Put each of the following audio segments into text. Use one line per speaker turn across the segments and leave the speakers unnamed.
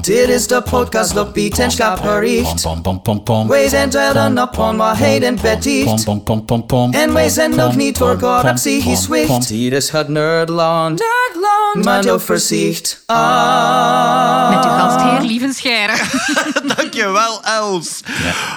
Dit is de podcast dat biedt en schapericht. Wij zijn zelden op onwaarheid en peticht. En wij zijn nog niet voor God op psychisch zwicht. Dit is het Nerdland. Maar je voorzicht. Ah.
Met uw gastheer Lieven Scheire.
Dankjewel, Els.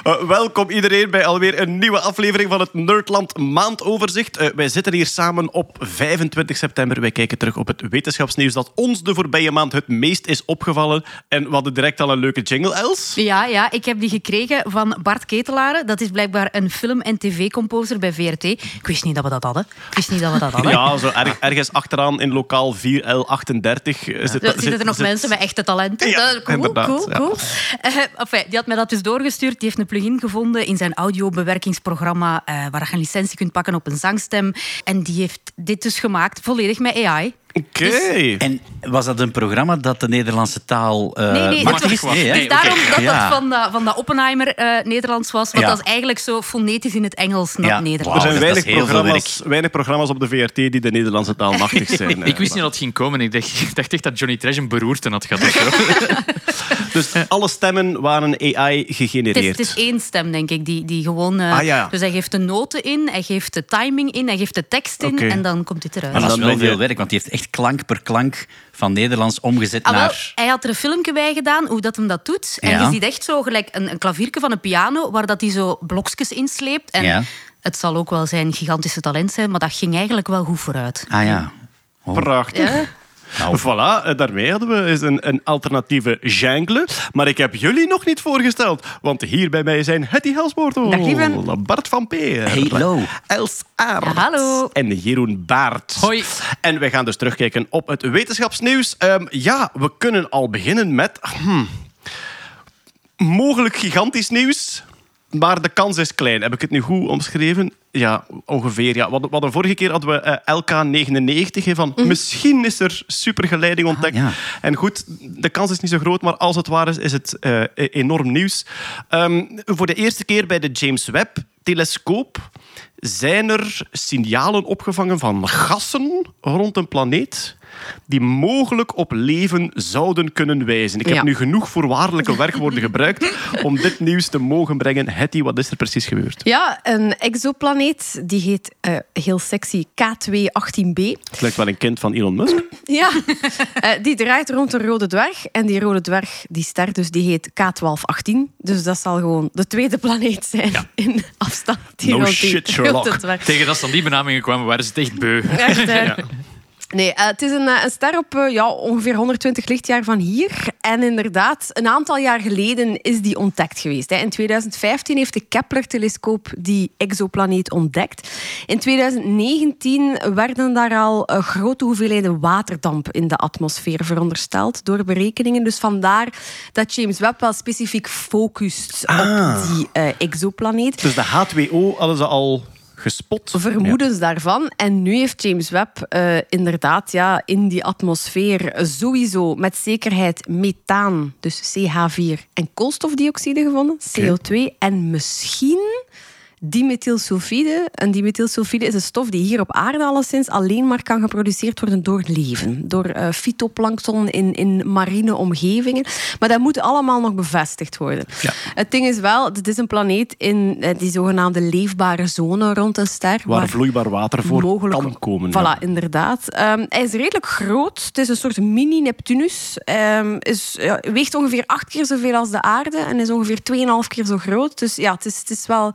Eh, welkom iedereen bij alweer een nieuwe aflevering van het Nerdland Maandoverzicht. Eh, wij zitten hier samen op 25 september. Wij kijken terug op het wetenschapsnieuws dat ons de voorbije maand het meest is opgevallen. En we hadden direct al een leuke jingle, Els.
Ja, ja, ik heb die gekregen van Bart Ketelaren. Dat is blijkbaar een film- en tv-composer bij VRT. Ik wist niet dat we dat hadden. Ik wist niet dat we dat hadden.
Ja, zo erg- ergens achteraan in lokaal 4L38 eh, zit,
zitten er nog
zit-
mensen met echte talenten.
Ja,
cool,
inderdaad,
cool,
ja.
cool. Die had mij dat dus doorgestuurd. Die heeft een plugin gevonden in zijn audiobewerkingsprogramma eh, waar je een licentie kunt pakken op een zangstem. En die heeft dit dus gemaakt, volledig met AI.
Oké.
En was dat een programma dat de Nederlandse taal eh
Nee, nee, was-
Nee, hè?
Dus daarom dat
Ja.
dat van, dat van dat Oppenheimer eh, Nederlands was. Want
Ja.
dat is eigenlijk zo fonetisch in het Engels naar
Ja.
Nederlands.
Er zijn
dat
weinig programma's, weinig programma's op de VRT die de Nederlandse taal machtig zijn.
Ik wist niet dat het ging komen. Ik dacht, ik dacht echt dat Johnny Trash een beroerte had gehad.
Dus alle stemmen waren AI
Het is,
gegenereerd.
het is één stem, denk ik, die, die gewoon... eh,
Ah, ja.
Dus hij geeft de noten in, hij geeft de timing in, hij geeft de tekst in en dan komt dit eruit.
Maar dat is wel veel werk, want die heeft echt klank per klank van Nederlands omgezet
Ah, wel,
naar...
hij had er een filmpje bij gedaan, hoe dat hem dat doet. En
Ja.
je ziet echt zo gelijk een, een klavierke van een piano, waar dat hij zo blokjes insleept. En
Ja.
het zal ook wel zijn gigantische talent zijn, maar dat ging eigenlijk wel goed vooruit.
Ah ja.
Prachtig.
Ja?
Nou.
Voilà, eh, daarmee hadden we eens een, een alternatieve jungle. Maar ik heb jullie nog niet voorgesteld. Want hier bij mij zijn Hetty Helsmoortel.
Dag, lieve.
Bart van Peer.
Hallo.
Els Aert.
Hallo.
En Jeroen Baart.
Hoi.
En wij gaan dus terugkijken op het wetenschapsnieuws. Ehm, ja, we kunnen al beginnen met... hmm, mogelijk gigantisch nieuws. Maar de kans is klein. Heb ik het nu goed omschreven? Ja, ongeveer. Ja. Wat, wat de vorige keer hadden we eh, LK99. hè, van Misschien is er supergeleiding ontdekt.
ja.
En goed, de kans is niet zo groot, maar als het waar is, is het eh, enorm nieuws. Ehm, voor de eerste keer bij de James Webb-telescoop zijn er signalen opgevangen van gassen rond een planeet die mogelijk op leven zouden kunnen wijzen. Ik heb
Ja.
nu genoeg voorwaardelijke werkwoorden gebruikt om dit nieuws te mogen brengen. Hetty, wat is er precies gebeurd?
Ja, een exoplaneet. Die heet eh, heel sexy K218b.
Het lijkt wel een kind van Elon Musk.
Ja, Eh, die draait rond een rode dwerg. En die rode dwerg, die ster dus, die heet K1218. Dus dat zal gewoon de tweede planeet zijn in afstand. Die
No
rond die
shit,
rode
Sherlock.
dwerg.
Tegen dat ze aan die benamingen kwamen, waren ze het echt beu.
Echt, hè? Nee, eh, het is een, eh, een ster op eh, ja, ongeveer 120 lichtjaar van hier. En inderdaad, een aantal jaar geleden is die ontdekt geweest. Hè. In 2015 heeft de Kepler-telescoop die exoplaneet ontdekt. In 2019 werden daar al grote hoeveelheden waterdamp in de atmosfeer verondersteld door berekeningen. Dus vandaar dat James Webb wel specifiek focust op die eh, exoplaneet
Dus de H2O hadden ze al gespot.
vermoedens daarvan. En nu heeft James Webb eh, inderdaad ja, in die atmosfeer sowieso met zekerheid methaan, dus CH4, en koolstofdioxide gevonden, CO2. En misschien dimethylsulfide. En dimethylsulfide is een stof die hier op aarde alleszins alleen maar kan geproduceerd worden door leven. Door fytoplankton in, in marine omgevingen. Maar dat moet allemaal nog bevestigd worden. Het ding is wel, het is een planeet in eh, die zogenaamde leefbare zone rond een ster.
Waar vloeibaar water voor
mogelijk-
kan komen.
Voilà,
ja.
inderdaad. Ehm, hij is redelijk groot. Het is een soort mini-Neptunus. Ehm, is, ja, weegt ongeveer acht keer zoveel als de aarde en is ongeveer 2,5 keer zo groot. Dus ja, het is, het is wel...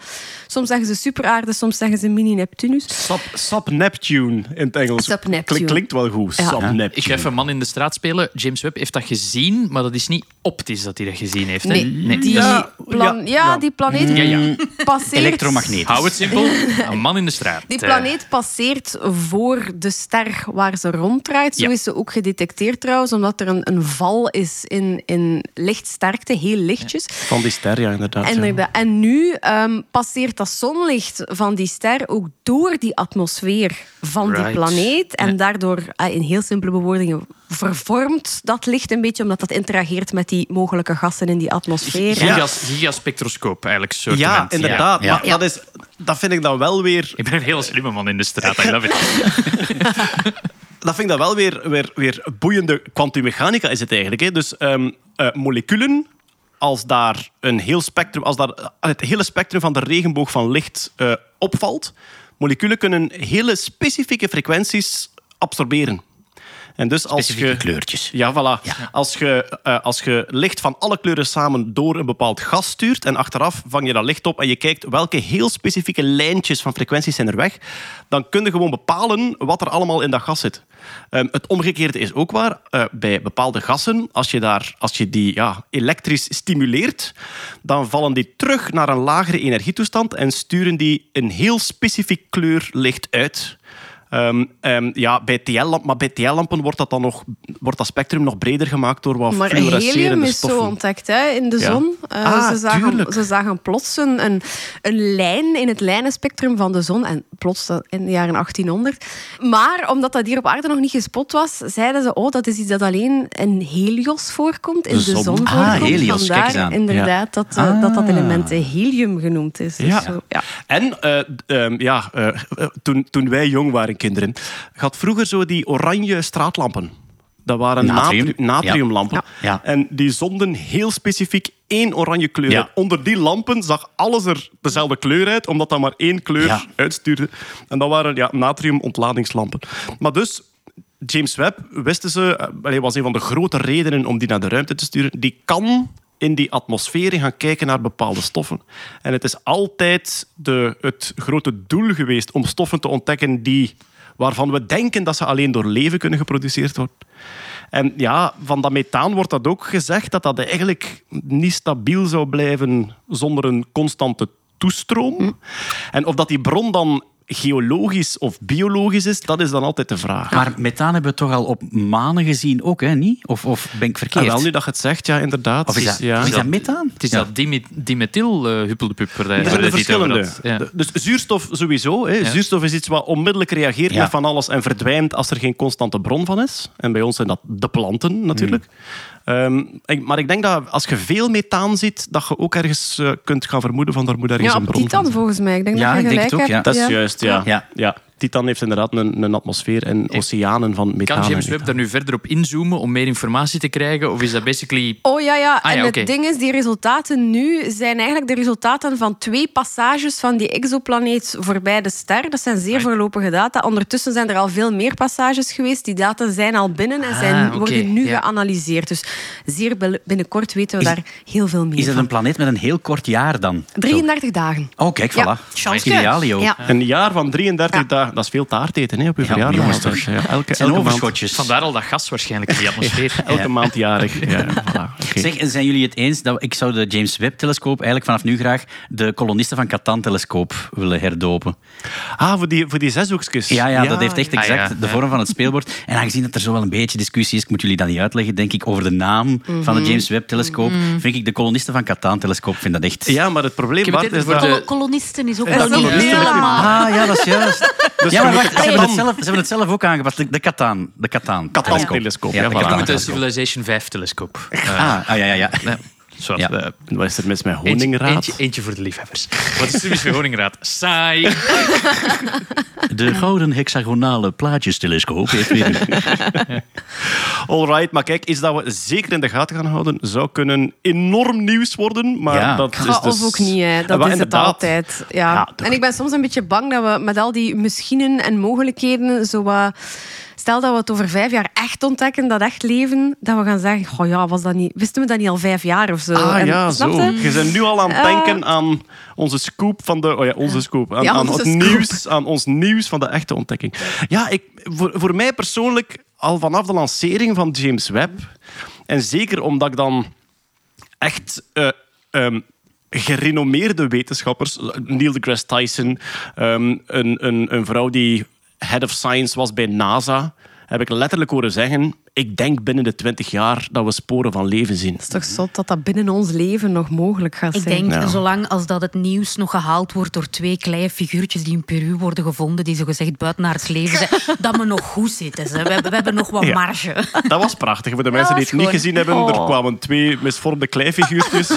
Soms zeggen ze superaarde, soms zeggen ze mini-Neptunus.
Sub, Sub Neptune in het Engels.
Sub Neptune.
Klink- klinkt wel goed.
Ja.
Sub Neptune.
Ik ga even een man in de straat spelen. James Webb heeft dat gezien, maar dat is niet optisch dat hij dat gezien heeft. hè?
Nee, die,
Ja,
plan-
ja,
die planeet
Ja, ja.
passeert...
Elektromagnetisch.
Hou het simpel. Een man in de straat.
Die
Eh,
planeet passeert voor de ster waar ze ronddraait. Zo
Ja.
is ze ook gedetecteerd trouwens, omdat er een, een val is in, in lichtsterkte, heel lichtjes.
Van die ster, ja, inderdaad.
En nu ehm, passeert dat zonlicht van die ster ook door die atmosfeer van die planeet. En
Ja.
daardoor, eh, in heel simpele bewoordingen, vervormt dat licht een beetje, omdat dat interageert met die mogelijke gassen in die atmosfeer.
Gigas, gigaspectroscoop eigenlijk. Soort
Ja,
moment.
inderdaad.
Ja.
Maar Dat, is, dat vind ik dan wel weer...
Ik ben een heel slimme man in de straat. I love it.
dat vind ik dan wel weer, weer, weer boeiende kwantummechanica is het eigenlijk. Hè. Dus ehm, eh, moleculen, als daar een heel spectrum, als daar eh, het hele spectrum van de regenboog van licht eh, opvalt, moleculen kunnen hele specifieke frequenties absorberen. En dus als
Specifieke
je,
kleurtjes.
Ja, voilà. Als, je, eh, als je licht van alle kleuren samen door een bepaald gas stuurt en achteraf vang je dat licht op en je kijkt welke heel specifieke lijntjes van frequenties zijn er weg, dan kun je gewoon bepalen wat er allemaal in dat gas zit. Ehm, het omgekeerde is ook waar. Eh, bij bepaalde gassen, als je, daar, als je die ja, elektrisch stimuleert, dan vallen die terug naar een lagere energietoestand en sturen die een heel specifiek kleur licht uit. Ehm, ehm, ja, bij TL-lampen, maar bij TL-lampen wordt dat dan nog, wordt dat spectrum nog breder gemaakt door wat
Maar
fluorescerende
helium is zo
stoffen.
ontdekt hè, in de
Ja.
zon. Eh,
Ah,
ze, zagen,
tuurlijk.
ze zagen plots een, een, een lijn in het lijnenspectrum van de zon. En plots in de jaren 1800. Maar omdat dat hier op aarde nog niet gespot was, zeiden ze: Oh, dat is iets dat alleen in Helios voorkomt, in
De
de
zon.
zon,
Ah. Helios, kijk eens
Vandaar
aan.
inderdaad dat, eh, dat dat element eh, helium genoemd is. Dus
Ja.
zo, ja.
En eh, ehm, ja, toen, toen wij jong waren, kinderen, had vroeger zo die oranje straatlampen. Dat waren
Natrium.
natri- natriumlampen.
Ja. Ja.
En die zonden heel specifiek één oranje kleur
Ja.
Onder die lampen zag alles er dezelfde kleur uit, omdat dat maar één kleur uitstuurde. En dat waren ja, natriumontladingslampen. Maar dus, James Webb, wisten ze, eh, was een van de grote redenen om die naar de ruimte te sturen. Die kan in die atmosfeer gaan kijken naar bepaalde stoffen. En het is altijd de, het grote doel geweest om stoffen te ontdekken die, waarvan we denken dat ze alleen door leven kunnen geproduceerd worden. En ja, van dat methaan wordt dat ook gezegd dat dat eigenlijk niet stabiel zou blijven zonder een constante toestroom. En of dat die bron dan geologisch of biologisch is, dat is dan altijd de vraag.
Maar methaan hebben we toch al op manen gezien ook, hè? Niet? Of, of ben ik
Ah,
verkeerd?
wel, nu dat je het zegt, ja, inderdaad.
Of is dat,
ja.
is dat methaan?
Het is
Ja.
dat dime- dimethyl uh, huppeldepup. waar hij-
Er
waar
zijn
over
verschillende.
Ja.
De- Dus zuurstof sowieso. Hè. Zuurstof is iets wat onmiddellijk reageert
Ja.
met van alles en verdwijnt als er geen constante bron van is. En bij ons zijn dat de planten natuurlijk. Ehm, ik- maar ik denk dat als je veel methaan ziet, dat je ook ergens eh, kunt gaan vermoeden van daar moet ergens
Ja,
een bron zijn.
volgens mij. Ik denk
Ja,
dat je
ik denk
gelijk
het ook,
hebt.
Dat is juist, ja.
Ja.
ja. Titan heeft inderdaad een, een atmosfeer en oceanen van methaan.
Kan James Webb daar nu verder op inzoomen om meer informatie te krijgen? Of is dat basically...
Oh ja, ja.
Ah,
en het ding is, die resultaten nu zijn eigenlijk de resultaten van twee passages van die exoplaneet voorbij de ster. Dat zijn zeer voorlopige data. Ondertussen zijn er al veel meer passages geweest. Die data zijn al binnen en zijn,
Ah, oké,
worden nu
ja.
geanalyseerd. Dus zeer binnenkort weten we
Is-
daar heel veel meer
Is het
van.
een planeet met een heel kort jaar dan?
33 dagen.
Oh, kijk, voilà.
Ja.
Idealio.
Ja.
Een jaar van 33
Ja.
dagen, dat is veel taart eten hè, op je
Ja,
verjaardag.
jongens,
is, ja, elke,
zijn
elke, maand,
overschotjes.
Vandaar al dat gas waarschijnlijk in die atmosfeer.
elke maand jarig. Ja, ja, voilà.
Zeg, en zijn jullie het eens dat ik zou de James Webb-telescoop eigenlijk vanaf nu graag de kolonisten van Catan-telescoop willen herdopen?
Ah, voor die, voor die zeshoekjes.
Ja, ja, dat heeft echt
Ah,
exact
ja,
de
ja.
vorm van het speelbord. En aangezien dat er zo wel een beetje discussie is, ik moet jullie dat niet uitleggen, denk ik, over de naam van de James Webb-telescoop, vind ik de kolonisten van Catan-telescoop vind dat echt...
Ja, maar het probleem Bart,
het
is
voor
dat...
de-
Kol- kolonisten is ook
Ja,
wel niet helemaal...
Ah, ja, dat is juist.
Dus
ja, maar wacht, ze hebben, het zelf, ze hebben het zelf ook aangepast. De, Catan. De Catan.
Catan-telescoop, ja.
Je moet de
Catan-telescoop.
Civilization 5-telescoop.
Ah, ah, ja, ja, ja.
Zoals,
Ja.
Wat is er mis met honingraad?
eentje, eentje voor de liefhebbers. Wat is er mis met honingraad? Saai.
De gouden hexagonale plaatjestelescoop heeft weer...
Alright, maar kijk, iets dat we zeker in de gaten gaan houden, zou kunnen enorm nieuws worden. Maar
Ja.
dat is dus...
Of ook niet, hè. Dat
maar
is het altijd. Ja. En ik ben soms een beetje bang dat we met al die machinen en mogelijkheden zo wat... Stel dat we het over vijf jaar echt ontdekken, dat echt leven, dat we gaan zeggen, oh ja, was dat niet, wisten we dat niet al vijf jaar of zo?
Ah
En-
ja, zo.
je?
Je bent nu al aan het
Ja.
denken aan onze scoop van de... Oh ja, onze scoop. Aan,
Ja,
aan het
scoop.
nieuws, aan ons nieuws van de echte ontdekking. Ja, ik, voor, voor mij persoonlijk, al vanaf de lancering van James Webb, en zeker omdat ik dan echt... eh, ehm, gerenommeerde wetenschappers, Neil deGrasse Tyson, ehm, een, een, een vrouw die head of science was bij NASA, heb ik letterlijk horen zeggen: ik denk binnen de 20 jaar dat we sporen van leven zien.
Het is toch zot dat dat binnen ons leven nog mogelijk gaat
Ik
zijn.
denk,
Ja.
zolang als dat het nieuws nog gehaald wordt door twee kleine figuurtjes die in Peru worden gevonden, die zogezegd buiten haar leven zijn, dat we nog goed zitten. Ze. We, hebben, we hebben nog wat
Ja.
marge.
Dat was prachtig. Voor de mensen die het niet gezien hebben, er
Oh.
kwamen twee misvormde kleifiguurtjes,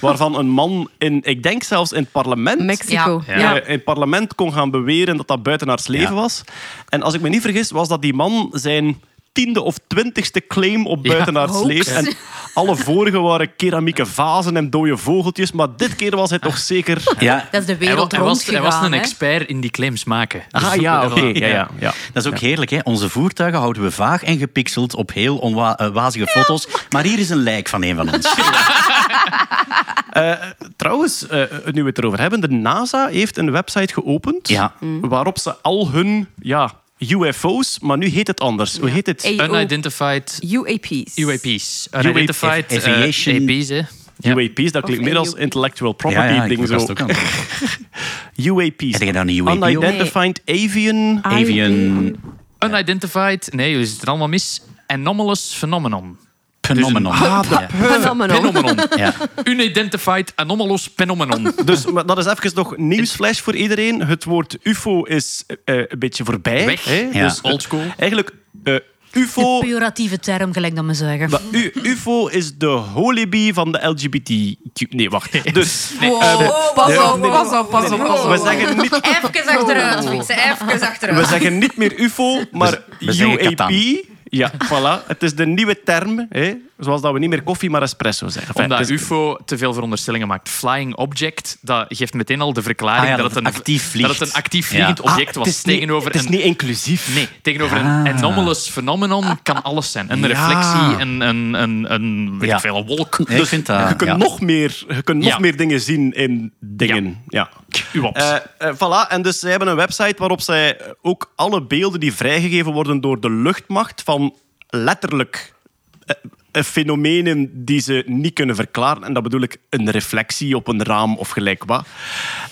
waarvan een man in, ik denk zelfs in het parlement,
Mexico.
Ja.
Ja.
eh, in het parlement kon gaan beweren dat dat buiten haar leven
Ja.
was. En als ik me niet vergis, was dat die man zijn tiende of twintigste claim op buitenaards leven. En alle vorige waren keramieke vazen en dode vogeltjes, maar dit keer was hij toch zeker...
Ja,
Dat is de wereld
hij was, hij was een expert in die claims maken.
Ah
Dus-
ja, oké. Ja, ja, ja.
Dat is ook heerlijk. Hè? Onze voertuigen houden we vaag en gepixeld op heel onwazige foto's. Maar hier is een lijk van een van ons.
Trouwens, eh, nu we het erover hebben, de NASA heeft een website geopend
Ja.
waarop ze al hun ja, UFO's, maar nu heet het anders. Hoe heet het?
Unidentified
UAP's.
UAP's. Unidentified
UAP,
eh,
aviation.
AP's, hè. Ja.
UAP's, dat klinkt meer als intellectual property
ja,
ding zo.
ook aan.
UAP's.
Heb je daar een UAP op?
Unidentified Avian...
Avian
Unidentified, nee, je zit er allemaal mis. Anomalous phenomenon.
Phenomenon.
Ah,
Ja.
Phenomenon.
Phenomenon.
Ja.
Unidentified anomalous phenomenon.
Dus maar dat is even nog nieuwsflash voor iedereen. Het woord UFO is eh, een beetje voorbij.
Weg.
Hè?
Ja.
Dus
Old school.
eigenlijk, eh, UFO...
Pejoratieve term, gelijk dat we zeggen.
Maar U- UFO is de holy van de LGBTQ. Nee, wacht. Dus
Wow,
Pas op,
nee,
pas op, pas op, pas op.
we zeggen niet,
Even achteruit. Even
we
achteruit.
zeggen niet meer UFO, maar UAP. Ja, voilà. Het is de nieuwe term. Hè? Zoals dat we niet meer koffie, maar espresso zeggen. Enfin,
Omdat
het is-
UFO te veel veronderstellingen maakt. Flying object, dat geeft meteen al de verklaring
Ah ja,
dat,
dat
het
het
een,
actief vliegt.
dat het een actief
Ja.
vliegend
Ah,
object
het
was.
is niet-
tegenover
Het is
een,
niet inclusief.
Nee, tegenover
Ah.
een anomalous phenomenon kan alles zijn. Een
Ja.
reflectie, een, een, een, een, weet
Ja.
ik veel, een wolk.
Nee, vind dat...
je kunt,
ja.
nog, meer, je kunt nog
Ja.
meer dingen zien in dingen. Ja. Eh, eh, voilà, en dus zij hebben een website waarop zij ook alle beelden die vrijgegeven worden door de luchtmacht van letterlijk eh, fenomenen die ze niet kunnen verklaren. En dat bedoel ik een reflectie op een raam of gelijk wat.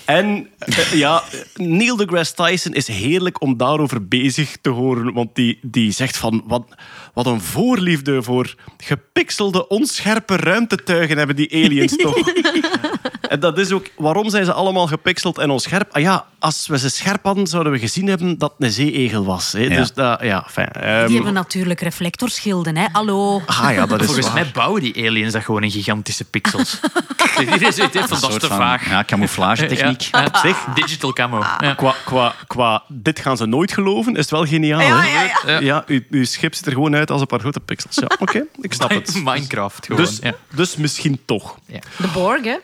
En eh, ja, Neil deGrasse Tyson is heerlijk om daarover bezig te horen, want die, die zegt van wat, wat een voorliefde voor gepixelde, onscherpe ruimtetuigen hebben die aliens toch. En dat is ook waarom zijn ze allemaal gepixeld en onscherp. Ah ja, als we ze scherp hadden, zouden we gezien hebben dat het een zeeegel was. Hè.
Ja.
Dus dat, ja, fijn. Ehm,
Die hebben natuurlijk reflectorschilden, hè? Hallo.
ah ja, dat is
Volgens
waar.
mij bouwen die aliens dat gewoon in gigantische pixels. Zegt van dat is te vaag.
Ja, camouflagetechniek.
Ja.
Zeg.
Digital camo. Ja.
Qua, qua, qua dit gaan ze nooit geloven, is het wel geniaal.
Ja,
hè?
ja, ja.
Ja.
uw, uw schip ziet er gewoon uit als een paar grote pixels. Ja, oké, ik snap het.
Minecraft gewoon.
Dus,
ja.
dus misschien toch.
De Borg, hè?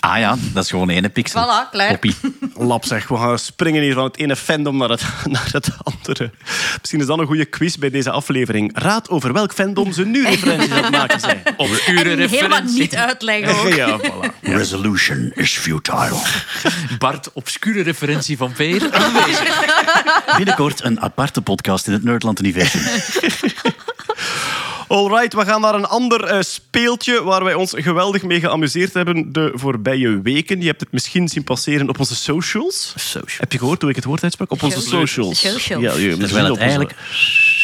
Ah ja, dat is gewoon ene pixel.
Voilà, klaar.
Koppie.
Lap zeg, we gaan springen hier van het ene fandom naar het, naar het andere. Misschien is dat een goede quiz bij deze aflevering. Raad over welk fandom ze nu referenties aan het maken zijn.
Obscure
En helemaal
referentie.
niet uitleggen ook.
Ja, voilà.
Resolution is futile.
Bart, obscure referentie van Peer. Aanwezig.
Binnenkort een aparte podcast in het Nerdland-universum.
Alright, we gaan naar een ander eh, speeltje waar wij ons geweldig mee geamuseerd hebben de voorbije weken. Je hebt het misschien zien passeren op onze socials. Heb je gehoord hoe ik het woord uitsprak? Op onze socials.
Socials.
Ja, je,
het
op onze
eigenlijk...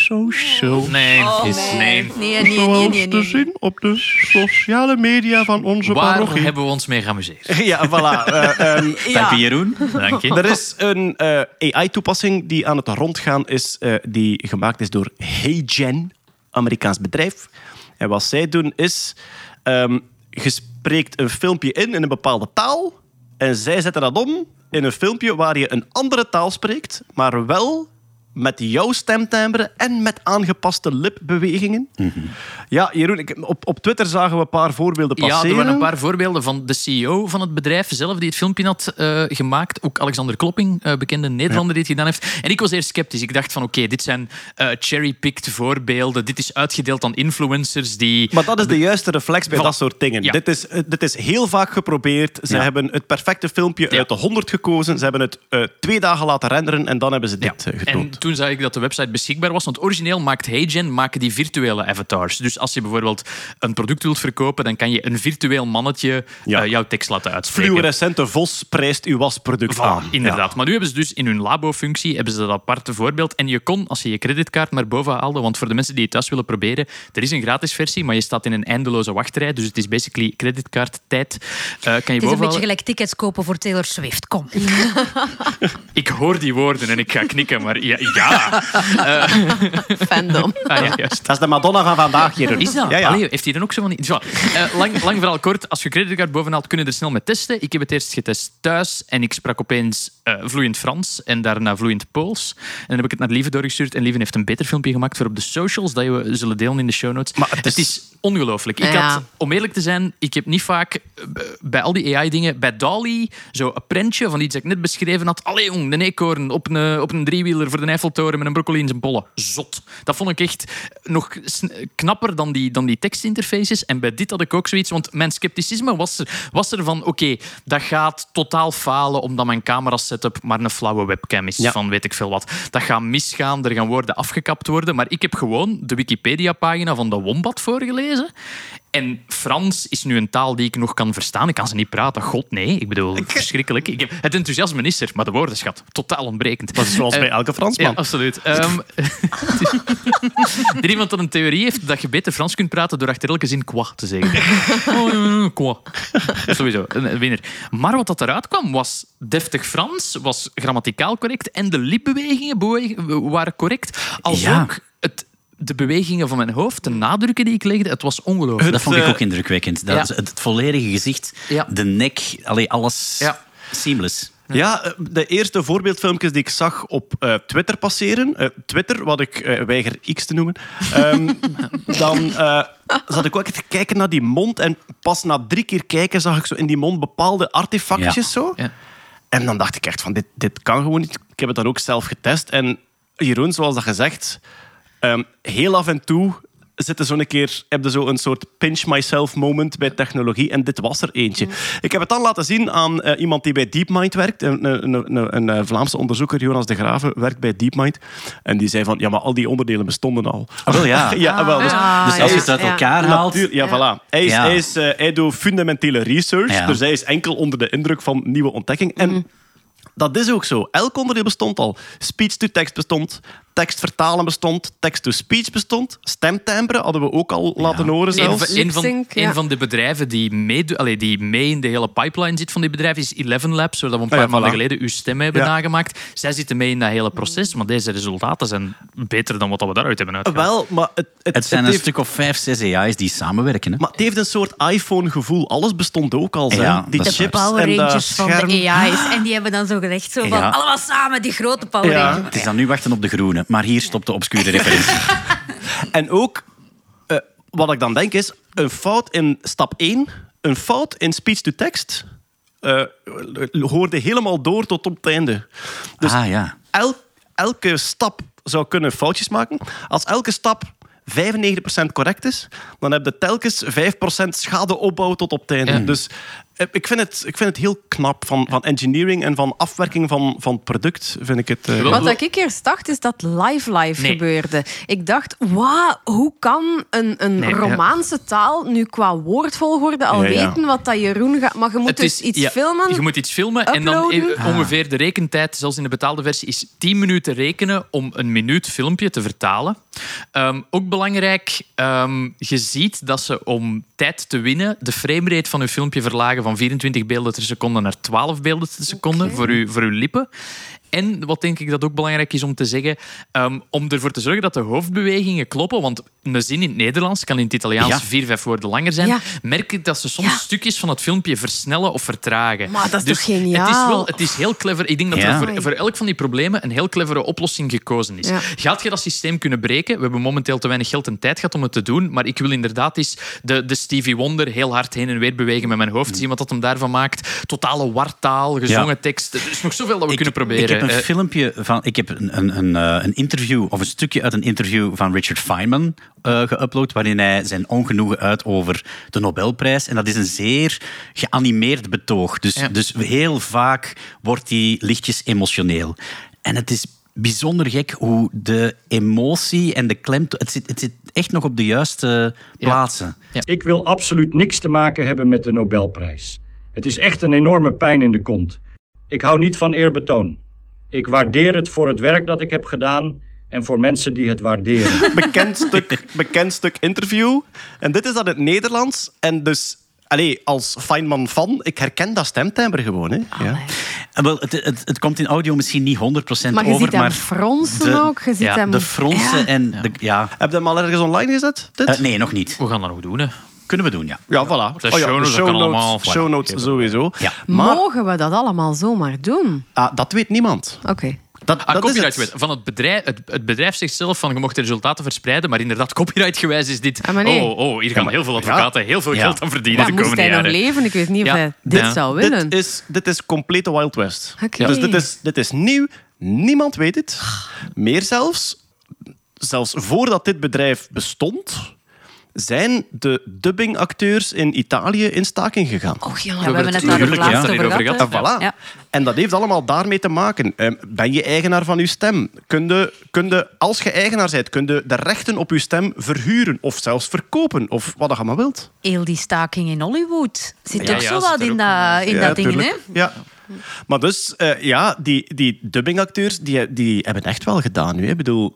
Social.
Nee, is, nee.
Nee, nee, nee,
Zoals
nee,
te
nee.
zien op de sociale media van onze
Waar
parochie.
hebben we ons mee geamuseerd?
Ja, voilà. Eh, ehm,
Dank je, Jeroen.
Dank je.
Er is een eh, AI-toepassing die aan het rondgaan is, eh, die gemaakt is door HeyGen, Amerikaans bedrijf. En wat zij doen is, ehm je spreekt een filmpje in in een bepaalde taal en zij zetten dat om in een filmpje waar je een andere taal spreekt, maar wel met jouw stemtimbre en met aangepaste lipbewegingen. Ja, Jeroen, ik, op, op Twitter zagen we een paar voorbeelden
Ja,
passeren.
er waren een paar voorbeelden van de CEO van het bedrijf zelf die het filmpje had eh, gemaakt. Ook Alexander Klopping, eh, bekende Nederlander, die het gedaan heeft. En ik was eerst sceptisch. Ik dacht van oké, dit zijn eh cherry-picked voorbeelden. Dit is uitgedeeld aan influencers die...
Maar dat is de juiste reflex bij dat soort dingen.
Ja.
Dit, is, dit is heel vaak geprobeerd. Ze
Ja.
hebben het perfecte filmpje
Ja.
uit de 100 gekozen. Ze hebben het eh, twee dagen laten renderen en dan hebben ze
Ja.
dit
En
getoond.
Toen zag ik dat de website beschikbaar was. Want origineel maakt HeyGen maken die virtuele avatars. Dus als je bijvoorbeeld een product wilt verkopen, dan kan je een virtueel mannetje
Ja.
eh, jouw tekst laten uitspreken.
Fluorescente vos prijst uw wasproduct
Voilà,
aan.
inderdaad. Maar nu hebben ze dus in hun labo-functie hebben ze dat aparte voorbeeld. En je kon, als je je creditkaart naar boven haalde, want voor de mensen die het thuis willen proberen, er is een gratis versie, maar je staat in een eindeloze wachtrij. Dus het is basically creditkaarttijd. Eh kan je
Het is een beetje gelijk tickets kopen voor Taylor Swift. Kom.
Ik hoor die woorden en ik ga knikken, maar ja. Ja.
Fandom.
Ah, ja juist.
Dat is de Madonna van vandaag, Jeroen.
Is dat?
Ja, ja.
Allee, heeft hij dan ook zo van... die- Zo, eh, lang, lang verhaal kort. Als je creditcard bovenhaalt, kun je er snel mee testen. Ik heb het eerst getest thuis en ik sprak opeens eh, vloeiend Frans en daarna vloeiend Pools. En dan heb ik het naar Lieve doorgestuurd en Lieve heeft een beter filmpje gemaakt voor op de socials dat we zullen delen in de show notes.
Maar het is-
is, ongelooflijk. Ik
Ja.
had, om eerlijk te zijn, ik heb niet vaak eh, bij al die AI-dingen, bij DALI, zo een prentje van iets dat ik net beschreven had. Allee jong, een eekhoorn op een, op een driewieler voor de Eiffeltoren met een broccoli in zijn bollen. Zot. Dat vond ik echt nog knapper dan die, dan die tekstinterfaces. En bij dit had ik ook zoiets, want mijn scepticisme was er, was er van, oké, dat gaat totaal falen omdat mijn maar een flauwe webcam is
Ja.
van weet ik veel wat. Dat gaat misgaan, er gaan woorden afgekapt worden. Maar ik heb gewoon de Wikipedia-pagina van de Wombat voorgelezen. En Frans is nu een taal die ik nog kan verstaan. Ik kan ze niet praten. God, nee. Ik bedoel, verschrikkelijk. Ik heb, het enthousiasme is er, maar de woordenschat, totaal ontbrekend.
Dat is zoals bij elke Fransman.
Ja, absoluut. Ehm er iemand dat een theorie heeft dat je beter Frans kunt praten door achter elke zin quoi te zeggen. Oh, quoi. Sowieso, een winnaar. Maar wat dat eruit kwam, was deftig Frans, was grammaticaal correct en de lipbewegingen bewe- waren correct. Als
Ja.
ook het, de bewegingen van mijn hoofd, de nadrukken die ik legde, het was ongelooflijk.
Dat vond ik
eh,
ook indrukwekkend. Dat,
ja.
het, het volledige gezicht,
Ja.
de nek, allee, alles
Ja.
seamless.
Ja, eh, de eerste voorbeeldfilmpjes die ik zag op eh, Twitter passeren, eh, Twitter, wat ik eh, weiger X te noemen, ehm, dan eh, zat ik ook echt te kijken naar die mond en pas na drie keer kijken zag ik zo in die mond bepaalde artefactjes
Ja.
zo.
Ja.
En dan dacht ik echt van, dit, dit kan gewoon niet. Ik heb het dan ook zelf getest. En Jeroen, zoals dat gezegd, ehm, heel af en toe zitten zo'n keer, heb je zo een soort pinch myself moment bij technologie. En dit was er eentje. Ik heb het dan laten zien aan eh, iemand die bij DeepMind werkt. Een, een, een, een, eh, Vlaamse onderzoeker, Jonas de Graven, werkt bij DeepMind. En die zei van, ja, maar al die onderdelen bestonden al.
Ah, wel, ja.
ja, wel. Dus,
Ah,
Dus als je het uit
Ja.
elkaar haalt...
Natuur, ja, voilà. Hij, is,
Ja.
Hij, is, eh, hij doet fundamentele research,
Ja.
dus hij is enkel onder de indruk van nieuwe ontdekking. En dat is ook zo. Elk onderdeel bestond al. Speech-to-text bestond, tekst vertalen bestond, text-to-speech bestond, stemtimbre hadden we ook al laten horen
Een
zelfs.
van, een, van,
Lip-sync, ja.
een van de bedrijven die mee, allee, die mee in de hele pipeline zit van die bedrijven is Eleven Labs, waar we een paar
Ah ja,
maanden
voilà.
geleden uw stem hebben
Ja.
nagemaakt. Zij zitten mee in dat hele proces, maar deze resultaten zijn beter dan wat we daaruit hebben uitgehaald.
Wel, maar het, het,
Het zijn
het
een
heeft,
stuk of vijf, zes AI's die samenwerken. Hè?
maar het heeft een soort iPhone-gevoel. Alles bestond ook al.
Ja,
die
De
chips
Power
en dat
Rangers van de AI's. En die hebben dan zo gezegd, zo van,
Ja.
allemaal samen, die grote Power
Ja.
Rangers.
Het is dan nu wachten op de groene. Maar hier stopt de obscure referentie.
En ook, eh, wat ik dan denk is, een fout in stap 1, een fout in speech-to-text, eh, hoorde helemaal door tot op het einde. Dus
ah ja.
el- elke stap zou kunnen foutjes maken. Als elke stap 95% correct is, dan heb je telkens 5% schadeopbouw tot op het einde.
Ja.
Dus ik vind, het, ik vind het heel knap van, van engineering en van afwerking van, van het product. Vind ik het, eh,
Wat ik eerst dacht, is dat live live
Nee.
gebeurde. Ik dacht, wauw, hoe kan een, een
Nee, ja.
Romaanse taal nu qua woordvolgorde al
Ja, ja.
weten wat dat Jeroen gaat... Maar je moet
Het
dus
is-
iets
ja,
filmen.
Je moet iets filmen en dan ongeveer de rekentijd, zelfs in de betaalde versie, is 10 minuten rekenen om een minuut filmpje te vertalen. Ehm, ook belangrijk, ehm, je ziet dat ze om tijd te winnen de framerate van uw filmpje verlagen van 24 beelden per seconde naar 12 beelden per seconde voor, uw, voor uw lippen. En wat denk ik dat ook belangrijk is om te zeggen, ehm, om ervoor te zorgen dat de hoofdbewegingen kloppen, want een zin in het Nederlands kan in het Italiaans
Ja.
vier, vijf woorden langer zijn,
Ja.
merk ik dat ze soms
Ja.
stukjes van het filmpje versnellen of vertragen.
Maar dat is
dus
toch geniaal?
Het is, wel, het is heel clever. Ik denk dat
Ja.
er voor, voor elk van die problemen een heel clevere oplossing gekozen is.
Ja.
Gaat je dat systeem kunnen breken? We hebben momenteel te weinig geld en tijd gehad om het te doen, maar ik wil inderdaad eens de, de Stevie Wonder heel hard heen en weer bewegen met mijn hoofd, zien wat dat hem daarvan maakt. Totale wartaal, gezongen
Ja.
tekst. Er is nog zoveel dat we
Ik,
kunnen proberen.
Ik heb een
Eh,
filmpje van. Ik heb een, een, een, eh, een interview, of een stukje uit een interview van Richard Feynman eh geüpload, waarin hij zijn ongenoegen uit over de Nobelprijs. En dat is een zeer geanimeerd betoog. Dus,
Ja.
dus heel vaak wordt hij lichtjes emotioneel. En het is bijzonder gek hoe de emotie en de klem... Het zit, het zit echt nog op de juiste plaatsen.
Ik wil absoluut niks te maken hebben met de Nobelprijs. Het is echt een enorme pijn in de kont. Ik hou niet van eerbetoon. Ik waardeer het voor het werk dat ik heb gedaan en voor mensen die het waarderen.
bekend stuk, bekend stuk interview. En dit is dan het Nederlands. En dus, allee, als Feynman fan, ik herken dat stemtimbre gewoon. Hè. Ja.
En Wel, het, het, het komt in audio misschien niet 100%
Maar je
over,
ziet hem
maar
fronsen
de-
ook. Je ziet
ja,
hem...
de fronsen
Ja.
en... De, ja.
Heb je hem al ergens online gezet? Dit?
Eh, nee, nog niet.
We gaan dat nog doen, hè.
Kunnen we doen, ja.
ja, voilà.
De
Oh ja,
show notes, dat kan allemaal.
show notes sowieso.
Ja.
Maar
Mogen we dat allemaal zomaar doen?
ah, dat weet niemand.
Oké.
Dat,
Ah,
dat is
copyright wet. Van het bedrijf, het, het bedrijf zegt zelf van je mocht de resultaten verspreiden, maar inderdaad, copyrightgewijs is dit.
Ah, maar nee.
Oh, oh, hier gaan heel veel advocaten heel veel geld aan verdienen
Ja,
de
moest
komende
hij nog
jaren.
leven? Ik weet niet of hij dit
Ja.
zou willen.
Dit is, dit is complete Wild West.
Oké.
Dus dit is, dit is nieuw. Niemand weet het. Meer zelfs, zelfs voordat dit bedrijf bestond, zijn de dubbingacteurs in Italië in staking gegaan.
Och ja,
we hebben het daar
Tuurlijk,
het
ja.
laatst over gehad.
gehad.
hè.
Ah, voilà.
Ja.
En dat heeft allemaal daarmee te maken. Ehm, ben je eigenaar van je stem? Kun je, kun je, als je eigenaar bent, kun je de rechten op je stem verhuren of zelfs verkopen of wat je maar wilt.
Heel die staking in Hollywood zit
Ja,
ook
ja,
zo
zit
wat in, in dat ding, hè?
Ja. Maar dus, eh, ja, die, die dubbingacteurs, die, die hebben echt wel gedaan nu. hè. Ik bedoel,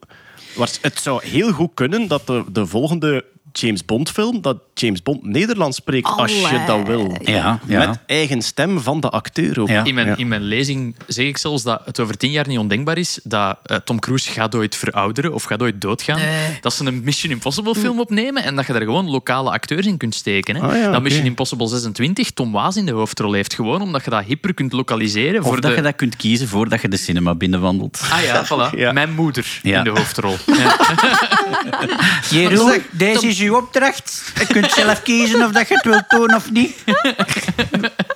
het zou heel goed kunnen dat de, de volgende James Bond film, dat James Bond Nederlands spreekt als je dat wil.
Ja, ja.
Met eigen stem van de acteur ook.
Ja.
In mijn,
Ja.
in mijn lezing zeg ik zelfs dat het over tien jaar niet ondenkbaar is dat eh, Tom Cruise gaat ooit verouderen of gaat ooit doodgaan. Dat ze een Mission Impossible film opnemen en dat je daar gewoon lokale acteurs in kunt steken. Hè.
Ja,
dat. Mission Impossible 26 Tom Waas in de hoofdrol heeft. Gewoon omdat je dat hipper kunt lokaliseren.
Of
voor
dat
de...
je dat kunt kiezen voordat je de cinema binnenwandelt.
Ah ja, voilà.
Ja.
Mijn moeder
Ja.
in de hoofdrol. Ja.
Jeroen, deze is uw opdracht. Je kunt zelf kiezen of dat je het wilt doen of niet.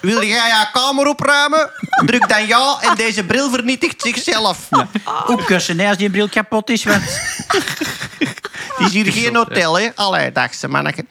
Wil jij je kamer opruimen? Druk dan ja en deze bril vernietigt zichzelf.
Ook kussen hè, als die bril kapot is. Want...
Het is hier geen hotel, hè? Allee, dagse manneke.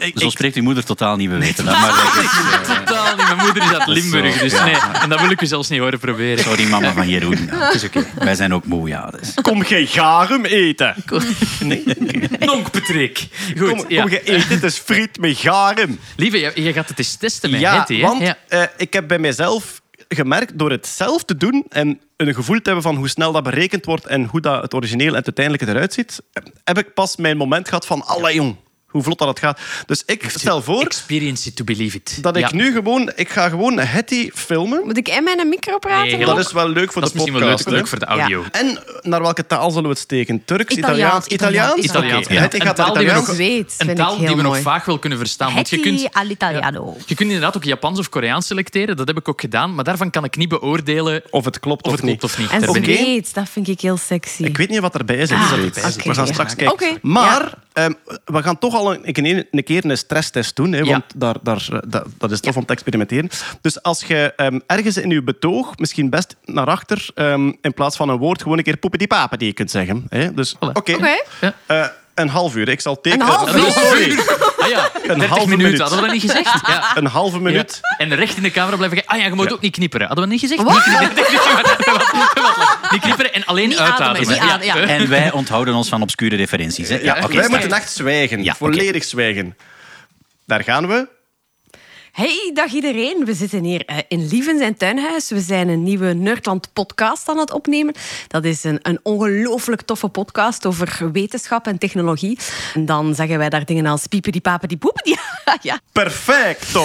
Ik,
Zo
ik-
spreekt uw moeder totaal niet beweten. hè, Maar, eh,
Totaal niet. Mijn moeder is uit Limburg, dus nee. En dat wil ik u zelfs niet horen proberen.
sorry, mama van Jeroen. Ja, het is oké. Wij zijn ook moe, ja. Dus.
kom jij garum eten?
Nonk Patrick. Goed,
Kom,
ja.
kom je eten, het is friet met garum.
Lieve, je, je gaat het eens testen met
Ja,
Hetty,
want eh, ik heb bij mijzelf gemerkt, door het zelf te doen en een gevoel te hebben van hoe snel dat berekend wordt en hoe dat het origineel en het uiteindelijke eruit ziet, heb ik pas mijn moment gehad van, allee jong, hoe vlot dat het gaat. Dus ik stel voor
Experience it to believe it.
dat ik
Ja.
nu gewoon, ik ga gewoon Hetty filmen.
Moet ik en mijn micro praten?
Nee,
Dat is wel leuk voor
Dat is
de
misschien wel
podcast.
leuk, leuk voor de audio.
En naar welke taal zullen we het steken? Turks,
Italiaans,
Italiaans?
Italiaans.
Italiaans.
Oké,
Ja.
Hetty
Een
gaat naar
taal die we
Italiaans.
nog-
Zweeds
Een taal die we nog vaak wel kunnen verstaan. Want je
Hetty
kunt,
all'italiano.
je kunt inderdaad ook Japans of Koreaans selecteren. Dat heb ik ook gedaan. Maar daarvan kan ik niet beoordelen
Of het klopt
of
of,
het klopt
niet.
of niet.
En dat vind ik heel sexy.
Ik weet niet wat erbij is
Ah, oké,
we gaan straks kijken.
Oké,
Maar ehm, we gaan toch al een, een, een keer een stresstest doen. Hè,
Ja.
want daar, daar, eh, dat, dat is tof om te experimenteren. Dus als je ehm, ergens in je betoog misschien best naar achter... ehm, in plaats van een woord gewoon een keer poepedi die je kunt zeggen. Hè? Dus oké.
Oké.
Ja.
Eh, een half uur. Ik zal tekenen.
Een half
Nee,
uur?
sorry.
Ah ja, 30
halve
minuten.
minuut.
Hadden we dat niet gezegd? Ja.
Een halve minuut.
Ja. En recht in de camera blijven kijken. Ah ja, je moet ook niet knipperen. Hadden we niet gezegd?
Wat?
Niet knipperen. Niet knipperen en alleen
Niet
uitademen.
ademen, niet ademen, ja.
En wij onthouden ons van obscure referenties. Hè? Ja, oké.
Wij
start.
moeten echt zwijgen. Volledig zwijgen. Daar gaan we.
Hey, dag iedereen. We zitten hier eh, in Lieven zijn tuinhuis. We zijn een nieuwe Nerdland podcast aan het opnemen. Dat is een, een ongelooflijk toffe podcast over wetenschap en technologie. En dan zeggen wij daar dingen als piepedi papedi poepedi. ja.
Perfecto.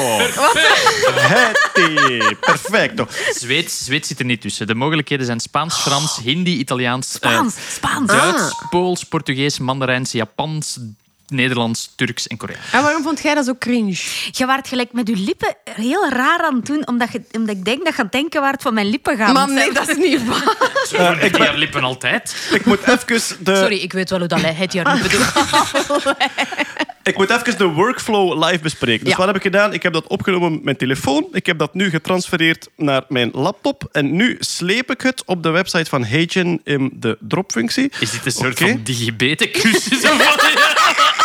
Hetty. Perfecto.
Zweeds, Zweeds zit er niet tussen. De mogelijkheden zijn Spaans, Frans, Hindi, Italiaans, eh,
Spaans, Spaans.
Duits, Pools, Portugees, Mandarijns, Japans, Nederlands, Turks en Koreaans.
En waarom vond jij dat zo cringe?
Je waart gelijk met je lippen heel raar aan het doen, omdat, je, omdat ik denk dat je aan het denken waart van mijn lippen gaan.
Maar nee, dat is niet waar.
Zo ik ben... haar lippen altijd.
Ik moet even de,
Sorry, ik weet wel hoe dat het niet bedoelt.
ik moet even de workflow live bespreken. Dus
Ja.
wat heb ik gedaan? Ik heb dat opgenomen met mijn telefoon. Ik heb dat nu getransfereerd naar mijn laptop. En nu sleep ik het op de website van Hagen in de dropfunctie.
Is dit een soort
Oké.
van digibeten cursus? of wat?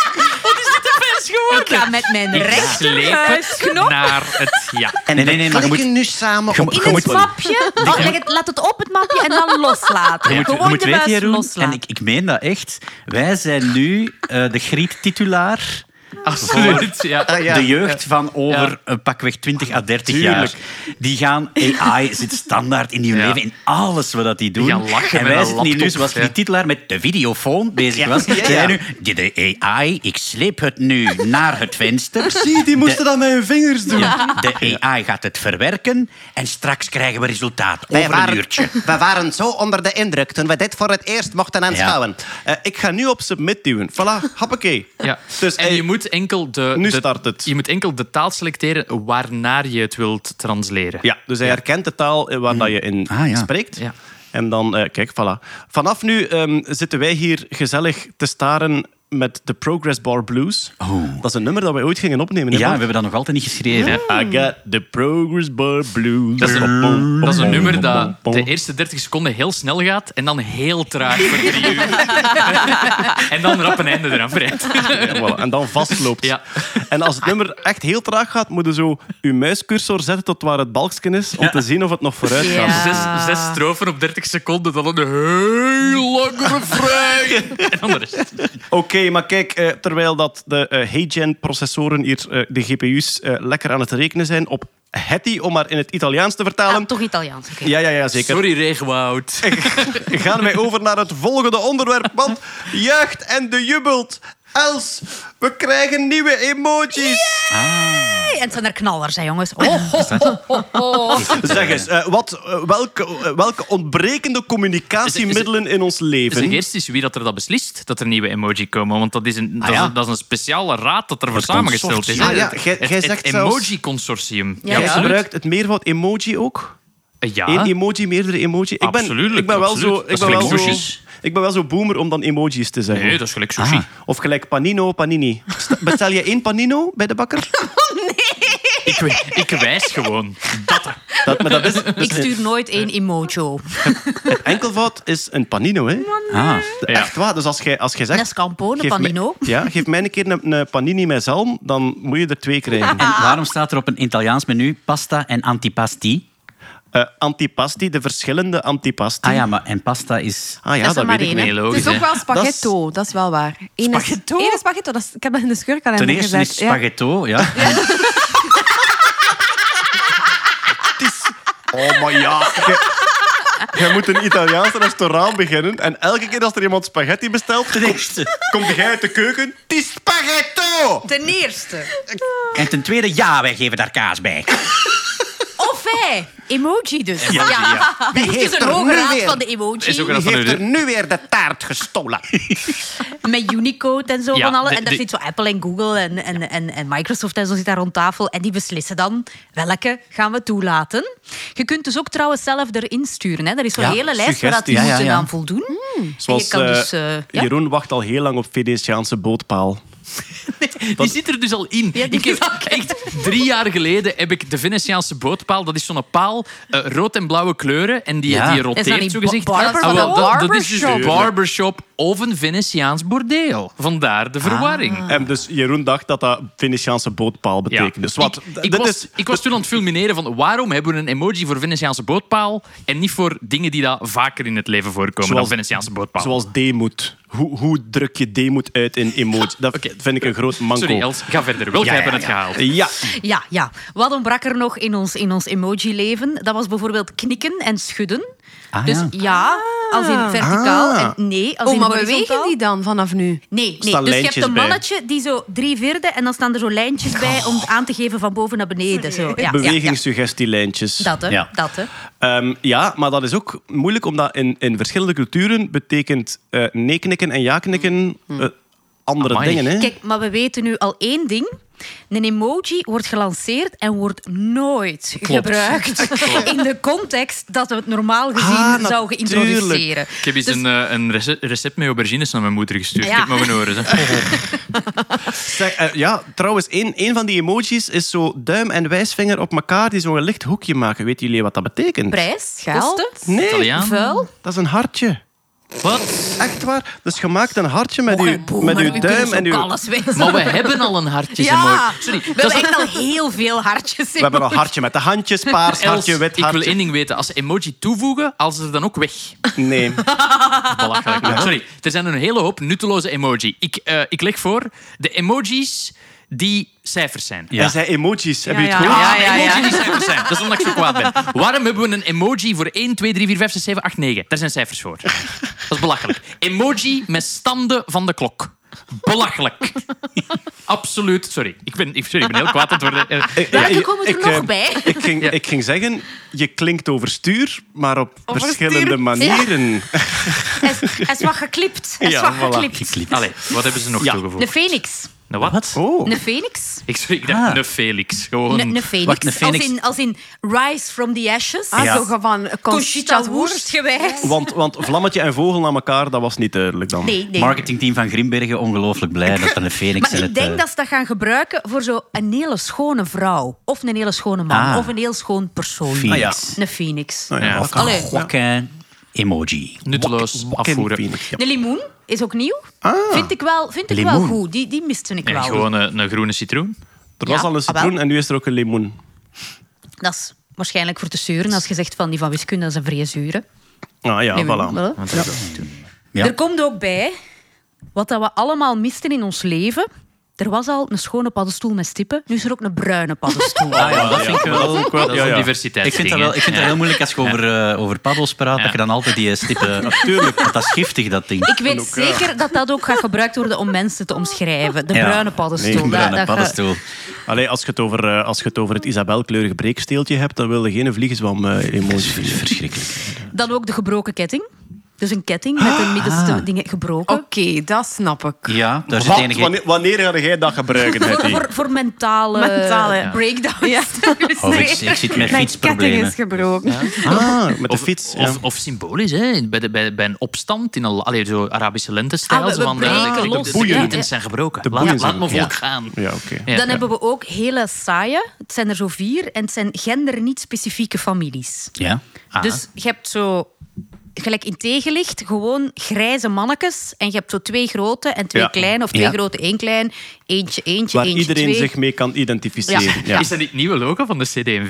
Is
gewoon. Ik ga met mijn
het naar het... Ja.
En
Nee, nee, nee, maar je moet-
nu samen
je
op
moet-
in
je
het mapje. Oh, leg het, laat het op het mapje en dan loslaten.
Je moet, je
Gewoon
moet
de
weten, Jeroen,
loslaten.
en ik, ik meen dat echt, wij zijn nu eh, de Griet-titulaar
Absoluut. Ja.
Ah, ja.
de jeugd van over
Ja.
een pakweg 20 à 30
Tuurlijk.
jaar. Die gaan, AI zit standaard in die
Ja.
leven, in alles wat dat die doen.
Die gaan lachen
en
met
wij zitten hier nu, zoals
ja.
die titelaar met de videofoon bezig was.
Ja, ja.
Zij nu, de, de AI, ik sleep het nu naar het venster.
Zie, die moesten dat met hun vingers doen.
Ja, de AI gaat het verwerken en straks krijgen we resultaat over een uurtje.
we waren zo onder de indruk toen we dit voor het eerst mochten aanschouwen.
Eh, ik ga nu op submit duwen. Voilà, hoppakee.
Ja.
Dus,
en je moet enkel de,
nu
de-
start het.
Je moet enkel de taal selecteren waarnaar je het wilt transleren.
Ja, dus hij herkent de taal eh, waar dat je in
Ah, ja.
spreekt.
Ja.
En dan, eh, kijk, voilà. Vanaf nu ehm, zitten wij hier gezellig te staren met de Progress Bar Blues. Dat is een nummer dat wij ooit gingen opnemen. hè,
Ja, we hebben dat nog altijd niet geschreven.
I got the Progress Bar Blues.
Dat is, een,
bom,
dat is een
bom,
nummer
bom,
dat
bom.
de eerste 30 seconden heel snel gaat en dan heel traag voor drie uur. en dan rap een einde eraan vrijt.
Ja, voilà. En dan vastloopt.
Ja.
En als het nummer echt heel traag gaat, moet je zo je muiscursor zetten tot waar het balkje is, om te zien of het nog vooruit gaat.
Zes, zes strofen op 30 seconden, dan een heel lang refrein. En dan de rest.
Oké, maar kijk, eh, terwijl dat de eh Hey-gen-processoren hier, eh, de GPU's, eh, lekker aan het rekenen zijn op Hetty, om maar in het Italiaans te vertalen.
Ah, toch Italiaans. oké.
Ja, ja, ja, zeker.
Sorry, Regenwoud.
Gaan wij over naar het volgende onderwerp, want juicht en de jubelt. Els, we krijgen nieuwe emojis.
Hey, en het zijn er knallers, hè, jongens. Oh, ho, ho, ho, ho.
Zeg eens, eh, wat, eh, welke, eh, welke ontbrekende communicatiemiddelen in ons
Zeg
leven...
eerst eens wie dat er dat beslist dat er nieuwe emoji komen. Want dat is een, dat is,
ja.
een- dat is een speciale raad dat ervoor samengesteld is.
Ah, ja, jij-
Het- het,
zegt
het emoji-consortium.
Ja,
Jij
ja.
gebruikt het meervoud emoji ook?
Ja.
Eén emoji, meerdere emoji? Ik ben,
Absoluut,
ik ben wel
absoluut.
zo... Ik
is
ben wel zo, ik ben wel zo boomer om dan emojis te zeggen.
Nee, dat is gelijk sushi.
Of gelijk panino, panini. St- Bestel je één panino bij de bakker?
Ik, ik wijs gewoon. Dat.
Dat, maar dat is, dat
Ik stuur nooit één emojo.
het enkelvoud is een panino, hè?
Ah.
Echt waar. Dus als jij, als jij zegt...
Een panino.
Mij, ja, geef mij een keer een, een panini met zalm, dan moet je er twee krijgen.
En waarom staat er op een Italiaans menu pasta en antipasti?
Eh, antipasti, de verschillende antipasti.
Ah ja, maar en pasta is...
Ah ja,
Dat is
weet ik
één,
niet.
Nee,
Het is
logisch.
ook wel spaghetto, dat is, wel waar. Eén
Spaghetto?
Is, is spaghetto, dat is, ik heb dat in de
Ten
scheurkalender
eerste
gezet.
is
Ja.
spaghetto, ja.
Oh, maar ja. Jij- Jij moet een Italiaans restaurant beginnen en elke keer als er iemand spaghetti bestelt,
Ten eerste.
komt jij uit de keuken. Het is spaghetto!
Ten eerste.
En ten tweede, ja, wij geven daar kaas bij.
Of hij. Emoji dus.
Ja.
Is
heeft
dus
er
een hoge
nu
raad
weer-
van de emoji.
Is ook
Wie
een
heeft er nu weer de taart gestolen?
Met Unicode en zo
Ja,
van alle.
de-
en daar
de-
zit zo Apple en Google en, en, en, en Microsoft en zo zit daar rond tafel. En die beslissen dan welke gaan we toelaten. Je kunt dus ook trouwens zelf erin sturen. Hè. Er is zo'n
Ja,
hele lijst waar dat die.
Ja, ja,
moeten
ja.
aan voldoen.
Zoals
je kan
eh,
dus, eh, ja.
Jeroen wacht al heel lang op Venetiaanse bootpaal.
Die zit er dus al in.
Ja,
ik heb, echt, drie jaar geleden heb ik de Venetiaanse bootpaal. Dat is zo'n paal, eh, rood en blauwe kleuren. En die,
Ja.
die roteert,
niet
zo gezegd.
ba- barber-
Ah, wel, dat, is dus een
barbershop?
of een Venetiaans bordeel. Vandaar de verwarring.
En dus Jeroen dacht dat dat Venetiaanse bootpaal
Ja.
betekende. Dus wat,
ik, was,
is,
ik was toen aan het fulmineren van waarom hebben we een emoji voor Venetiaanse bootpaal en niet voor dingen die daar vaker in het leven voorkomen
Zoals-
dan Venetiaanse bootpaal.
zoals demoed. Hoe, hoe druk je demoed uit in emoji? Dat vind ik een groot manco.
Sorry Els, ga verder. Welke
Ja, ja,
hebben het
ja.
gehaald?
Ja,
Ja, ja. Wat ontbrak er nog in ons, in ons emoji-leven? Dat was bijvoorbeeld knikken en schudden.
Ah,
dus
ja.
ja, als in verticaal
Ah.
en nee als
Oh,
in
maar
horizontaal.
bewegen die dan vanaf nu?
Nee, nee. dus je hebt een
bij.
mannetje die zo drie vierde en dan staan er zo lijntjes bij om aan te geven van boven naar beneden. Zo. Ja,
bewegingssuggestielijntjes.
Dat, hè.
Ja.
Dat, hè.
Ehm, ja, maar dat is ook moeilijk, omdat in, in verschillende culturen betekent eh nee knikken en ja knikken eh, andere
Amai.
dingen. Hè?
Kijk, maar we weten nu al één ding. Een emoji wordt gelanceerd en wordt nooit gebruikt in de context dat we het normaal gezien
Ah,
zouden
natuurlijk.
introduceren.
Ik heb eens
Dus-
een, eh, een rece- recept met aubergines naar mijn moeder gestuurd.
Ja.
Ik heb maar mijn oren.
Zeg, ja, trouwens, een, een van die emojis is zo duim en wijsvinger op elkaar die zo'n licht hoekje maken. Weten jullie wat dat betekent?
Prijs,
Geld?
Nee,
Italiaan?
vuil.
dat is een hartje.
Wat?
Echt waar? Dus je maakt een hartje met je,
boemer,
met uw duim
zo
en uw...
alles.
Maar we hebben al een hartjes
Ja.
Sorry,
we
dat
hebben
is
echt al heel veel hartjes.
We hebben een hartje met de handjes, paars
Els,
hartje, wit
ik wil
hartje.
één ding weten. Als ze emoji toevoegen, als ze er dan ook weg.
Nee.
Belachelijk. Sorry, er zijn een hele hoop nutteloze emoji. Ik, eh, ik leg voor de emojis die cijfers zijn.
Ja.
Dat zijn emojis. Heb je het
ja.
gehoord?
Ja,
Ja, ja,
die cijfers zijn. Dat is omdat ik zo kwaad ben. Waarom hebben we een emoji voor 1, 2, 3, 4, 5, 6, 7, 8, 9? Daar zijn cijfers voor. Dat is belachelijk. Emoji met standen van de klok. Belachelijk. Absoluut. Sorry, ik ben, ik, sorry, ik ben heel kwaad aan het worden. Eh,
Ik-
Welke
ik-
komen er
ik,
nog
eh,
bij?
Ik ging, ik ging zeggen, je klinkt overstuur, maar op verschillende manieren.
Hij is, hij is wat geklipt. Hij is
Ja,
wat
voilà.
geklipt.
Allee, wat hebben ze nog
Ja.
toegevoegd?
Een phoenix.
Een wat?
Oh.
Een phoenix.
Ik, sorry, ik dacht
Ah.
een Felix. Gewoon.
Een, een phoenix.
Wacht, een phoenix.
Als, in, als in Rise from the Ashes.
Ah,
Ja.
zo van
Conchita Wurst gewijs.
Want, want Vlammetje en Vogel naar elkaar, dat was niet duidelijk dan.
Nee, nee.
Marketingteam van Grimbergen ongelooflijk blij dat er een Phoenix
Maar
in
ik
het...
denk
eh,
dat ze dat gaan gebruiken voor zo een hele schone vrouw. Of een hele schone man.
Ah.
Of een heel schoon persoon.
Phoenix.
Een phoenix.
Nou ja,
Ja.
of-
Allee.
Emoji.
Nutteloos afvoeren.
Phoenix, ja.
Een limoen is ook nieuw. Vind ik wel, vind ik wel goed. Die, die miste ik
En
wel.
gewoon een, een groene citroen.
Er was
Ja,
al een
ah,
citroen en nu is er ook een limoen.
Dat is waarschijnlijk voor te zeuren als je zegt van die van wiskunde, dat is een vrije zure.
Ah ja,
Limoen,
voilà.
voilà.
Ja.
Er komt ook bij, wat dat we allemaal misten in ons leven. Er was al een schone paddenstoel met stippen. Nu is er ook een bruine paddenstoel.
Ah ja, dat vind ik wel...
ook wel-
Dat is
ja,
diversiteit.
Ik vind, dat wel, ik vind dat heel moeilijk als je over, eh, over paddels praat,
Ja.
dat je dan altijd die stippen... Natuurlijk. Want dat is giftig, dat ding.
Ik weet zeker dat dat ook gaat gebruikt worden om mensen te omschrijven. De
Ja.
bruine paddenstoel.
Nee,
Dat-
Bruine
dat ge-
paddenstoel.
Allee, als, je het over, eh, als je het over het Isabelkleurig breeksteeltje hebt, dan wil je geen vliegenzwam eh emoji.
Verschrikkelijk.
Dan ook de gebroken ketting. Dus een ketting met de middenste dingen gebroken.
Oké, dat snap ik.
Ja, daar zit
Wat?
enige...
Wanneer, wanneer ga jij dat gebruiken,
Voor, voor, voor mentale,
Mentale, ja.
breakdowns.
Ja.
Oh, ik, ik zit met
Mijn ketting
fietsproblemen.
is gebroken.
Ah, met de
Of,
fiets. ja.
of, of symbolisch, hè? Bij, de, bij, bij een opstand in een allee, zo Arabische lentestijl.
Ah, we-
van, eh, de- de-
los.
De,
Boeien.
ketens zijn gebroken.
De
laat, laat
zijn-
volk gaan.
Ja, oké.
Ja.
Dan hebben we ook hele saaie. Het zijn er zo vier. En het zijn gender niet specifieke families.
Ja.
Ah.
Dus je hebt zo, gelijk in tegenlicht, gewoon grijze mannetjes. En je hebt zo twee grote en twee
Ja.
kleine. Of twee
Ja.
grote, één klein. Eentje, eentje,
Waar
eentje,
iedereen
twee.
zich mee kan identificeren.
Ja.
Ja.
Is dat niet het nieuwe logo van de CD&V?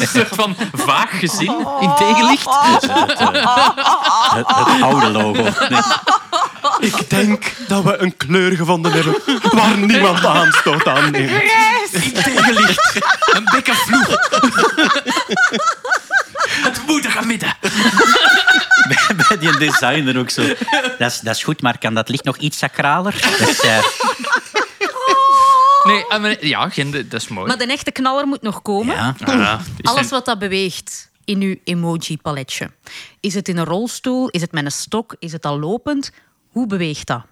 een soort van vaag gezin in tegenlicht.
Het, het oude logo. Nee.
Ik denk dat we een kleur gevonden hebben waar niemand aanstoot aan neemt.
In tegenlicht. Een bekke vloeg. Het moet gaan midden.
Bij die designer ook zo. Dat is, dat is goed, maar kan dat licht nog iets sacraler? Dat is, eh,
Nee, eh, maar- ja, dat is mooi.
Maar de echte knaller moet nog komen.
ja.
Ah, is
Alles
een-
wat dat beweegt in uw emoji-paletje. Is het in een rolstoel? Is het met een stok? Is het al lopend? Hoe beweegt dat?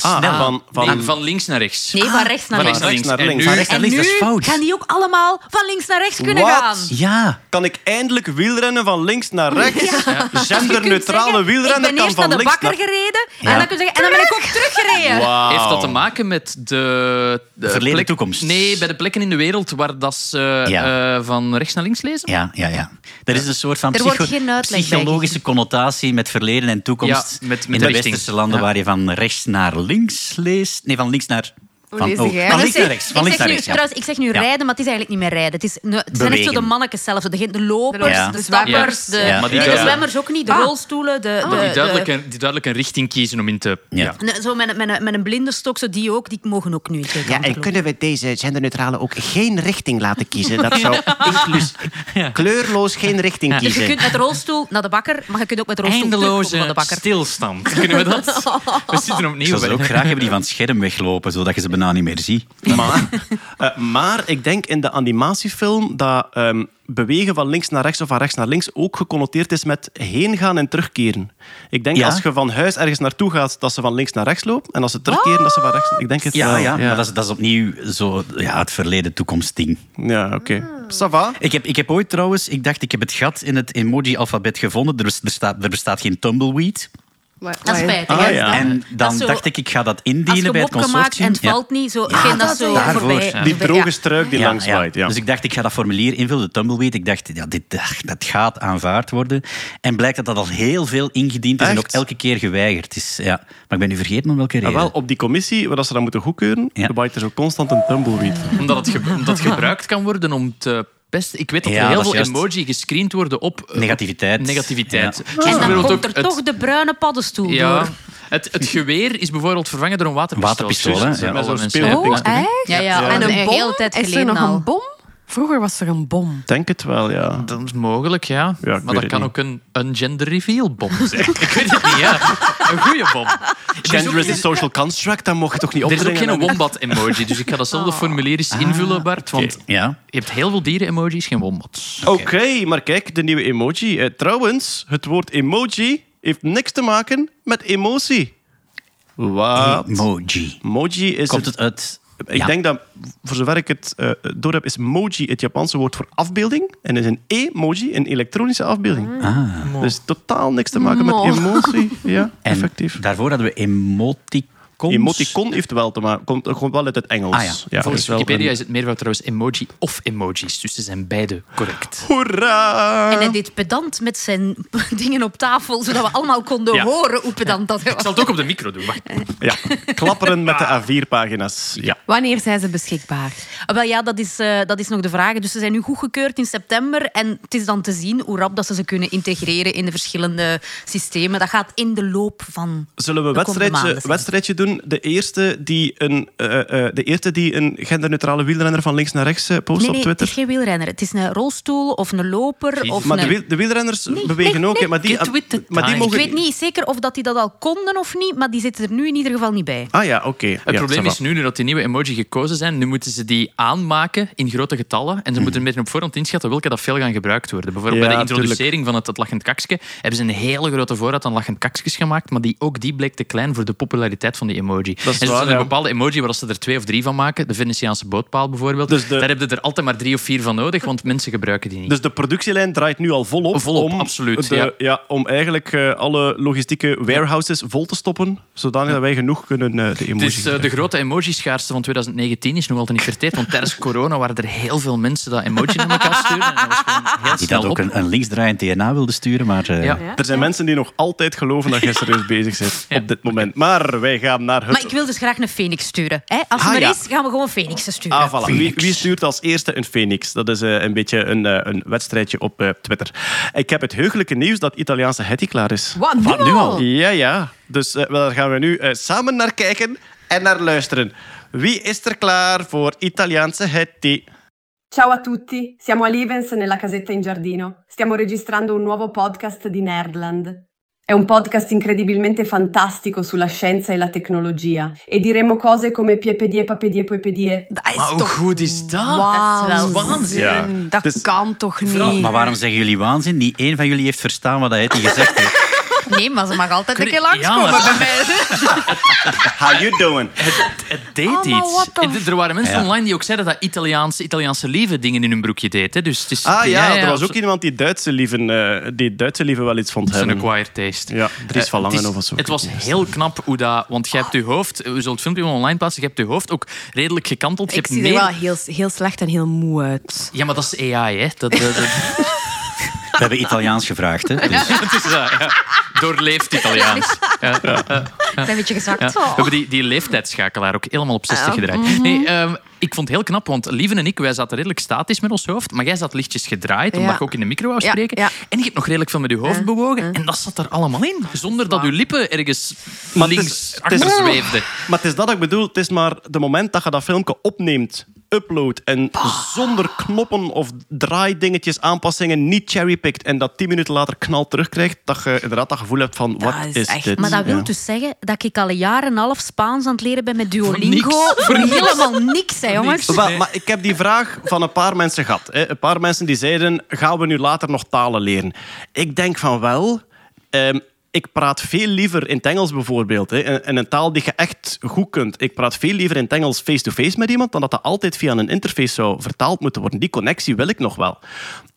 Ah,
Snel.
van, van,
Nee, van links naar rechts.
Nee, van rechts naar
Van
links.
rechts naar links.
naar
En
links.
nu-
Van rechts
En
links, dat is fout.
gaan die ook allemaal van links naar rechts kunnen
Wat?
gaan.
ja.
Kan ik eindelijk wielrennen van links naar rechts?
Kunt
Genderneutrale
Ik ben
kan
eerst
van
naar de
links
bakker
naar...
gereden
Ja.
en, dan kun je zeggen, en dan ben ik ook teruggereden.
Wauw.
Heeft dat te maken met de, de
Verleden
plek-
toekomst.
Nee, bij de plekken in de wereld waar dat ze
Ja.
eh, van rechts naar links lezen?
Ja, ja, ja. Er is een soort van
Er wordt
psycho-
geen uitleg bij
psychologische connotatie met verleden en toekomst
Ja, met- met
in
de
de
richting.
westerse landen
Ja.
waar je van rechts naar links leest. Nee, van links naar... Van,
lees
oh,
jij?
van links
Ik
naar
zeg-
rechts. Van
ik
links
zeg
naar
nu,
rechts, ja.
trouwens, ik zeg nu
Ja.
rijden, maar het is eigenlijk niet meer rijden. Het, is, het zijn echt zo de mannetjes zelf. De, de lopers,
Ja.
de stappers,
zwemmers.
de,
Ja.
Maar die
nee, de
duidelijk-
zwemmers ook niet. De rolstoelen, de, de,
Die
de-
duidelijk, een, die duidelijk een richting kiezen om in te...
Ja.
Zo met, een- met, met een blinde stok, zo die ook, die mogen ook nu
Ja, en
lopen.
kunnen we deze genderneutrale ook geen richting laten kiezen? Dat zou inclus kleurloos geen richting
Dus je
kiezen.
kunt met de rolstoel naar de bakker, maar je kunt ook met de rolstoel naar de
Eindeloze
bakker.
stilstand. Kunnen we dat? We zitten
Ik
opnieuw
zou ze
bij.
ook graag hebben die van het scherm weglopen, zodat je ze bijna niet meer ziet.
Maar, eh, maar ik denk in de animatiefilm dat ehm, bewegen van links naar rechts of van rechts naar links ook geconnoteerd is met heen gaan en terugkeren. Ik denk
Ja?
als je van huis ergens naartoe gaat, dat ze van links naar rechts lopen. En als ze terugkeren, dat ze van rechts... Ik denk het
Ja,
wel.
ja, maar dat is, dat is opnieuw zo, ja, het verleden-toekomst ding.
Ja, oké. Ça va?
Ik heb, ik heb ooit trouwens, ik dacht ik heb het gat in het emoji-alfabet gevonden. Er, is- er, staat, er bestaat geen tumbleweed.
Dat is spijtig.
Ah, ja.
En dan
zo-
dacht ik, ik ga dat indienen bij het
opgemaakt en
consortium.
het valt niet, zo, geen dat,
dat,
zo
ja.
voorbij.
Die
Ja.
droge struik die langs waait. Ja.
Dus ik dacht, ik ga dat formulier invullen, de tumbleweed. Ik dacht, ja, dit, dat gaat aanvaard worden. En blijkt dat dat al heel veel ingediend is en ook elke keer geweigerd is. Ja. Maar ik ben nu vergeten om welke
Ah,
reden.
wel, op die commissie, waar dat ze dat moeten goedkeuren,
Ja.
waait er zo constant een tumbleweed.
Omdat het, ge- omdat het gebruikt kan worden om te pesten. Ik weet dat
Ja,
er heel
dat is
veel
juist.
emoji gescreend worden op... eh,
Negativiteit.
op Negativiteit.
Ja.
Dus
En dan
bijvoorbeeld
komt er
het-
toch de bruine paddenstoel
Ja,
door.
het, het geweer is bijvoorbeeld vervangen door een waterpistool.
Waterpistool, hè? Ja.
Met zo'n.
Oh, echt?
Ja, ja,
Ja.
en
En
een
een bom?
hele tijd
Is er
geleden
nog
al.
een bom? Vroeger was er een bom.
Denk het wel, ja.
Dat is mogelijk, ja.
Weet
maar dat
het
kan
niet.
ook een, een gender reveal bom zijn. ik weet het niet, ja. Een goede bom. Er
Gender is a social construct, dat mocht je toch niet
Er is
opdringen?
ook geen wombat-emoji, dus ik ga datzelfde formulier eens invullen, Bart. Want
Ja.
je hebt heel veel dieren-emojis, geen wombats.
Oké, maar kijk, de nieuwe emoji. Eh, trouwens, het woord emoji heeft niks te maken met emotie. Wat?
Emoji.
Emoji is
Komt
het...
het uit...
Ik
Ja.
denk dat, voor zover ik het eh door heb, is emoji het Japanse woord voor afbeelding. En is een emoji een elektronische afbeelding.
Ah.
Dus totaal niks te maken met emotie. Ja,
En
effectief.
daarvoor hadden we emoticons.
Emoticon heeft wel te maken, komt komt wel uit het Engels.
Ah, ja.
Volgens
wel
Wikipedia
een-
is het meervoud trouwens emoji of emojis, dus ze zijn beide correct.
Hoera!
En hij deed pedant met zijn dingen op tafel, zodat we allemaal konden
Ja.
horen hoe pedant dat hij
Ik
was.
zal het ook op de micro doen. Wacht.
Ja, klapperen met de A4-pagina's. Ja.
Wanneer zijn ze beschikbaar?
Ah, Wel ja, dat is, eh, dat is nog de vraag. Dus ze zijn nu goedgekeurd in september. En het is dan te zien hoe rap dat ze ze kunnen integreren in de verschillende systemen. Dat gaat in de loop van.
Zullen we een wedstrijdje, wedstrijdje doen? De eerste, die een, eh, eh, de eerste die een genderneutrale wielrenner van links naar rechts eh, post
Nee,
op
nee, het
Twitter.
is geen wielrenner. Het is een rolstoel of een loper. Of
Maar de,
een...
wiel- de wielrenners bewegen
nee,
ook. hè, Maar die, maar die
time.
Ik
mogen...
weet niet zeker of dat die dat al konden of niet, maar die zitten er nu in ieder geval niet bij.
Ah ja, oké.
Het
Ja,
probleem is nu, nu dat die nieuwe emoji gekozen zijn, nu moeten ze die aanmaken in grote getallen. En ze moeten een beetje op voorhand inschatten welke dat veel gaan gebruikt worden. Bijvoorbeeld
Ja,
bij de introducering van het, het lachend kakske hebben ze een hele grote voorraad aan lachend kakskes gemaakt, maar die, ook die bleek te klein voor de populariteit van die emoji.
Dat is
en
waar,
zijn er
ja.
bepaalde emoji waar ze er twee of drie van maken. De Venetiaanse bootpaal bijvoorbeeld.
Dus de-
Daar heb je er altijd maar drie of vier van nodig, want mensen gebruiken die niet.
Dus de productielijn draait nu al volop.
Volop,
om
absoluut,
de-
ja.
ja, om eigenlijk eh, alle logistieke warehouses vol te stoppen, zodanig dat wij genoeg kunnen eh, de emoji
Dus eh, de grote emoji-schaarste van 2019 is nog altijd niet verteerd. Want tijdens corona waren er heel veel mensen dat emoji naar elkaar sturen. En dat was gewoon heel
Die dat ook een, een linksdraaiend DNA wilde sturen, maar... eh,
Ja.
Er zijn mensen die nog altijd geloven dat jij serieus bezig bent
Ja.
op dit moment. Maar wij gaan naar het...
Maar ik wil dus graag een Phoenix sturen. Hè? Als het
Ah,
er
ja.
is, gaan we gewoon Phoenixen sturen.
Ah, voilà. Wie, wie stuurt als eerste een Phoenix? Dat is eh, een beetje een, eh, een wedstrijdje op eh, Twitter. Ik heb het heugelijke nieuws dat Italiaanse Hetty klaar is.
Wat, nu,
Wat, nu al?
Ja, ja. Dus eh, daar gaan we nu eh, samen naar kijken en naar luisteren. Wie is er klaar voor Italiaanse Hetty?
Ciao a tutti, siamo a Livens nella casetta in giardino. Stiamo registrando un nuovo podcast di Nerdland. È un podcast incredibilmente fantastico sulla scienza e la tecnologia e diremo cose come piepedie, papedie, poepedie.
Maar hoe goed is dat?
Dat is
waanzin.
Ja.
Dat
Dus-
kan toch niet?
Maar waarom zeggen jullie waanzin? Niet één van jullie heeft verstaan wat hij gezegd heeft.
Nee, maar ze mag altijd een keer
ja,
langskomen
maar-
bij mij.
How you doing?
Het deed
Oh,
iets. Er waren mensen
Ja.
online die ook zeiden dat Italiaanse, Italiaanse lieve dingen in hun broekje deed. Hè. Dus het is,
Ah ja, er was
zo-
ook iemand die Duitse lieven, eh, die Duitse lieven wel iets vond
is een
hebben.
acquired taste.
Ja, Dries
Eh,
van
het is-
Langen of zo.
Het was heel knap hoe dat... Want je hebt je hoofd... We zullen het filmpje wel online plaatsen. Je hebt je hoofd ook redelijk gekanteld. Je
Ik
hebt
zie er wel heel, heel slecht en heel moe uit.
Ja, maar dat is AI, hè. Dat, dat, dat-
We hebben Italiaans gevraagd, hè. Dus,
het is dat, ja. Doorleefd Italiaans. Ja, ja, ja.
Klein beetje gezakt.
Ja. We hebben die, die leeftijdsschakelaar ook helemaal op 60 gedraaid. Nee, ehm, ik vond het heel knap, want Lieven en ik, wij zaten redelijk statisch met ons hoofd, maar jij zat lichtjes gedraaid, omdat
Ja.
je ook in de micro wou spreken.
ja.
En je hebt nog redelijk veel met je hoofd bewogen. En dat zat er allemaal in, zonder dat je lippen ergens
Maar
links
het is-
achter zweefden.
Maar het is dat dat ik bedoel. Het is maar de moment dat je dat filmpje opneemt, upload en zonder knoppen of draaidingetjes, aanpassingen, niet cherrypicked en dat tien minuten later knal terugkrijgt, dat je inderdaad dat gevoel hebt van wat
is
is,
echt-
dit?
Maar dat wil
Ja.
dus zeggen dat ik al een jaar en een half Spaans aan het leren ben met Duolingo.
niks.
Voor helemaal niks, hè, jongens.
niks.
Maar ik heb die vraag van een paar mensen gehad. Hè. Een paar mensen die zeiden, gaan we nu later nog talen leren? Ik denk van wel... Ehm, ik praat veel liever in het Engels bijvoorbeeld. Hè, in- een taal die je echt goed kunt. Ik praat veel liever in het Engels face-to-face met iemand dan dat dat altijd via een interface zou vertaald moeten worden. Die connectie wil ik nog wel.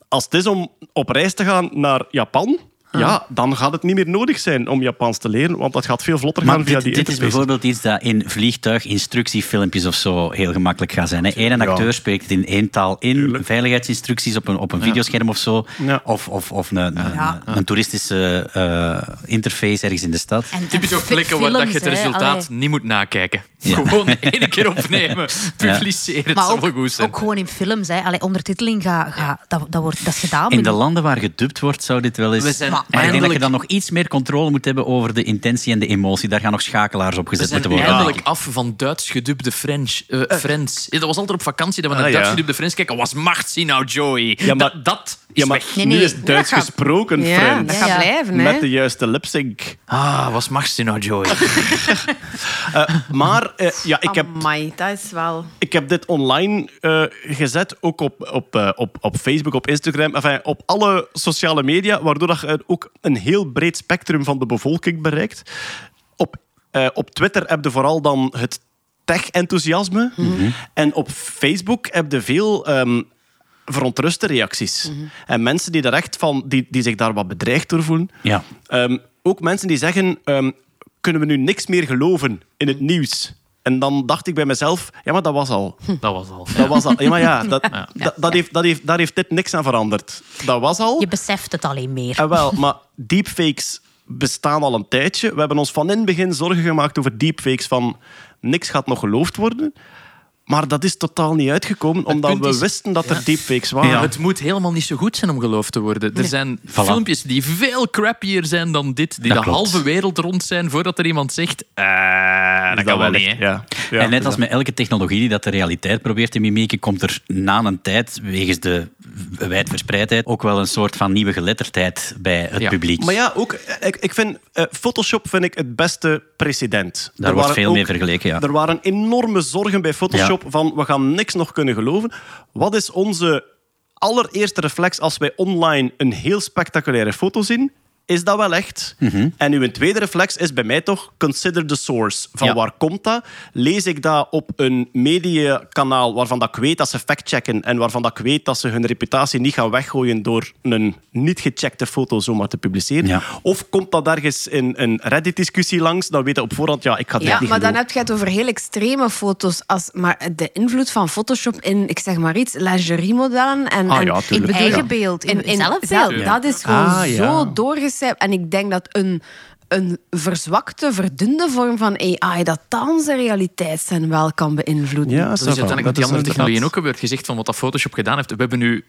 Als het is om op reis te gaan naar Japan ja, dan gaat het niet meer nodig zijn om Japans te leren, want dat gaat veel vlotter
Maar
gaan via
dit,
die
dit is bijvoorbeeld iets dat in vliegtuiginstructiefilmpjes of zo heel gemakkelijk gaat zijn. Eén een acteur spreekt het in één taal in, veiligheidsinstructies op een, op een videoscherm of zo.
Ja.
Of, of, of een, een, toeristische eh, interface ergens in de stad.
En,
Typisch ook plekken waar dat je het resultaat niet moet nakijken.
Ja.
Gewoon één keer opnemen, publiceren. Het
Maar ook,
wel goed zijn.
ook gewoon in films. Hè. Allee, ondertiteling, ga, ga, dat, dat, wordt, dat is gedaan.
In de landen waar gedubt wordt, zou dit wel eens...
We zijn
Maar ik denk dat je dan nog iets meer controle moet hebben over de intentie en de emotie. Daar gaan nog schakelaars op gezet moeten worden.
eindelijk af van Duits gedubde French. eh, Friends. Ja, dat was altijd op vakantie dat we naar
Ah,
Duits
ja.
gedubde Friends kijken. Was macht sie nou, Joey?
Ja, maar-
dat, dat is
Ja, maar.
Nee,
nu is Duits
Dat gaat-
gesproken,
Ja,
Friends.
dat gaat blijven. Hè?
Met de juiste lip-sync.
Ah, was macht sie nou, Joey?
Eh, maar eh, ja, ik heb,
Amai, dat is wel...
ik heb dit online eh, gezet, ook op, op, eh, op, op Facebook, op Instagram, enfin, op alle sociale media, waardoor dat je ook een heel breed spectrum van de bevolking bereikt. Op, eh, op Twitter heb je vooral dan het tech-enthousiasme. En op Facebook heb je veel ehm, verontruste reacties. En mensen die, er echt van, die, die zich daar wat bedreigd door voelen.
Ja.
Ehm, ook mensen die zeggen, ehm, kunnen we nu niks meer geloven in het nieuws? En dan dacht ik bij mezelf, ja, maar dat was al.
Dat was al.
Dat was al. Ja, maar ja, dat, dat, dat heeft, dat heeft, daar heeft dit niks aan veranderd. Dat was al.
Je beseft het alleen meer.
En wel, maar deepfakes bestaan al een tijdje. We hebben ons van in het begin zorgen gemaakt over deepfakes van niks gaat nog geloofd worden. Maar dat is totaal niet uitgekomen, omdat we
is-
wisten dat er deepfakes waren.
Ja. Het moet helemaal niet zo goed zijn om geloofd te worden. Er zijn filmpjes die veel crappier zijn dan dit, die
Dat
de
klopt.
halve wereld rond zijn voordat er iemand zegt. eh dat kan wel niet.
Ja. Ja.
en net als met elke technologie die dat de realiteit probeert te mimieken, komt er na een tijd, wegens de wijdverspreidheid, ook wel een soort van nieuwe geletterdheid bij het
Ja.
publiek.
Maar ja, ook, ik, ik vind, eh, Photoshop vind ik het beste precedent.
Daar
Er
wordt
waren
veel
ook-
mee vergeleken, ja.
Er waren enorme zorgen bij Photoshop van we gaan niks nog kunnen geloven. Wat is onze allereerste reflex als wij online een heel spectaculaire foto zien? Is dat wel echt?
Mhm.
En uw tweede reflex is bij mij toch consider the source. Van
Ja.
waar komt dat? Lees ik dat op een mediakanaal waarvan dat ik weet dat ze factchecken en waarvan dat ik weet dat ze hun reputatie niet gaan weggooien door een niet gecheckte foto zomaar te publiceren?
Ja.
Of komt dat ergens in een Reddit-discussie langs? Dan weet je op voorhand, ja, ik ga het
Ja,
niet
maar dan heb je het over heel extreme foto's. Als, maar de invloed van Photoshop in, ik zeg maar iets, lingeriemodellen en,
Ah
en
ja,
in eigen beeld, in, zelfbeeld.
zelf- Dat is gewoon
Ah, ja.
En ik denk dat een, een verzwakte, verdunde vorm van AI, dat dat onze realiteit zijn wel kan beïnvloeden.
Ja,
Dat is uiteindelijk met die andere technologieën ook gebeurd. Gezegd van wat dat Photoshop gedaan heeft. We hebben nu...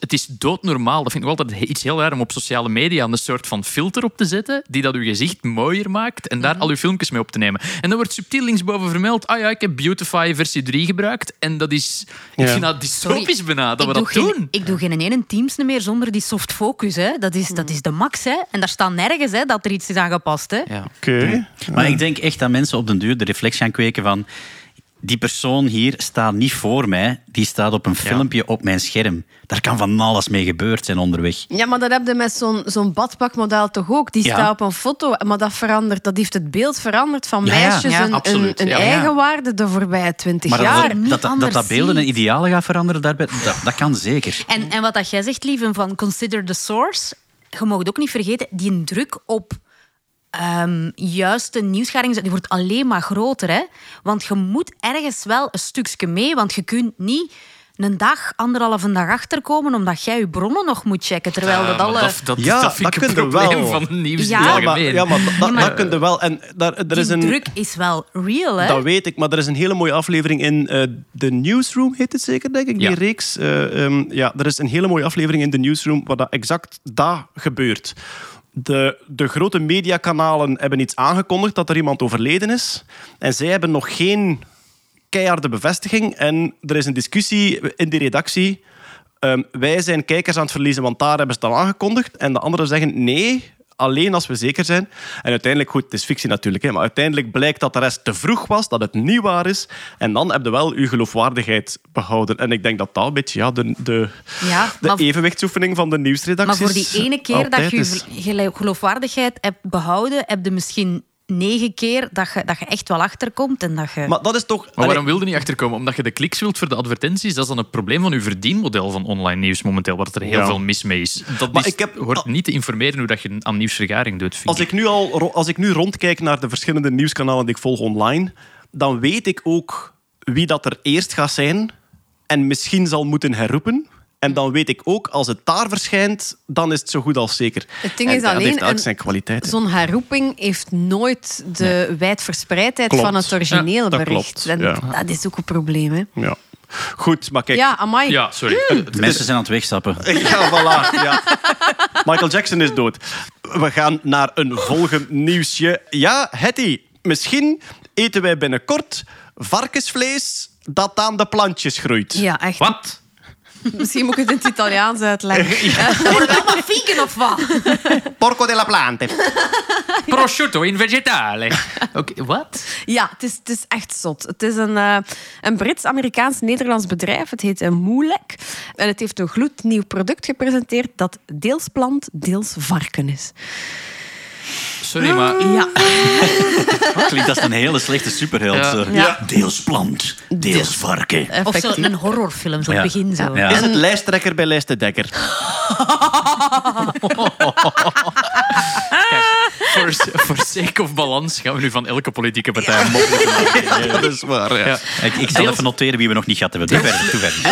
Het is doodnormaal. Dat vind ik wel altijd iets heel raar om op sociale media een soort van filter op te zetten die dat uw gezicht mooier maakt en
Mhm.
daar al uw filmpjes mee op te nemen. En dan wordt subtiel linksboven vermeld ah ja, ik heb Beautify versie 3 gebruikt. En dat is... Ik
Ja.
vind dat dystopisch bijna, dat
ik
we dat
doe
doen.
Geen, ik doe geen ene Teams meer zonder die soft focus. Hè. Dat, is, dat is de max. Hè. En daar staat nergens hè, dat er iets is aangepast. Hè.
Ja.
Oké.
Maar ik denk echt dat mensen op den duur de reflex gaan kweken van... Die persoon hier staat niet voor mij, die staat op een filmpje op mijn scherm. Daar kan van alles mee gebeurd zijn onderweg.
Ja, maar dat heb je met zo'n zo'n badpakmodel toch ook. Die
Ja.
staat op een foto, maar dat verandert. Dat heeft het beeld veranderd van
Ja,
meisjes
Ja,
een,
absoluut.
een, een
Ja, ja.
eigen waarde de voorbije twintig
Maar
jaar.
dat,
niet
dat, dat, dat, dat beelden en idealen gaat veranderen, daarbij, dat, dat kan zeker.
En, en wat dat jij zegt, lieve, van consider the source. Je mag het ook niet vergeten, die druk op ehm, juiste nieuwsgaring, die wordt alleen maar groter. Hè? Want je moet ergens wel een stukje mee, want je kunt niet een dag, anderhalve dag achterkomen omdat jij je bronnen nog moet checken. Terwijl dat
maar
alle...
dat, dat,
Ja,
dat vind
dat
ik een probleem
wel.
van nieuws
Ja.
het
Ja, maar, ja, maar dat,
maar-
kun je wel. En daar, er is een,
druk is wel real, hè?
Dat weet ik, maar er is een hele mooie aflevering in eh The Newsroom, heet het zeker, denk ik, die reeks. Eh, ehm, ja, er is een hele mooie aflevering in The Newsroom waar dat exact dat gebeurt. De, de grote mediakanalen hebben iets aangekondigd dat er iemand overleden is. En zij hebben nog geen keiharde bevestiging. En er is een discussie in die redactie. Ehm, wij zijn kijkers aan het verliezen, want daar hebben ze het al aangekondigd. En de anderen zeggen nee, alleen als we zeker zijn. En uiteindelijk, goed, het is fictie natuurlijk, hè, maar uiteindelijk blijkt dat de rest te vroeg was, dat het niet waar is. En dan heb je wel je geloofwaardigheid behouden. En ik denk dat dat een beetje ja, de, de,
Ja,
de
maar-
evenwichtsoefening van de
Maar
nieuwsredacties
voor die ene keer dat je je gelo- geloofwaardigheid hebt behouden, heb je misschien negen keer dat je, dat je echt wel achterkomt. En dat je...
Maar dat is toch...
Maar
Allee,
waarom wilde niet achterkomen? Omdat je de kliks wilt voor de advertenties. Dat is dan het probleem van uw verdienmodel van online nieuws momenteel, waar er heel
Ja.
veel mis mee is. Dat
Maar
is,
ik heb-
hoort niet te informeren hoe dat je aan nieuwsvergaring doet, vind
Als ik, nu al, als ik nu rondkijk naar de verschillende nieuwskanalen die ik volg online, dan weet ik ook wie dat er eerst gaat zijn en misschien zal moeten herroepen. En dan weet ik ook, als het daar verschijnt, dan is het zo goed als zeker.
Het ding
En
is
dat
alleen,
heeft elk
een-
zijn kwaliteiten.
Zo'n herroeping heeft nooit de wijdverspreidheid
Klopt.
van het origineel
Ja, dat
bericht.
klopt,
En
ja.
dat is ook een probleem. Hè?
Ja. Goed, maar kijk.
Ja, amai.
Ja, sorry.
De mensen zijn aan het wegstappen.
Ja, voilà. Ja. Michael Jackson is dood. We gaan naar een volgend nieuwsje. Ja, Hetty, misschien eten wij binnenkort varkensvlees dat aan de plantjes groeit.
Ja, echt.
Wat?
Misschien moet ik het in het Italiaans uitleggen.
Worden we allemaal vegan of wat?
Porco della plante.
Prosciutto in vegetale. Oké, wat?
Ja, het is, het is echt zot. Het is een, eh, een Brits-Amerikaans-Nederlands bedrijf. Het heet uh, Moelek. En het heeft een gloednieuw product gepresenteerd dat deels plant, deels varken is.
Sorry, maar...
Ja,
Klinkt als een hele slechte superheld.
Ja.
zo.
Ja.
Deels plant, deels varken.
Of zo
effectief.
een horrorfilm, zo
Ja.
het begin zo.
Ja.
Is het lijsttrekker bij Lijst de Dekker?
Voor, voor sake of balans gaan we nu van elke politieke partij een mop maken.
Dat is waar, ja.
Ja.
Ik, ik zal even noteren wie we nog niet gehad hebben. Doe verder, doe verder.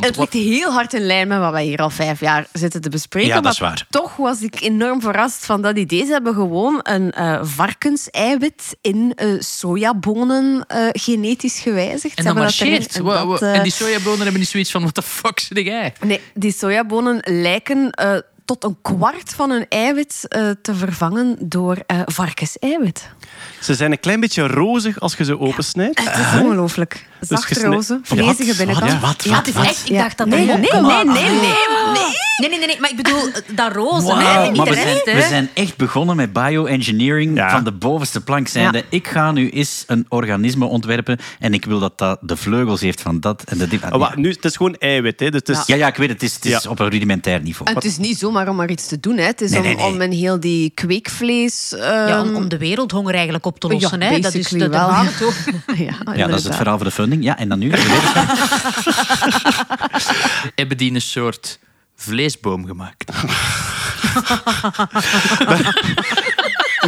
Het
Wat-
ligt heel hard in lijn met wat wij hier al vijf jaar zitten te bespreken.
Ja, dat is
maar
waar.
Toch was ik enorm verrast van dat idee. Ze hebben gewoon een eh varkenseiwit in eh, sojabonen eh, genetisch gewijzigd.
En dat marcheert.
en dat,
die sojabonen hebben niet zoiets van, what the fuck zit jij?
Nee, die sojabonen lijken eh, tot een kwart van hun eiwit eh, te vervangen door eh varkenseiwit.
Ze zijn een klein beetje rozig als je ze opensnijdt.
Het is ongelooflijk. Zacht
gesne-
roze, vlezige
Wat?
binnenkant.
Wat? Wat?
Ja, het is
Wat?
echt... Ik
Ja.
dacht dat
Nee, nee, nee, nee, nee, nee.
Nee, nee, nee, nee, maar ik bedoel, dat roze, niet
maar
de
we zijn, we zijn echt begonnen met bioengineering
Ja.
van de bovenste plank zijnde.
Ja.
Ik ga nu eens een organisme ontwerpen en ik wil dat dat de vleugels heeft van dat en de dit.
Oh, nu, het is gewoon eiwit. Hè. Dus het is,
Ja, ja, ik weet het. Het is, het is
Ja.
op een rudimentair niveau.
En het is niet zomaar om maar iets te doen. Hè. Het is
Nee,
om,
nee, nee.
om in heel die kweekvlees...
Ja,
ehm,
om, om de wereldhonger eigenlijk op te lossen,
Ja,
hè. Dat is de, de
wel. ja,
Ja, dat is het verhaal voor de funding. Ja, en dan nu?
Hebben die een soort vleesboom gemaakt?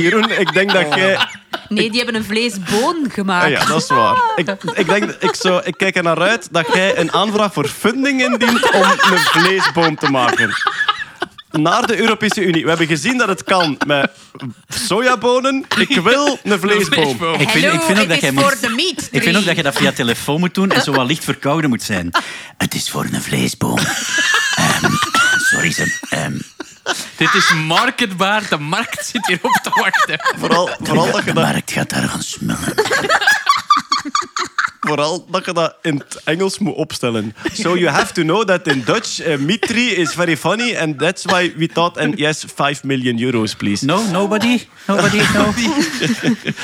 Jeroen, ik denk dat jij...
Nee, die hebben een vleesboon gemaakt.
Ah ja, dat is waar. Ik, ik, denk, ik, zou, ik kijk er naar uit dat jij een aanvraag voor funding indient om een vleesboom te maken. Naar de Europese Unie. We hebben gezien dat het kan met sojabonen. Ik wil een vleesboom.
Ik vind, ik vind ook dat
is
jij moet... Ik vind ook dat je dat via telefoon moet doen en zo wat licht verkouden moet zijn. Het is voor een vleesboom. Ehm, sorry, ze. ehm,
Dit is marketbaar. De markt zit hierop te wachten.
Vooral, vooral, dat je
de
dat,
markt gaat daar gaan smullen.
Vooral dat je dat in het Engels moet opstellen. So you have to know that in Dutch, uh, tree is very funny and that's why we thought, and yes, 5 million euros, please.
No, nobody? Nobody? No?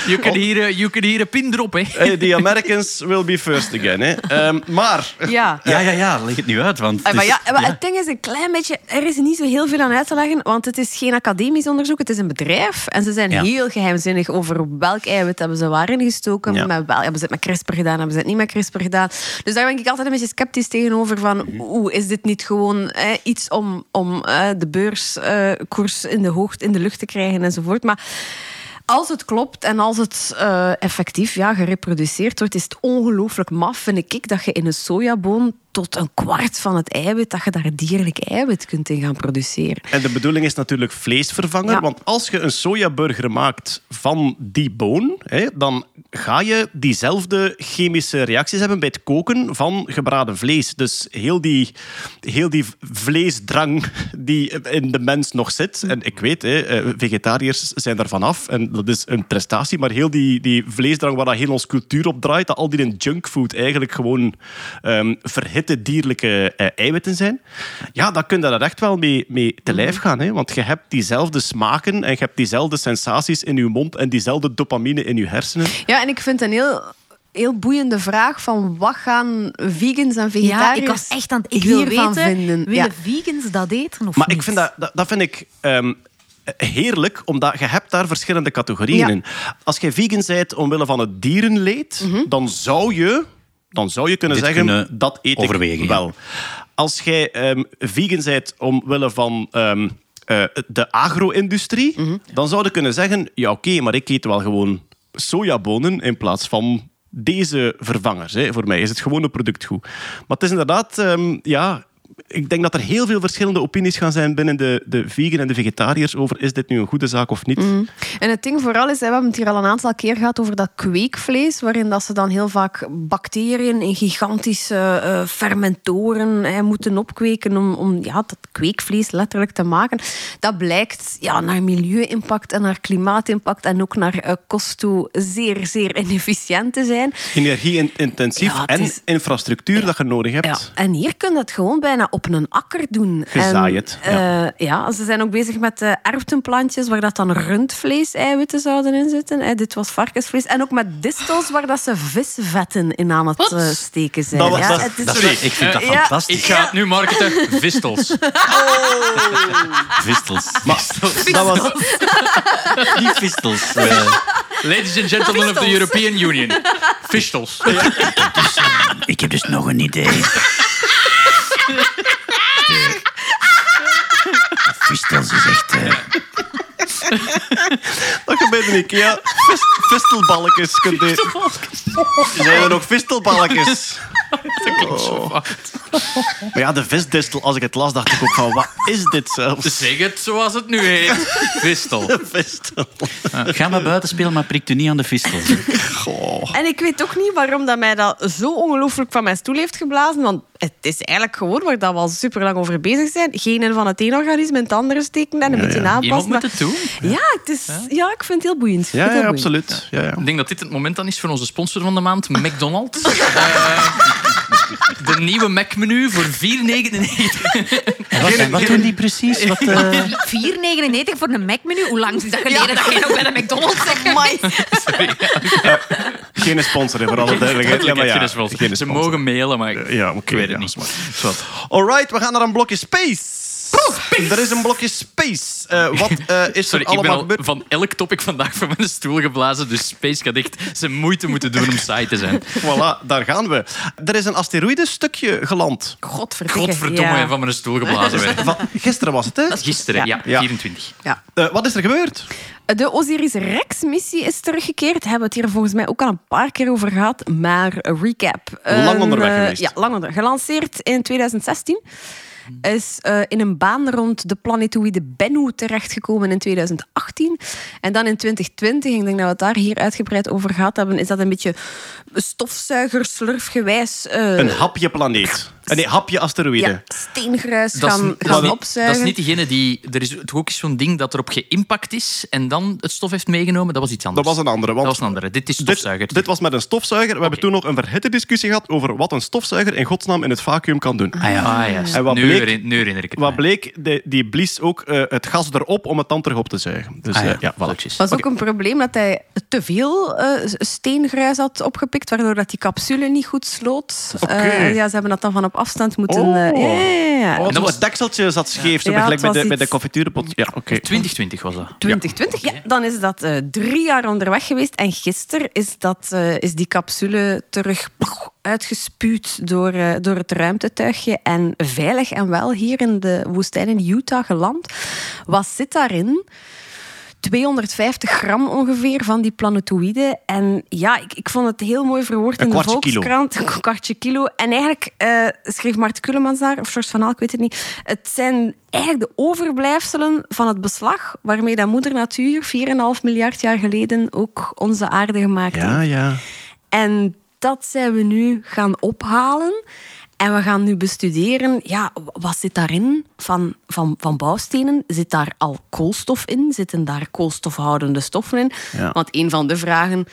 Je kan hier, eh, je kan hier een pin erop, hè.
Hey, the Americans will be first again. Hè. Ehm, maar...
Ja.
Ja, ja, ja. Leg het nu uit. Want
Eh,
het
Maar
is-
ja, maar het ding is een klein beetje... Er is niet zo heel veel aan uit te leggen, want het is geen academisch onderzoek, het is een bedrijf. En ze zijn
Ja.
heel geheimzinnig over welk eiwit hebben ze waarin gestoken,
Ja.
met wel, hebben ze het met CRISPR gedaan, hebben ze het niet met CRISPR gedaan. Dus daar ben ik altijd een beetje sceptisch tegenover van, oeh, is dit niet gewoon eh, iets om, om eh, de beurskoers in de hoogte, in de lucht te krijgen enzovoort. Maar als het klopt en als het eh, effectief ja, gereproduceerd wordt, is het ongelooflijk maf, vind ik, dat je in een sojaboon tot een kwart van het eiwit, dat je daar dierlijk eiwit kunt in gaan produceren.
En de bedoeling is natuurlijk vleesvervanger.
Ja.
Want als je een sojaburger maakt van die boon, hè, dan ga je diezelfde chemische reacties hebben bij het koken van gebraden vlees. Dus heel die, heel die vleesdrang die in de mens nog zit. En ik weet, hè, eh, vegetariërs zijn daarvan af. En dat is een prestatie. Maar heel die, die vleesdrang waar dat heel ons cultuur op draait, dat al die in junkfood eigenlijk gewoon ehm, verhitte dierlijke eh, eiwitten zijn. Ja, dan kun je daar echt wel mee, mee te lijf gaan. Hè? Want je hebt diezelfde smaken en je hebt diezelfde sensaties in je mond en diezelfde dopamine in je hersenen.
Ja, en ik vind het een heel, heel boeiende vraag van wat gaan vegans en
Ja,
vegetariërs
ik was echt aan het... Ik
hiervan
wil weten,
vinden.
willen
Ja.
vegans dat eten of
Maar
niet?
ik vind dat, dat, dat vind ik... ehm, eh, heerlijk, omdat je hebt daar verschillende categorieën
Ja.
in. Als jij vegan bent omwille van het dierenleed, dan zou je... Dan zou je kunnen
Dit
zeggen,
kunnen
dat eet
overwegen,
ik
ja.
wel. Als jij ehm, vegan bent omwille van ehm, eh, de agro-industrie,
Mhm.
dan zou je kunnen zeggen, ja oké, maar ik eet wel gewoon sojabonen in plaats van deze vervangers. Hè. Voor mij is het gewoon een product goed. Maar het is inderdaad, ehm, ja, ik denk dat er heel veel verschillende opinies gaan zijn binnen de, de vegan en de vegetariërs over is dit nu een goede zaak of niet.
En het ding vooral is, hè, we hebben het hier al een aantal keer gehad over dat kweekvlees, waarin dat ze dan heel vaak bacteriën in gigantische eh, fermentoren hè, moeten opkweken om, om ja, dat kweekvlees letterlijk te maken. Dat blijkt ja, naar milieu-impact en naar klimaatimpact en ook naar eh, kost toe zeer, zeer inefficiënt te zijn.
Energie-intensief
Ja,
en
is-
infrastructuur dat je nodig hebt.
Ja, en hier kun je het gewoon bijna op een akker doen.
Gezaaid,
En,
ja.
eh, ja, ze zijn ook bezig met uh, erwtenplantjes waar dat dan rundvlees-eiwitten zouden in zitten. Hè. Dit was varkensvlees. En ook met distels waar dat ze visvetten in aan het eh, steken zijn.
Dat was-
ja,
dat-
het is-
Dat is- ik vind dat
Eh, ja.
fantastisch.
Ik ga het nu marketen. Vistels.
Vistels.
Dat was,
Niet vistels. eh.
Ladies and gentlemen of the European Union. Vistels.
ik heb dus nog een idee. Vistels is echt... eh,
dat gebeurt in Ikea. Vist, vistelbalkjes kunt je... Zijn er nog vistelbalkjes?
Dat klinkt zo fout.
Maar ja, de visdistel, als ik het las, dacht ik ook van, wat is dit zelfs?
Zeg het zoals het nu heet. Vistel.
Vistel.
Ga maar buiten spelen, maar prikt u niet aan de vistels.
En ik weet ook niet waarom dat mij dat zo ongelooflijk van mijn stoel heeft geblazen. Want het is eigenlijk gewoon waar dat we al super lang over bezig zijn. Genen van het ene organisme in het andere steken en een beetje
Iemand
aanpassen.
moet
Maar-
het doen.
Ja, het is, ja, ik vind het heel boeiend.
Ja,
het heel
ja,
boeiend.
absoluut. Ja, ja.
Ik denk dat dit het moment dan is voor onze sponsor van de maand, McDonald's. Eh, de nieuwe Mac-menu voor 4,99.
Wat, en wat doen die precies? Wat, eh,
4,99 voor een Mac-menu? Hoe lang is dat geleden dat jij nog bij de McDonald's zegt? Amai.
Geen sponsor, hè, voor alle duidelijkheid. Ja, maar ja,
Geen sponsor.
geen
Ze mogen mailen, maar
Ja, oké.
ik weet het
ja,
niet.
is wat. Alright, we gaan naar een blokje space. Er is een blokje space. Eh, wat eh, is
Sorry,
er
ik ben
allemaal
al van elk topic vandaag van mijn stoel geblazen, dus Space gaat echt zijn moeite moeten doen om saai te zijn.
Voilà, daar gaan we. Er is een asteroïdenstukje geland.
Godverdomme,
ja.
van mijn stoel geblazen werd.
Van, gisteren was het, hè?
Gisteren, ja,
Ja.
24.
Ja.
Eh, wat is er gebeurd?
De Osiris-Rex-missie is teruggekeerd. Daar hebben we het hier volgens mij ook al een paar keer over gehad. Maar een recap.
Lang onderweg
eh,
geweest.
Ja, lang onderweg. Gelanceerd in 2016. Is eh, in een baan rond de planetoïde Bennu terechtgekomen in 2018. En dan in 2020, ik denk dat we het daar hier uitgebreid over gehad hebben, is dat een beetje stofzuigerslurfgewijs. eh,
Een hapje planeet. Eh, Nee, hapje asteroïde.
ja, steengruis
Dat is,
gaan,
dat is
gaan
niet-
opzuigen.
dat is niet diegene die... Er is toch ook zo'n ding dat erop geïmpact is en dan het stof heeft meegenomen. Dat was iets
Dat
anders.
was een andere. Want
Dat was een andere. Dit is stofzuiger.
dit was met een stofzuiger. We hebben toen nog een verhitte discussie gehad over wat een stofzuiger in godsnaam in het vacuüm kan doen.
ah ja.
Ah, ja.
En wat
nu,
bleek-
herinner- nu herinner ik het
Wat bleek, de- die blies ook eh, het gas erop om het dan terug op te zuigen. Dus
Ah, ja.
eh, ja, voilà.
Was ook een probleem dat hij te veel eh, steengruis had opgepikt, waardoor dat die capsule niet goed sloot.
Oké.
Eh, ja, ze hebben dat dan van op afstand moeten...
Oh.
eh.
Oh,
dat
dat
was-
het dekseltje zat scheef, zo
Ja,
gelijk
het
bij, de, bij de
iets-
confiturenpot. Ja, oké.
2020 was dat.
2020, ja. Dan is dat eh, drie jaar onderweg geweest. En gisteren is, dat, eh, is die capsule terug poch, uitgespuwd door, eh, door het ruimtetuigje. En veilig en wel hier in de woestijn in Utah geland. Wat zit daarin? 250 gram ongeveer van die planetoïden. En ja, ik, ik vond het heel mooi verwoord
Een
in de
kilo.
Volkskrant. Een kwartje kilo. En eigenlijk eh, schreef Mart Kullemans daar, of George van Aal, ik weet het niet. Het zijn eigenlijk de overblijfselen van het beslag waarmee dat moeder natuur 4,5 miljard jaar geleden ook onze aarde gemaakt
Ja,
heeft.
ja.
En dat zijn we nu gaan ophalen. En we gaan nu bestuderen, ja, wat zit daarin van, van, van bouwstenen? Zit daar al koolstof in? Zitten daar koolstofhoudende stoffen in?
Ja.
Want een van de vragen,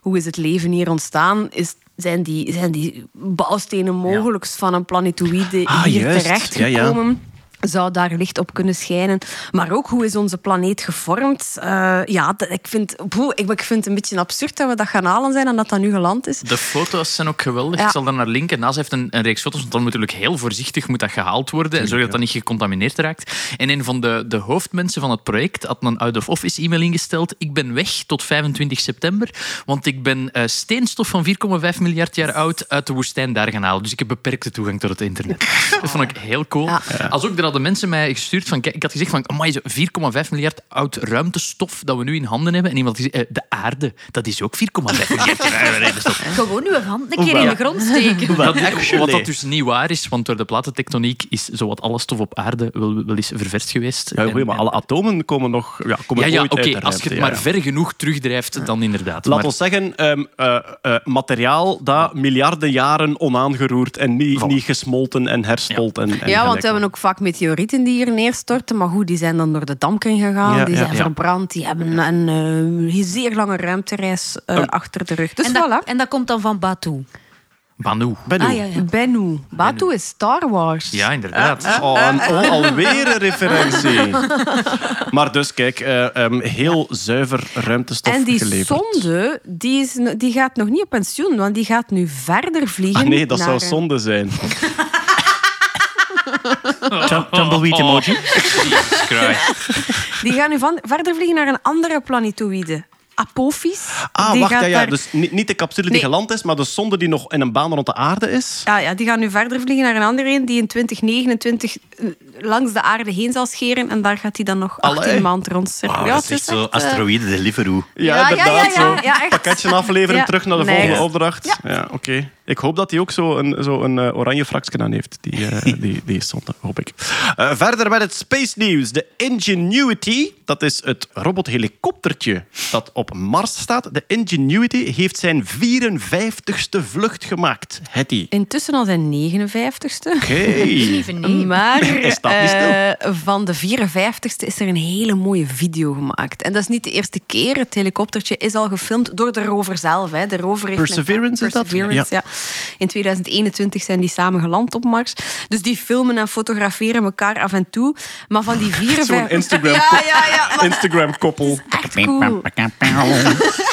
hoe is het leven hier ontstaan, is... Zijn die, zijn die bouwstenen mogelijk van een planetoïde
Ah,
hier terechtgekomen? Zou daar licht op kunnen schijnen. Maar ook hoe is onze planeet gevormd? Uh, ja, ik, vind, boe, ik, ik, vind het een beetje absurd dat we dat gaan halen zijn en dat dat nu geland is.
De foto's zijn ook geweldig. Ja. Ik zal daar naar linken. Naast heeft een, een, reeks foto's, want dan moet natuurlijk heel voorzichtig moet dat gehaald worden en zorg dat dat niet gecontamineerd raakt. En een van de, de hoofdmensen van het project had een out-of-office e-mail ingesteld. Ik ben weg tot 25 september, want ik ben uh, steenstof van 4,5 miljard jaar oud uit de woestijn daar gaan halen. Dus ik heb beperkte toegang tot het internet. Dat vond ik heel cool. Ja. Als ook hadden mensen mij gestuurd van, kijk, ik had gezegd van, amai, 4,5 miljard oud ruimtestof dat we nu in handen hebben. En iemand had gezegd, eh, de aarde, dat is ook 4,5 miljard ruimtestof.
Gewoon uw hand een keer in de grond steken.
wat dat dus niet waar is, want door de platentectoniek is zowat alle stof op aarde wel, wel eens ververst geweest.
Ja, maar alle atomen komen nog ja, komen
ja, ja
oké,
als je het maar ver genoeg terugdrijft, dan inderdaad.
Laat ons zeggen, um, uh, uh, materiaal dat miljarden jaren onaangeroerd en niet, niet gesmolten en herspolt.
Ja,
en, en
ja want we hebben ook vaak meteorieten die hier neerstorten, maar goed, die zijn dan door de dampkring gegaan, die zijn verbrand, die hebben een uh, zeer lange ruimtereis achter de rug. Dus
en,
voilà.
dat, en dat komt dan van Batu.
Banu.
Banu. Ah, ja. Batu is Star Wars.
Ja, inderdaad.
Oh, een, oh, alweer een referentie. maar dus, kijk, uh, um, heel zuiver ruimtestof
En die
geleverd.
zonde, die, is, die gaat nog niet op pensioen, want die gaat nu verder vliegen.
Ah nee, dat zou
een...
zonde zijn.
Tumbleweed emoji.
Die gaan nu van, verder vliegen naar een andere planetoïde. Apophis.
Ah,
die
wacht,
gaat
ja, ja.
daar-
Dus niet, niet de capsule die geland is, maar de zonde die nog in een baan rond de aarde is.
Ja, ja, die gaan nu verder vliegen naar een andere een die in 2029 eh, langs de aarde heen zal scheren. En daar gaat hij dan nog 18
Allee.
maanden.
Oh,
ja,
dat is echt zo
echt, eh,
asteroïde Deliveroo.
Ja,
Ja, ja,
inderdaad.
ja, ja,
zo.
ja, echt.
Pakketje afleveren,
Ja,
terug naar de
nee.
volgende
Ja.
opdracht. Ja, oké. Ik hoop dat hij ook zo een, zo een eh, oranje fraksje aan heeft, die, eh, die, die zonde, hoop ik. Eh, verder met het space nieuws. De Ingenuity, dat is het robothelikoptertje dat op Mars staat. De Ingenuity heeft zijn 54ste vlucht gemaakt. Hetty.
Intussen al zijn 59ste.
Oké.
Even nee.
Maar
stil.
eh, van de 54ste is er een hele mooie video gemaakt. En dat is niet de eerste keer. Het helikoptertje is al gefilmd door de rover zelf. Hè. De rover heeft
Perseverance is dat?
Perseverance, ja. In 2021 zijn die samen geland op Mars. Dus die filmen en fotograferen elkaar af en toe. Maar van die 54...
Zo'n Instagram,
Ja, ja, ja. maar
Instagram koppel.
echt cool.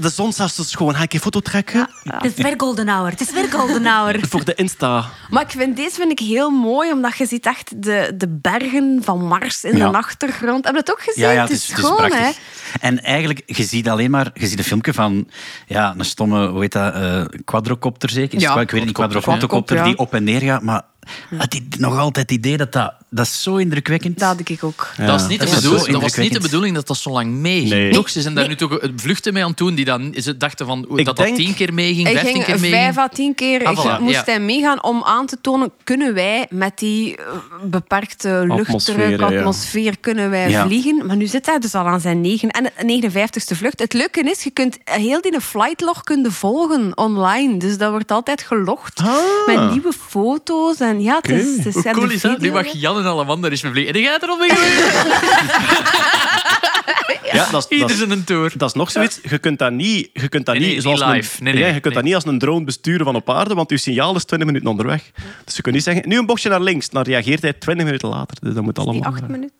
De zon staat zo schoon. Ga ik een foto trekken?
Het is weer golden hour. Het is weer golden hour.
Voor de Insta.
Maar ik vind, deze vind ik heel mooi, omdat je ziet echt de, de bergen van Mars in
Ja.
de achtergrond. Heb je dat ook gezien?
Ja, ja,
het is, schoon, hè?
prachtig. En eigenlijk, je ziet alleen maar je ziet een filmpje van ja, een stomme, hoe heet dat, eh quadrocopter zeker? Het
Ja,
ik weet het niet, quadrocopter
ja.
die op en neer gaat. Maar het, i- nog altijd het idee dat dat, dat is zo indrukwekkend.
Dat had ik ook.
Dat, is niet de
dat
dat was niet de bedoeling dat dat zo lang meeging.
Nee.
Toch? Ze zijn daar nu toch eh, vluchten mee aan het doen die dan ze dachten van, dat
denk-
dat tien keer meeging,
Hij
vijftien
ging
keer meeging.
vijf à tien keer
Ah, voilà,
moest
ja.
hij meegaan om aan te tonen, kunnen wij met die eh, beperkte
Atmosfeer,
luchtdruk,
ja.
atmosfeer, kunnen wij
Ja.
vliegen. Maar nu zit hij dus al aan zijn negen, en 59ste vlucht. Het leuke is, je kunt heel die flightlog kunnen volgen online. Dus dat wordt altijd gelogd met nieuwe foto's. En ja, het is, het is
Hoe
de
cool is dat? Nu mag Jan en Alemander eens. En die gaat er al mee geweest.
Ja, dat is,
Ieder
is,
zijn tour.
dat is nog zoiets. Je kunt dat niet, je kunt dat
Nee,
niet, zoals
niet
een-
live. Nee, nee,
ja, je kunt
nee.
dat niet als een drone besturen van op aarde, want je signaal is 20 minuten onderweg. Dus je kunt niet zeggen, nu een bochtje naar links, dan reageert hij 20 minuten later. Dus dat moet allemaal...
Die acht minuten.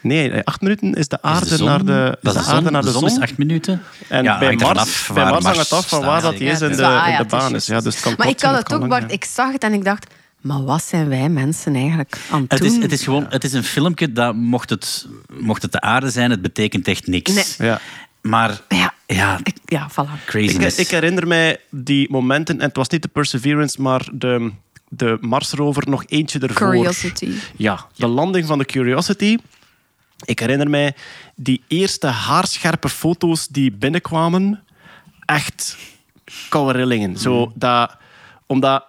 Nee, eh, acht minuten is de
Is
aarde
de zon-
naar de,
dat
is
is
de aarde naar de
de
zon.
is acht minuten.
En
Ja,
bij Mars,
af
bij Mars hangt het af van waar
staat,
dat hij is in de, in de
het is
baan is. Ja, dus het kan
Maar ik kan
het
ook, Bart. Ik zag het en ik dacht, maar wat zijn wij mensen eigenlijk aan het
Het
doen?
is, het is gewoon het is een filmpje dat, mocht het, mocht het de aarde zijn, het betekent echt niks.
Nee.
Ja.
Ja.
Maar ja,
Ik- ja, voilà.
craziness.
Ik, ik herinner mij die momenten, en het was niet de Perseverance, maar de, de Marsrover nog eentje ervoor.
Curiosity.
Ja, de landing van de Curiosity. Ik herinner mij die eerste haarscherpe foto's die binnenkwamen. Echt koude rillingen. Zo dat, omdat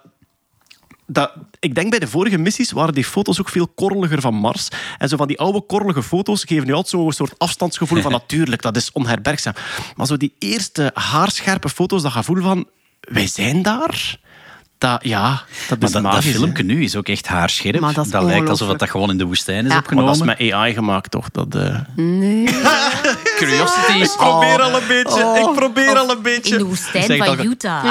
dat, ik denk bij de vorige missies waren die foto's ook veel korreliger van Mars. En zo van die oude korrelige foto's geven nu altijd zo'n soort afstandsgevoel van natuurlijk, dat is onherbergzaam. Maar zo die eerste haarscherpe foto's, dat gevoel van wij zijn daar. Dat, ja, dat
Maar
is
dat, dat
magisch,
filmpje nu is ook echt haarscherp.
Maar
Dat, lijkt alsof dat gewoon in de woestijn is
Ja.
Maar
opgenomen.
dat is met AI gemaakt, toch? Dat, eh,
Nee.
Curiosity is...
Ik probeer al een beetje. Ik probeer al een beetje.
In de woestijn van
al-
Utah.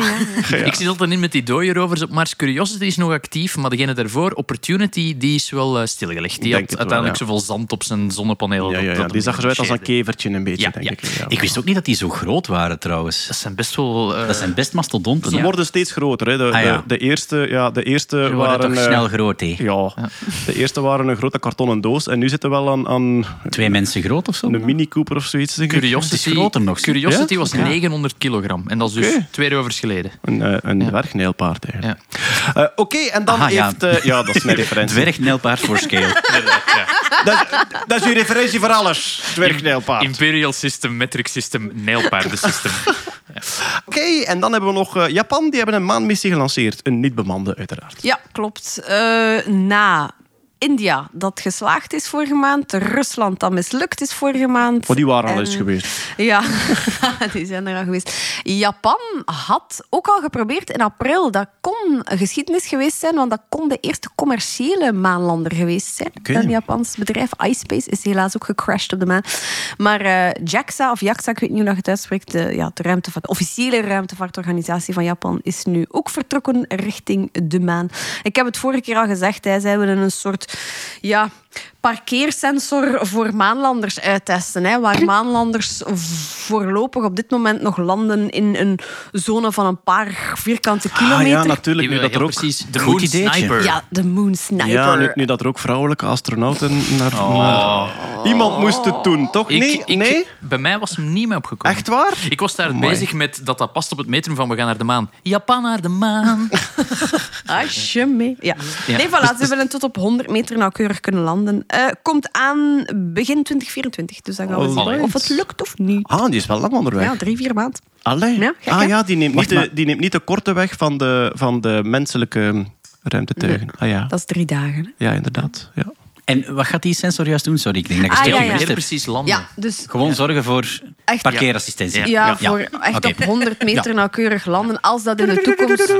Ik zit altijd in met die dode rovers op Mars. Curiosity is nog actief, maar degene daarvoor, Opportunity, die is wel eh, stilgelegd. Die
Denk
had
wel,
uiteindelijk
ja.
zoveel zand op zijn zonnepaneel.
Ja, ja, ja. Die zag eruit als een kevertje een beetje,
Ja,
denk
ja.
ik. Ja.
Ik wist ook niet dat die zo groot waren, trouwens.
Dat zijn best wel... eh,
Dat zijn best mastodonten.
Ze worden steeds groter. Hè. De,
ja.
de, de eerste, ja, de eerste
Ze
waren...
toch
eh,
snel groot, hè?
Ja, de eerste waren een grote kartonnen doos. En nu zitten we wel aan, aan
Twee mensen groot of zo?
een Mini Cooper of zoiets. Denk ik.
Curiosity,
groter nog.
Curiosity
Ja?
was 900 kilogram. En dat is dus twee rovers geleden.
Een, eh, een dwergnijlpaard eigenlijk.
Ja.
Eh, Oké, en dan
Aha, ja.
heeft... eh, ja, dat is mijn referentie.
Dwergnijlpaard voor scale.
Dat, dat is uw referentie voor alles. Dwergnijlpaard.
Imperial System, Metric System, Nijlpaardensystem.
Oké, en dan hebben we nog eh, Japan. Die hebben een maanmissie gelanceerd. Een niet bemande, uiteraard.
Ja, klopt. Eh, na India, dat geslaagd is vorige maand. Rusland, dat mislukt is vorige maand.
Maar die waren al
En-
eens geweest.
Ja, die zijn er al geweest. Japan had ook al geprobeerd in april. Dat kon een geschiedenis geweest zijn, want dat kon de eerste commerciële maanlander geweest zijn. Een Japans bedrijf, iSpace, is helaas ook gecrashed op de maan. Maar eh, JAXA, of JAXA, ik weet niet hoe dat je het uitspreekt, de, ja, de, ruimtevaart, de officiële ruimtevaartorganisatie van Japan, is nu ook vertrokken richting de maan. Ik heb het vorige keer al gezegd, hè, zij willen een soort ja, parkeersensor voor maanlanders uittesten. Hè, waar maanlanders voorlopig op dit moment nog landen in een zone van een paar vierkante
Ah
kilometer.
ja, natuurlijk. Nu dat er ook...
precies de Moon. Sniper.
Ja, de Moon Sniper.
Ja, nu, nu dat er ook vrouwelijke astronauten naar... naar- Iemand moest het doen, toch?
Ik,
nee?
ik-
nee?
Bij mij was hem niet mee opgekomen.
Echt waar?
Ik was daar bezig met dat dat past op het metrum van we gaan naar de maan. Japan naar de maan.
Alsjeblieft. Ja.
Ja.
Nee, voilà, ze willen tot op 100 meter nauwkeurig kunnen landen. Eh, komt aan begin 2024. Dus dan gaan we zien
Alright.
of het lukt of niet.
Ah, die is wel lang onderweg.
Ja, drie, vier maanden.
Allee.
Ja, gek,
ah ja, die neemt, niet de, die neemt niet de korte weg van de, van de menselijke ruimtetuigen. Ah ja.
Dat is drie dagen. hè.
Ja, inderdaad. Ja.
En wat gaat die sensor juist doen? Sorry, ik denk dat ik
Ah, ja, ja.
Heel precies landen.
Ja, dus
Gewoon zorgen voor
Echt?
parkeerassistentie.
ja, voor echt op 100 meter nauwkeurig landen. Als dat in de toekomst...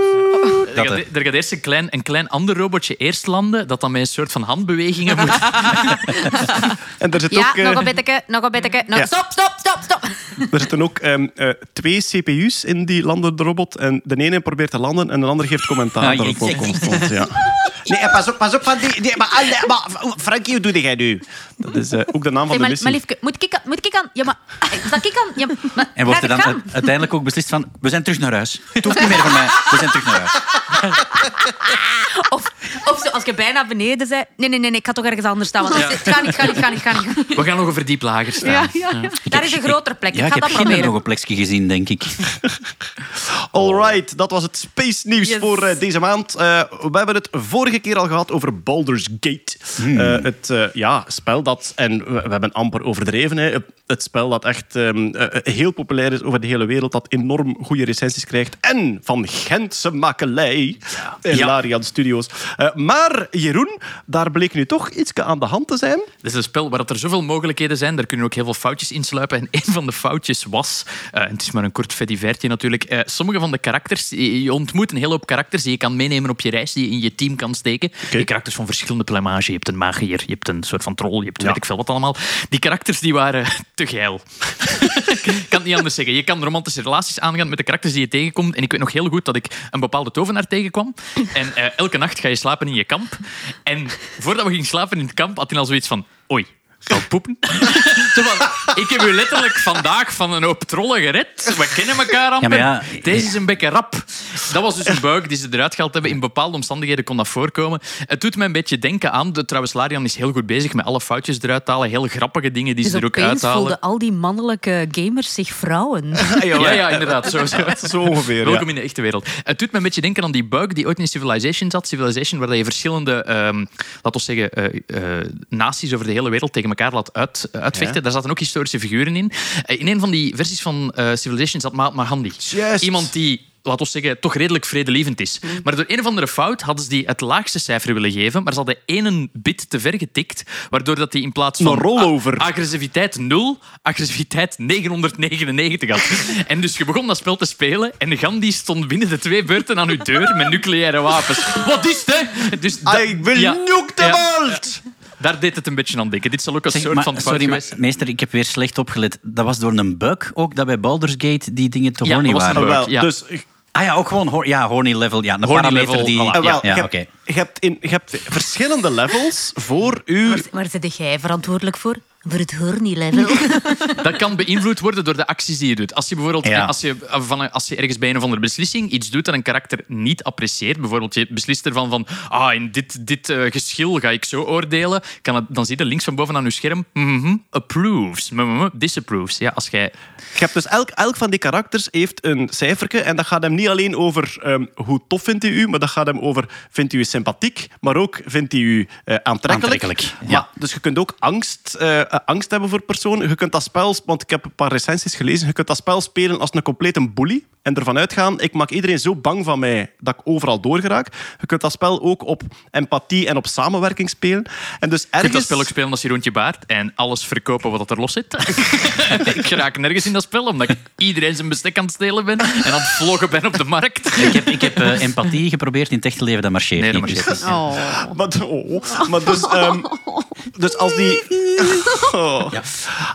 Er gaat,
hè.
er gaat eerst een klein, een klein ander robotje eerst landen, dat dan met een soort van handbewegingen moet...
En er zit
Ja,
ook, eh,
nog een beetje, nog een beetje. Nog...
Ja.
Stop, stop, stop, stop.
er zitten ook ehm, eh, twee CPU's in die landende robot. En de ene probeert te landen en de ander geeft commentaar
Ah,
daarop. ja.
Nee, pas op, pas op. Van die, nee, maar, alle- maar, Frankie, hoe doe jij nu?
Dat is eh, ook de naam van de
maar,
missie.
maar liefke, moet ik, aan- moet ik aan... Ja, maar... Dat ik aan... Ja, maar,
En wordt er dan uiteindelijk ook beslist van, we zijn terug naar huis. Het hoeft niet meer van mij, we zijn terug naar huis.
Of, of zo, als je bijna beneden bent... Nee, nee, nee, nee, ik ga toch ergens anders staan. Want het gaat niet, gaat niet.
We gaan nog een verdiep lager staan.
Ja, ja, ja.
Daar is een grotere plek.
Ja,
ik
ik
ga
heb
dat proberen.
nog een plekje gezien, denk ik.
Alright, dat was het space nieuws
Yes.
voor eh, deze maand. Eh, we hebben het vorige keer al gehad over Baldur's Gate. Eh, het eh, ja, spel dat, en we, we hebben amper overdreven, hè, het, spel dat echt ehm, eh, heel populair is over de hele wereld, dat enorm goede recensies krijgt. En van Gentse makelij, in
Ja.
Larian Studios. Eh, maar Jeroen, daar bleek nu toch iets aan de hand te zijn.
Dit is een spel waar er zoveel mogelijkheden zijn. Daar kunnen ook heel veel foutjes insluipen. En een van de foutjes was, eh, het is maar een kort fedivertje natuurlijk, eh, sommige van de karakters, je ontmoet een hele hoop karakters die je kan meenemen op je reis, die je in je team kan steken. Die karakters van verschillende plumage. Je hebt een magier, je hebt een soort van troll, je hebt weet ik veel wat allemaal. Die karakters die waren te geil. ik kan het niet anders zeggen. Je kan romantische relaties aangaan met de karakters die je tegenkomt. En ik weet nog heel goed dat ik een bepaalde tovenaar En eh, elke nacht ga je slapen in je kamp. En voordat we gingen slapen in het kamp, had hij al zoiets van... Oei, We poepen? Zo van, ik heb u letterlijk vandaag van een hoop trollen gered. We kennen elkaar amper.
Ja, maar ja,
Deze is een beetje rap. Dat was dus een bug die ze eruit gehaald hebben. In bepaalde omstandigheden kon dat voorkomen. Het doet me een beetje denken aan... De, trouwens, Larian is heel goed bezig met alle foutjes eruit te halen. Heel grappige dingen die
Dus
ze er ook
opeens
uithalen.
voelden al die mannelijke gamers zich vrouwen.
Ja, ja, inderdaad. Zo, zo.
Zo ongeveer,
Welkom
ja.
in de echte wereld. Het doet me een beetje denken aan die bug die ooit in Civilization zat. Civilization, waar je verschillende, ehm laten we zeggen, eh, eh, naties over de hele wereld tegen elkaar laat uit, uitvechten. Daar zaten ook historische figuren in. Eh, in een van die versies van eh, Civilization zat Mahatma Gandhi. Iemand die laten we zeggen, toch redelijk vredelievend is. Maar door een of andere fout hadden ze die het laagste cijfer willen geven, maar ze hadden één bit te ver getikt, waardoor dat die in plaats van
rollover.
agressiviteit 0, agressiviteit 999 had. En dus je begon dat spel te spelen en Gandhi stond binnen de twee beurten aan uw deur met nucleaire wapens. Wat is het, hè? Dus dat-
I will
ja,
nuke the
ja.
world!
Daar deed het een beetje aan denken. Dit zal ook een
Zeg,
soort
maar,
van
sorry, maar, meester, ik heb weer slecht opgelet. Dat was door een bug ook dat bij Baldur's Gate die dingen te
Ja,
horny
dat was
waren.
Ah,
bug. ja.
Dus
Ah ja, ook gewoon ja, horny level. Ja, een
Horny
parameter
level,
die...
voilà.
Ah, wel,
ja,
je,
oké.
hebt, je, hebt in, je hebt verschillende levels voor u.
Waar, waar zit jij verantwoordelijk voor? Voor het horny level.
Dat kan beïnvloed worden door de acties die je doet. Als je bijvoorbeeld
Ja.
als je, van, een- als je ergens bij een of andere beslissing iets doet dat een karakter niet apprecieert, bijvoorbeeld je beslist ervan van ah, in dit, dit eh, geschil ga ik zo oordelen, kan het, dan zie je links van boven aan je scherm mhm, approves, disapproves. Ja, als jij...
Je hebt dus elk, elk van die karakters heeft een cijfertje. En dat gaat hem niet alleen over ehm, hoe tof vindt hij u, maar dat gaat hem over vindt u u sympathiek, maar ook vindt hij u eh, aantrekkelijk.
Aantrekkelijk, ja.
Maar, dus je kunt ook angst, eh, angst hebben voor personen. Je kunt dat spel, want ik heb een paar recensies gelezen, je kunt dat spel spelen als een complete bully. En ervan uitgaan, ik maak iedereen zo bang van mij dat ik overal doorgeraak. Je kunt dat spel ook op empathie en op samenwerking spelen. En dus
Je kunt
ergens...
dat spel ook spelen als je rondje baart en alles verkopen wat er los zit. ik raak nergens in dat spel, omdat ik iedereen zijn bestek aan het stelen ben en aan het vloggen ben op de markt.
Ik heb, ik heb eh, empathie geprobeerd in het echte leven, dat marcheert
Nee, dat
niet.
marcheert
Dus-
Oh.
Maar, oh, maar dus, ehm, dus als die, oh.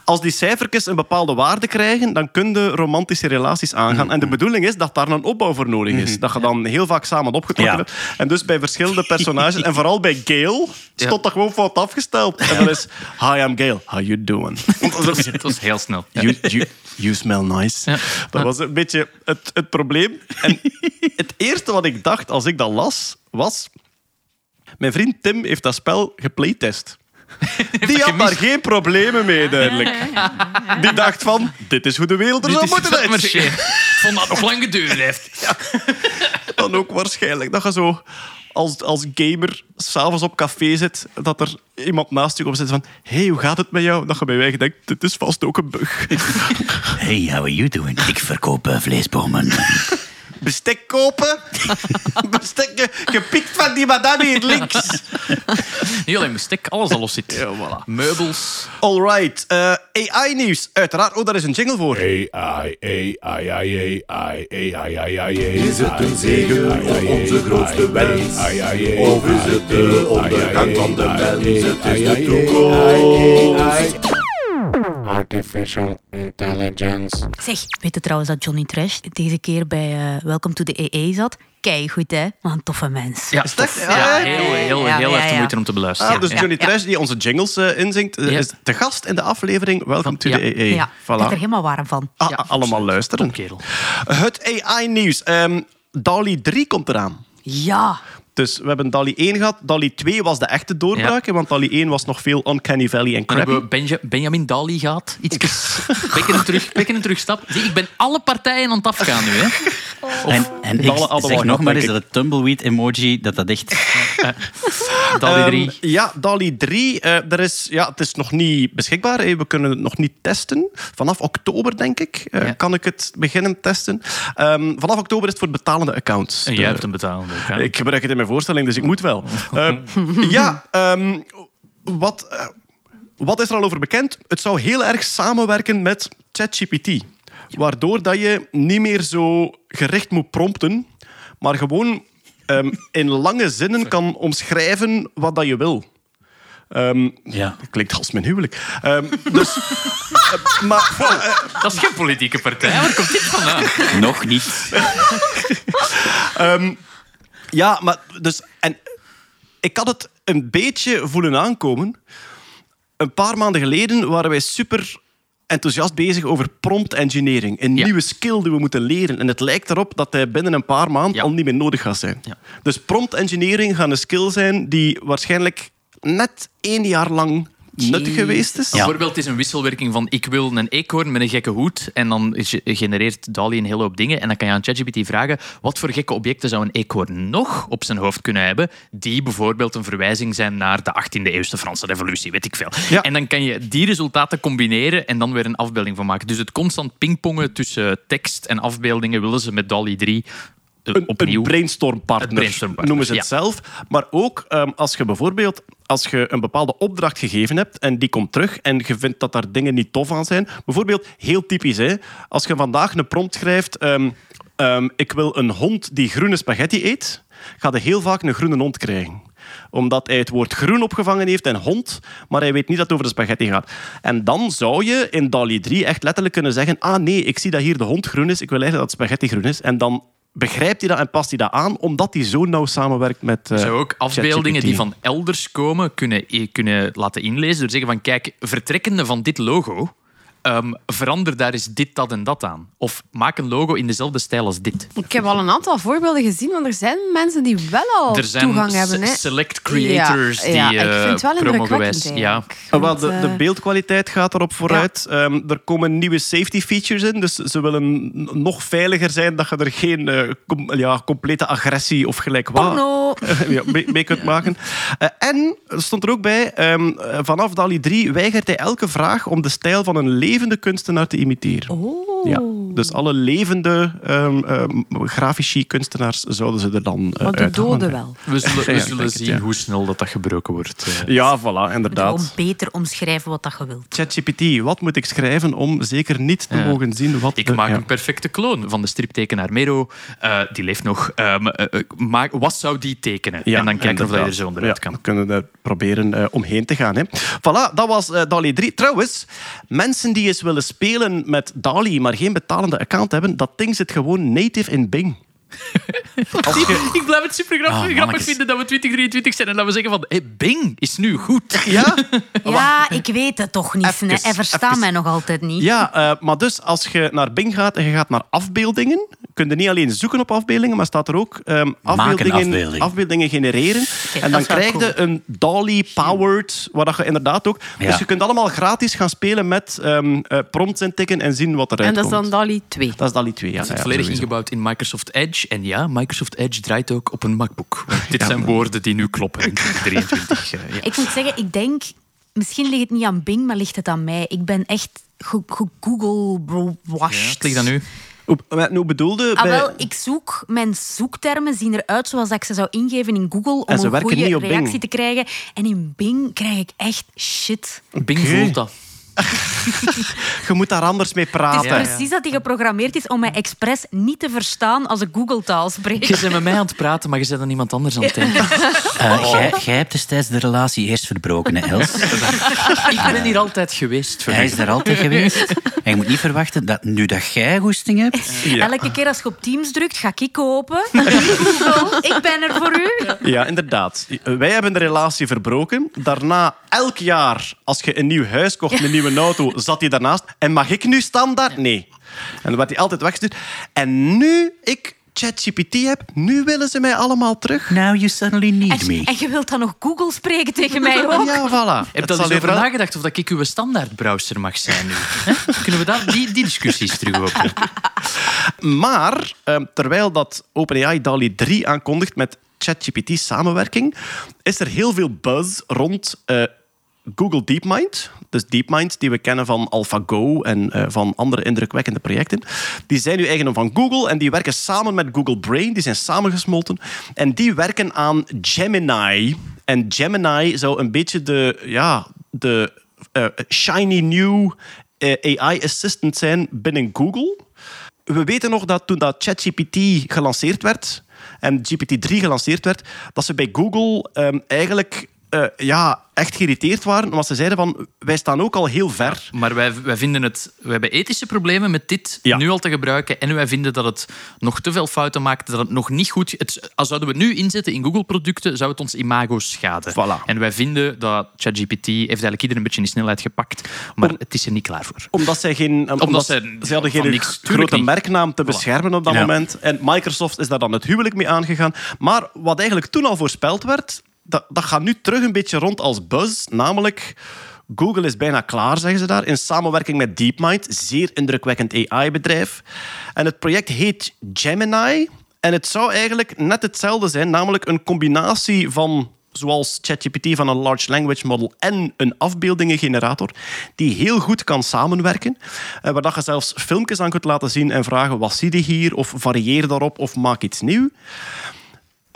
als die cijfertjes een bepaalde waarde krijgen, dan kun je romantische relaties aangaan. En de bedoeling is dat daar een opbouw voor nodig is. Dat je dan heel vaak samen opgetrokken hebt. En dus bij verschillende personages, en vooral bij
Ja.
stond dat gewoon fout afgesteld. En dan is, hi, I'm Gale. How you doing?
Het was heel snel.
You, you, you smell nice. Dat was een beetje het, het probleem. En het eerste wat ik dacht als ik dat las, was... Mijn vriend Tim heeft dat spel geplaytest. Die had daar geen problemen mee, duidelijk. Die dacht van, dit is hoe de wereld er zou
is
moeten uitzien.
vond dat nog lang geduurd heeft.
Dan ook waarschijnlijk dat je zo als, als gamer s'avonds op café zit, dat er iemand naast je op zit van hey, hoe gaat het met jou? Dat je bij mij denkt, dit is vast ook een bug.
Hey, how are you doing? Ik verkoop eh, vleesbomen.
Bestek kopen? Bestek ge- gepikt van die madame hier links.
Niet alleen bestek, alles dat los zit.
Ja, voilà.
Meubels.
Alright, eh, AI-nieuws. Uiteraard, oh, daar is een jingle voor.
AI, AI, AI, AI, AI, AI, AI. Is het een zegen of onze grootste wens? Of is het de ondergang van de mens? Het is de toekomst.
Artificial intelligence.
Zeg, weet je trouwens dat Johnny Trash deze keer bij eh, Welcome to the EE zat? Kei goed, hè? Wat een toffe mens.
Ja,
Is dat- ja,
ja, heel, heel,
ja,
heel
ja,
erg de moeite om te beluisteren.
Ah, dus. Johnny
ja.
Trash, die onze jingles eh, inzingt, eh,
Ja.
is de gast in de aflevering Welcome to
Ja.
the EE.
Ja, ik ben er
Voilà.
helemaal warm van.
Ah,
Ja,
allemaal luisteren.
kerel.
Het AI-nieuws. Ehm DALI 3 komt eraan.
Ja.
Dus we hebben DALI 1 gehad. DALI 2 was de echte doorbraak, hè, want DALI 1 was nog veel Uncanny Valley en
Dan hebben
crappy.
we Benja- Benjamin Dali gehad. Iets een, terug, een terugstap. Zie, ik ben alle partijen aan het afgaan nu. Hè.
En, en ik zeg nog
gehad,
maar eens dat het tumbleweed-emoji, dat dat echt...
Dali 3.
Ehm, ja, DALI 3. eh, er is, ja, het is nog niet beschikbaar. hè. We kunnen het nog niet testen. Vanaf oktober, denk ik, eh,
Ja.
kan ik het beginnen testen. Ehm, vanaf oktober is het voor betalende accounts.
en jij hebt betaald. ook, hè.
Ik gebruik het in mijn voorstelling, dus ik moet wel. Ehm, ja, ehm, wat, eh, wat is er al over bekend? Het zou heel erg samenwerken met ChatGPT. Waardoor dat je niet meer zo gericht moet prompten, maar gewoon ehm, in lange zinnen kan omschrijven wat dat je wil. Ehm,
Ja.
klinkt als mijn huwelijk. Ehm, dus, eh, maar, eh,
Dat is geen politieke partij. Waar komt dit vandaan?
Nog niet.
Ehm, ja, maar dus... En ik had het een beetje voelen aankomen. Een paar maanden geleden waren wij super enthousiast bezig over prompt engineering. Een
Ja.
nieuwe skill die we moeten leren. En het lijkt erop dat hij binnen een paar maanden
Ja.
al niet meer nodig gaat zijn.
Ja.
Dus prompt engineering gaat een skill zijn die waarschijnlijk net één jaar lang nuttig geweest is.
Bijvoorbeeld, is een wisselwerking van ik wil een eekhoorn met een gekke hoed en dan ge- genereert DALI een hele hoop dingen en dan kan je aan ChatGPT vragen wat voor gekke objecten zou een eekhoorn nog op zijn hoofd kunnen hebben die bijvoorbeeld een verwijzing zijn naar de 18e eeuwse Franse revolutie, weet ik veel.
Ja.
En dan kan je die resultaten combineren en dan weer een afbeelding van maken. Dus het constant pingpongen tussen tekst en afbeeldingen willen ze met DALI 3 eh,
een,
opnieuw.
een brainstormpartner, noemen ze het
ja.
zelf. Maar ook ehm, als je bijvoorbeeld als je een bepaalde opdracht gegeven hebt en die komt terug en je vindt dat daar dingen niet tof aan zijn. Bijvoorbeeld, heel typisch, hè, als je vandaag een prompt schrijft... ehm, ehm, ik wil een hond die groene spaghetti eet, ga je heel vaak een groene hond krijgen. omdat hij het woord groen opgevangen heeft en hond, maar hij weet niet dat het over de spaghetti gaat. En dan zou je in DALI 3 echt letterlijk kunnen zeggen ah nee, ik zie dat hier de hond groen is, ik wil eigenlijk dat spaghetti groen is. En dan begrijpt hij dat en past hij dat aan, omdat hij zo nauw samenwerkt met eh,
zou ook afbeeldingen die van elders komen kunnen, kunnen laten inlezen door te zeggen van kijk, vertrekkende van dit logo, ehm, verander daar eens dit, dat en dat aan. Of maak een logo in dezelfde stijl als dit.
Ik heb al een aantal voorbeelden gezien, want er zijn mensen die wel al
er zijn
toegang hebben. Hè.
se- select creators
Ja, ja,
die
ik vind het wel
eh,
indrukwekkend
Ja.
Ah, wel,
Want,
de, de
eh,
beeldkwaliteit gaat erop vooruit. Ehm, er komen nieuwe safety features in. Dus ze willen nog veiliger zijn dat je er geen eh, com- ja, complete agressie of gelijk wat
Porno.
ja, mee, mee kunt maken. Eh, en er stond er ook bij, ehm, eh, vanaf DALI 3 weigert hij elke vraag om de stijl van een levende kunstenaar te imiteren.
Oh.
Ja, dus alle levende ehm, ehm, grafici kunstenaars zouden ze er dan uh,
Maar de doden wel.
We zullen, we
het,
zien
ja.
hoe snel dat, dat gebroken wordt. eh.
Ja, voilà, inderdaad.
beter omschrijven wat dat je wilt.
ChatGPT, wat moet ik schrijven om zeker niet te
Ja.
mogen zien wat...
Ik
de-
maak
ja.
een perfecte kloon van de striptekenaar Mero. Eh, die leeft nog. Maak, wat zou die tekenen?
Ja,
en dan kijken of dat je er zo onderuit
Ja,
kan.
dan kunnen we er proberen eh, omheen te gaan. Hè. Voilà, dat was eh, DALI 3. Trouwens, mensen die eens willen spelen met DALI, maar geen betalende account hebben, dat ding zit gewoon native in Bing. Je-
Ik blijf het super grappig,
Ah,
grappig vinden dat we 2023 zijn en dat we zeggen van hey, Bing is nu goed.
ja?
Ja, ik weet het toch niet.
Even,
nee. Hij verstaat mij nog altijd niet.
Ja, eh, maar dus als je naar Bing gaat en je gaat naar afbeeldingen, kun je niet alleen zoeken op afbeeldingen, maar staat er ook ehm, afbeeldingen,
afbeelding.
afbeeldingen genereren. en dan
dat is
krijg je een Dolly-powered, waar dat je inderdaad ook...
Ja.
Dus je kunt allemaal gratis gaan spelen met ehm eh, prompts intikken en zien wat eruit
En dat is
komt.
dan DALI 2.
Dat is DALI 2, ja.
Het zit
ja,
volledig
sowieso.
ingebouwd in Microsoft Edge. En ja, Microsoft Edge draait ook op een MacBook. Dit zijn woorden die nu kloppen in 2023. eh, ja.
Ik moet zeggen, ik denk... Misschien ligt het niet aan Bing, maar ligt het aan mij. Ik ben echt
Ja,
gegoogel-washed.
het ligt aan u.
Hoe, wat- hoe bedoelde?
Ah,
bij-
wel, ik zoek... Mijn zoektermen zien eruit zoals ik ze zou ingeven in Google om
En ze
een
werken
goede
niet op
reactie
Bing.
te krijgen. En in Bing krijg ik echt shit.
Bing voelt dat.
Je moet daar anders mee
Het is
praten.
Ja, ja.
precies dat die geprogrammeerd is om mij expres niet te verstaan als ik Google-taal spreek.
Je bent met mij aan het praten, maar je bent aan iemand anders aan het denken.
Eh, jij, jij hebt destijds de relatie eerst verbroken, hè, Els?
Ik ben hier altijd geweest. Voor
Hij is daar altijd geweest. En je moet niet verwachten dat nu dat jij goesting hebt...
Elke keer als je op Teams drukt, ga ik open. Google, ik ben er voor u.
Ja, inderdaad. Wij hebben de relatie verbroken. Daarna, elk jaar, als je een nieuw huis kocht, een nieuwe auto, zat hij daarnaast. En mag ik nu standaard? Nee. En dan werd hij altijd weggestuurd. En nu ik ChatGPT heb, nu willen ze mij allemaal terug.
Now you suddenly need
En,
me.
en je wilt dan nog Google spreken tegen mij ook?
Ja, voilà.
Heb je dat eens over
wel-
nagedacht of dat ik uw standaard browser mag zijn nu? Hè? Kunnen we daar die, die discussies terug openen?
Maar ehm, terwijl dat OpenAI DALI 3 aankondigt met ChatGPT samenwerking, is er heel veel buzz rond eh, Google DeepMind. Dus DeepMind, die we kennen van AlphaGo en eh, van andere indrukwekkende projecten. Die zijn nu eigendom van Google en die werken samen met Google Brain. Die zijn samengesmolten. En die werken aan Gemini. En Gemini zou een beetje de, ja, de eh, shiny new eh, AI assistant zijn binnen Google. We weten nog dat toen dat ChatGPT gelanceerd werd en GPT-3 gelanceerd werd, dat ze bij Google ehm, eigenlijk eh, ja, echt geïrriteerd waren, want ze zeiden van wij staan ook al heel ver.
Maar wij, wij vinden het... We hebben ethische problemen met dit
Ja.
nu al te gebruiken. En wij vinden dat het nog te veel fouten maakt. Dat het nog niet goed... Het, als zouden we het nu inzetten in Google-producten, zou het ons imago schaden.
Voilà.
En wij vinden dat ChatGPT heeft eigenlijk iedereen een beetje in de snelheid gepakt. Maar het is er niet klaar voor.
Omdat zij geen, omdat,
zij
ze hadden geen
niks-
grote
niet.
merknaam te beschermen op dat
Ja.
moment. En Microsoft is daar dan het huwelijk mee aangegaan. Maar wat eigenlijk toen al voorspeld werd, dat, dat gaat nu terug een beetje rond als buzz. Namelijk, Google is bijna klaar, zeggen ze daar, in samenwerking met DeepMind. Zeer indrukwekkend AI-bedrijf. En het project heet Gemini. En het zou eigenlijk net hetzelfde zijn, namelijk een combinatie van zoals ChatGPT van een large language model en een afbeeldingengenerator, die heel goed kan samenwerken, eh, waar dat je zelfs filmpjes aan kunt laten zien en vragen wat zie je hier, of varieer daarop, of maak iets nieuw.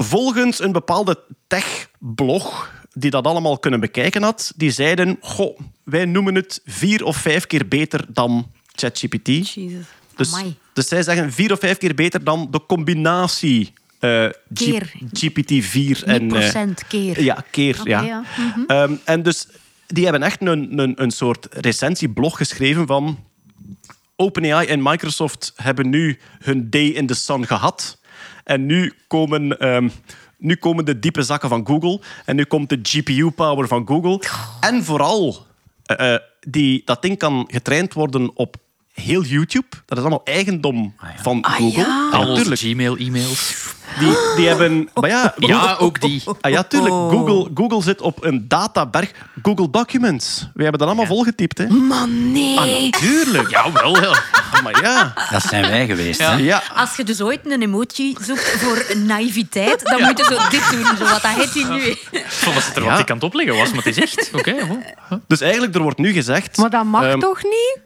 Volgens een bepaalde tech-blog die dat allemaal kunnen bekijken had, die zeiden, goh, wij noemen het vier of vijf keer beter dan ChatGPT.
Jezus.
Dus,
Amai.
dus zij zeggen vier of vijf keer beter dan de combinatie eh, G-
Keer.
GPT-4 en... Eh,
procent keer.
ja, keer. Ja.
Mhm.
Ehm, en dus die hebben echt een, een, een soort recensieblog geschreven van... OpenAI en Microsoft hebben nu hun day in the sun gehad. En nu komen, ehm, nu komen de diepe zakken van Google. En nu komt de GPU-power van Google. En vooral, eh, eh, die, dat ding kan getraind worden op heel YouTube. Dat is allemaal eigendom van Google.
ja.
Al onze
tuurlijk.
Gmail-e-mails.
Die, die hebben... Maar ja,
Ja, ook die.
Ah, ja, tuurlijk. Google, Google zit op een databerg. Google Documents. We hebben dat allemaal volgetypt, hè?
Man, nee.
Ah, natuurlijk.
Ja, wel. Ja.
Ah, maar ja.
Dat zijn wij geweest. Hè?
Ja.
Als je dus ooit een emoji zoekt voor naïviteit, dan moet je zo dit doen. Zo wat dat heet hij nu.
Vond dat ze er
Ja.
wat ik aan het opleggen was, maar het is echt. Oké, goed.
Dus eigenlijk, er wordt nu gezegd...
Maar dat mag
ehm,
toch niet?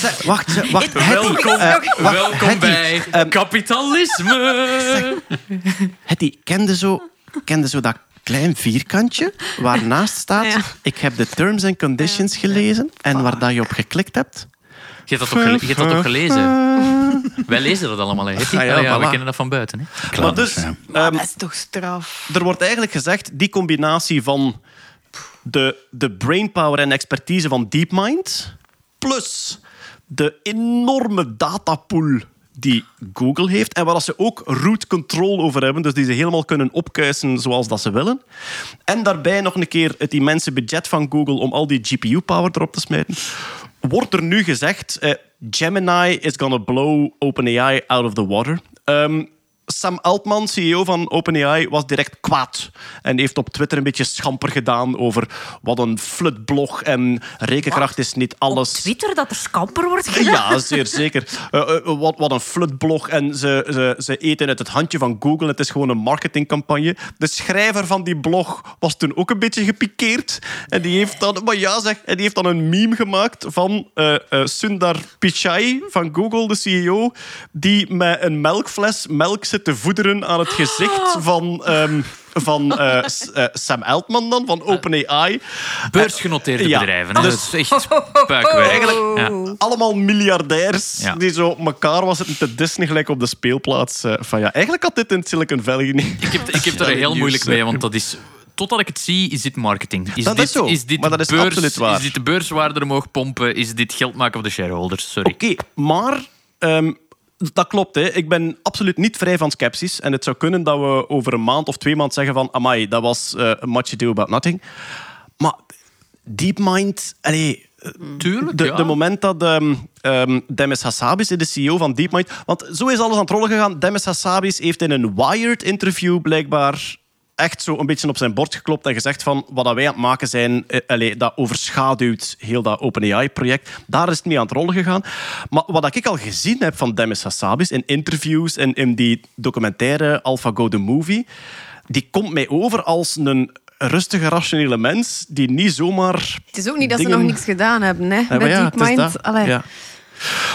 Zeg, Wacht, wacht.
Welkom,
eh, wacht,
welkom bij
ehm,
kapitalisme.
Hetty, kende zo, kende zo dat klein vierkantje waarnaast staat...
Ja.
Ik heb de terms and conditions gelezen. En waar dat je op geklikt hebt...
Je hebt dat toch, gele- je hebt dat toch gelezen? Wij lezen dat allemaal. Hè.
Ah, ja,
Ah, ja, we kennen dat van buiten. Hè.
Maar dus, ehm,
dat is toch straf.
er wordt eigenlijk gezegd, die combinatie van de, de brainpower en expertise van DeepMind, plus de enorme datapool die Google heeft en waar ze ook root control over hebben, dus die ze helemaal kunnen opkuisen zoals dat ze willen. En daarbij nog een keer het immense budget van Google om al die GPU-power erop te smijten. Wordt er nu gezegd, eh, Gemini is gonna blow OpenAI out of the water. Ehm, Sam Altman, CEO van OpenAI, was direct kwaad. En heeft op Twitter een beetje schamper gedaan over wat een flutblog en rekenkracht is niet alles.
Twitter dat er scamper wordt gedaan.
Ja, zeer zeker. Eh, eh, wat, wat een flutblog. En ze, ze, ze eten uit het handje van Google. Het is gewoon een marketingcampagne. De schrijver van die blog was toen ook een beetje gepikeerd. En die heeft dan, maar ja zeg, en die heeft dan een meme gemaakt van eh, Sundar Pichai van Google, de CEO, die met een melkfles melk zit te voederen aan het gezicht van... ehm, van eh, eh, Sam Altman dan, van OpenAI.
Beursgenoteerde
Ja.
bedrijven. Hè.
Dus-
Dat is echt puikwerk.
Eigenlijk
Ja.
allemaal miljardairs
Ja.
die zo elkaar was zitten te dissen gelijk op de speelplaats. eh, van ja, eigenlijk had dit in Silicon Valley niet.
Ik heb, ik heb er heel
nieuws,
moeilijk mee, want dat is... Totdat ik het zie, is dit marketing. Is
Dat
dit,
is zo,
dit
maar dat is
beurs,
absoluut waar.
Is dit de beurswaarde omhoog pompen? Is dit geld maken voor de shareholders? Sorry.
Oké, maar ehm, dat klopt. Hè. Ik ben absoluut niet vrij van sceptisch. En het zou kunnen dat we over een maand of twee maanden zeggen van amai, dat was eh much ado about nothing. Maar DeepMind... Allee,
Tuurlijk,
de,
ja.
de moment dat ehm ehm, Demis Hassabis, de CEO van DeepMind... Want zo is alles aan het rollen gegaan. Demis Hassabis heeft in een Wired-interview blijkbaar echt zo een beetje op zijn bord geklopt en gezegd van wat dat wij aan het maken zijn, eh, dat overschaduwt heel dat OpenAI-project. Daar is het mee aan het rollen gegaan. Maar wat ik al gezien heb van Demis Hassabis in interviews en in die documentaire AlphaGo The Movie, die komt mij over als een rustige, rationele mens die niet zomaar
Het is ook niet dat ze nog niks gedaan hebben, hè?
ja, maar
Met
ja,
DeepMind.
Ja.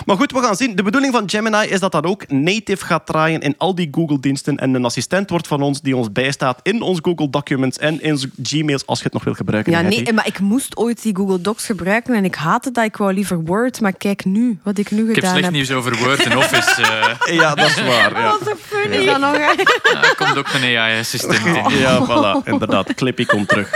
Maar goed, we gaan zien. De bedoeling van Gemini is dat dat ook native gaat draaien in al die Google-diensten en een assistent wordt van ons die ons bijstaat in ons Google Documents en in onze Gmails als je het nog wil gebruiken.
Ja, nee, maar ik moest ooit die Google Docs gebruiken en ik haatte dat. Ik wou liever Word, maar kijk nu, wat ik nu
Ik heb
gedaan
slecht
heb.
nieuws over Word en Office. eh
Ja, dat is waar. Ja,
Wat een fun is dat nog?
ja, er komt ook een AI-assistent in.
ja voilà, inderdaad. Clippy komt terug.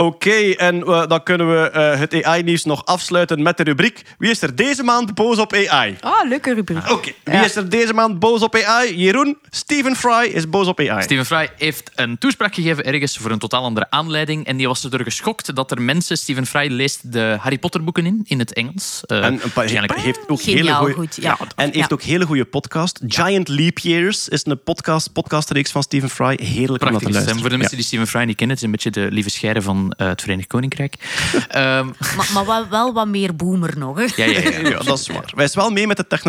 Oké, en eh, dan kunnen we eh, het AI-nieuws nog afsluiten met de rubriek Wie is er deze maand boos op AI?
Ah, leuke rubriek.
Oké, wie
Ja.
is er deze maand boos op AI? Jeroen, Stephen Fry is boos op AI.
Steven Fry heeft een toespraak gegeven ergens voor een totaal andere aanleiding. En die was erdoor geschokt dat er mensen... Steven Fry leest de Harry Potter boeken in, in het Engels. Eh,
En een paar, heeft ook
Geniaal
hele goeie,
goed, ja.
En heeft
Ja.
ook hele goede podcast. Giant Leap Years is een podcast, podcastreeks van Stephen Fry. Heerlijk om naar te luisteren.
Voor de mensen
Ja.
die Steven Fry niet kennen, het is een beetje de lieve scheire van eh, het Verenigd Koninkrijk. Ehm,
Maar, maar wel, wel wat meer boomer nog. Hè.
ja, ja, ja.
Ja, dat is waar. Wij is wel mee met de tech,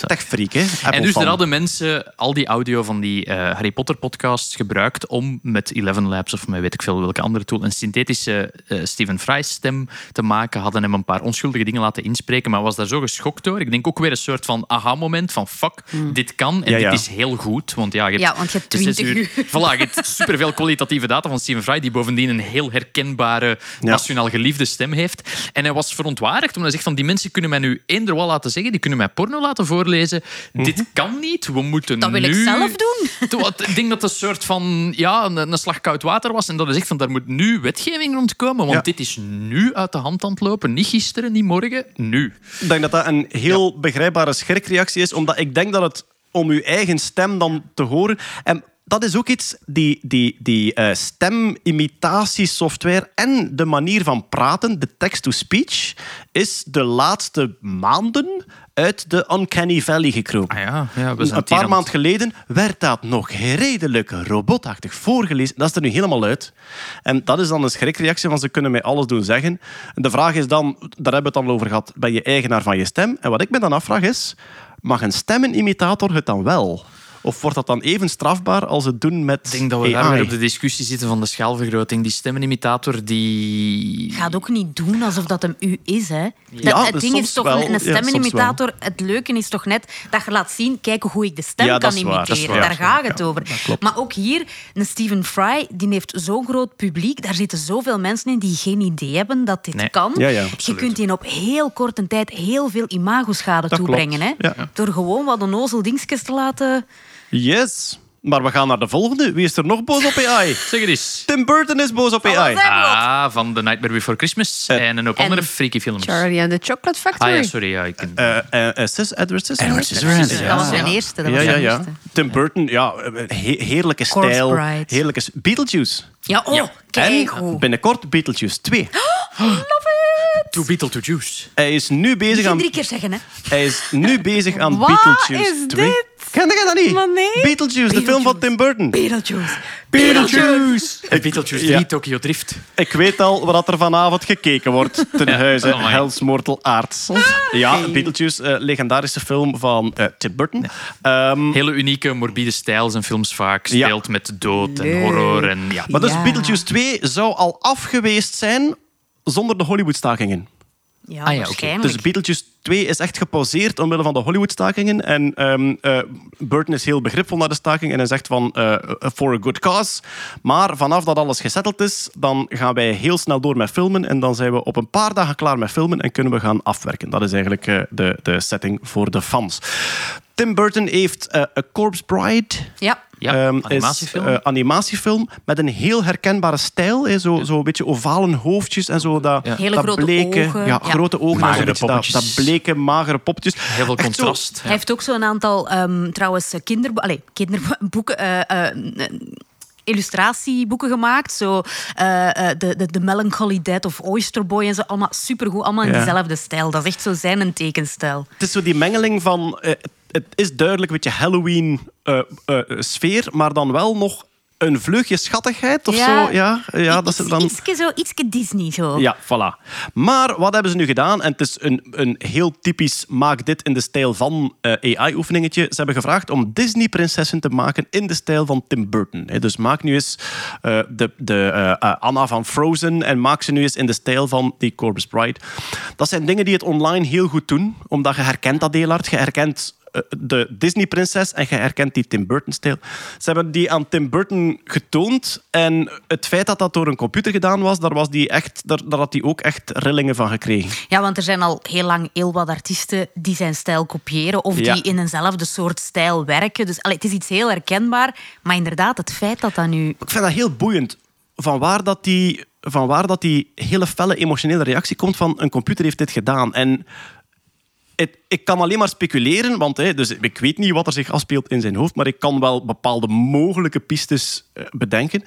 tech-freak. hè.
En dus
fan.
er hadden mensen al die audio van die eh, Harry Potter podcasts gebruikt om met Eleven Labs of met weet ik veel welke andere tool een synthetische eh, Stephen Fry stem te maken. Hadden hem een paar onschuldige dingen laten inspreken, maar was daar zo geschokt door. Ik denk ook weer een soort van aha-moment van fuck, dit kan en
Ja, ja.
dit is heel goed. Want ja, je hebt,
Ja, want je hebt
zes
20 uur.
Voilà, je hebt superveel kwalitatieve data van Stephen Fry, die bovendien een heel her- herkenbare, nationaal geliefde stem heeft. En hij was verontwaardigd omdat hij zegt van die mensen kunnen mij nu eender wat laten zeggen, die kunnen mij porno laten voorlezen. Dit kan niet, we moeten
Dat wil
nu...
ik zelf doen.
Toen- wat- Ik denk dat het een soort van ja, een, een slag koud water was en dat hij zegt van daar moet nu wetgeving rondkomen, want
Ja.
dit is nu uit de hand aan het lopen. Niet gisteren, niet morgen, nu.
Ik denk dat dat een heel begrijpbare schrikreactie is, omdat ik denk dat het om uw eigen stem dan te horen. En dat is ook iets, die, die, die eh, stemimitatiesoftware en de manier van praten, de text-to-speech, is de laatste maanden uit de Uncanny Valley gekropen.
Ah ja, ja we zijn
Een paar
aan
maanden geleden werd dat nog redelijk robotachtig voorgelezen. Dat is er nu helemaal uit. En dat is dan een schrikreactie van ze kunnen mij alles doen zeggen. En de vraag is dan, daar hebben we het dan over gehad, ben je eigenaar van je stem? En wat ik me dan afvraag is, mag een stemmenimitator het dan wel? Of wordt dat dan even strafbaar als het doen met
Ik denk dat we daar
AI?
weer op de discussie zitten van de schaalvergroting. Die stemmenimitator, die...
Gaat ook niet doen alsof dat hem u is, hè? Dat,
Ja,
het
dus
ding
soms
is toch,
wel.
een
Ja,
stemmenimitator, het leuke is toch net dat je laat zien, kijk hoe ik de stem
Ja,
kan imiteren.
waar.
Daar gaat het
Ja,
over.
dat klopt.
Maar ook hier, een Stephen Fry, die heeft zo'n groot publiek, daar zitten zoveel mensen in die geen idee hebben dat dit
Nee.
kan.
Ja, ja,
je kunt die op heel korte tijd heel veel imagoschade
Dat
toebrengen. Hè? Door gewoon wat onnozel dingetjes te laten...
Yes. Maar we gaan naar de volgende. Wie is er nog boos op AI?
Zeg het eens.
Tim Burton is boos op AI.
Ah, van The Nightmare Before Christmas en een hoop
En
andere freaky films.
Charlie and the Chocolate Factory.
Ah ja, sorry. Ja, ik ken...
Eh, eh, eh, Sis, Edward Scissorhands.
Scissorhands,
Dat was mijn eerste. Dat
Ja,
was
ja,
mijn
ja.
eerste.
Tim Burton, ja, he- heerlijke stijl. Heerlijke... Beetlejuice.
Ja, oh, kijk
En binnenkort Beetlejuice 2.
To Beetle to Juice.
Hij is nu bezig aan...
drie keer zeggen, hè.
Hij is nu bezig aan
Wat
Beetlejuice
is
2.
dit?
Ken je dat niet?
Maar nee.
Beetlejuice, de film van Tim Burton.
Beetlejuice.
Beetlejuice!
En Beetlejuice
Ja.
3, Tokyo Drift.
Ik weet al wat er vanavond gekeken wordt ten huize
amai.
Hell's Mortal Arts. Ja, Beetlejuice, eh, legendarische film van eh, Tim Burton. Ehm,
Hele unieke, morbide stijl zijn films vaak.
Ja.
Speelt met dood en horror. En, ja.
maar dus
Ja.
Beetlejuice 2 zou al af geweest zijn zonder de Hollywood-stakingen.
Ja,
Ah ja, oké.
waarschijnlijk.
Dus Beetlejuice 2 is echt gepauzeerd omwille van de Hollywood-stakingen. En ehm, eh, Burton is heel begripvol naar de staking en hij zegt van eh, for a good cause. Maar vanaf dat alles gesetteld is, dan gaan wij heel snel door met filmen. En dan zijn we op een paar dagen klaar met filmen en kunnen we gaan afwerken. Dat is eigenlijk eh, de, de setting voor de fans. Tim Burton heeft eh A Corpse Bride.
Ja.
Ja,
Ehm, is,
animatiefilm.
eh, animatiefilm met een heel herkenbare stijl. Hè, zo, zo een beetje ovale hoofdjes en zo. Dat,
Ja.
Hele
dat
grote
bleke,
ogen.
Ja,
Ja.
grote ogen. en
Magere
beetje dat, dat bleke, magere poppetjes.
Heel veel
zo-
contrast.
Hij heeft ook zo'n aantal, ehm, trouwens, kinderboeken, allee, kinderboeken, eh, eh, illustratieboeken gemaakt. Zo, eh, eh, de, de, de Melancholy Dead of Oyster Boy en zo. Allemaal supergoed, allemaal in
Ja.
dezelfde stijl. Dat is echt zo zijn een tekenstijl.
Het is zo die mengeling van... eh, het is duidelijk een beetje Halloween-sfeer, maar dan wel nog een vleugje schattigheid of
Ja.
zo. Ja, ja dat ze dan...
Ietske zo, ietske Disney zo.
Ja, voilà. Maar wat hebben ze nu gedaan? En het is een, een heel typisch maak dit in de stijl van eh, AI-oefeningetje. Ze hebben gevraagd om Disney-prinsessen te maken in de stijl van Tim Burton. Dus maak nu eens eh, de, de eh, eh, Anna van Frozen en maak ze nu eens in de stijl van die Corpse Bride. Dat zijn dingen die het online heel goed doen, omdat je herkent dat heel hard. Je herkent eh, de Disney-prinses en je herkent die Tim Burton-stijl. Ze hebben die aan Tim Burton getoond en het feit dat dat door een computer gedaan was, daar, was die echt, daar, daar had hij ook echt rillingen van gekregen.
Ja, want er zijn al heel lang heel wat artiesten die zijn stijl kopiëren of
Ja.
die in eenzelfde soort stijl werken. Dus allee, het is iets heel herkenbaar. Maar inderdaad, het feit dat dat nu...
Ik vind dat heel boeiend. Van waar dat die, van waar dat die hele felle emotionele reactie komt van een computer heeft dit gedaan. En het, ik kan alleen maar speculeren, want hè, dus ik weet niet wat er zich afspeelt in zijn hoofd, maar ik kan wel bepaalde mogelijke pistes eh, bedenken.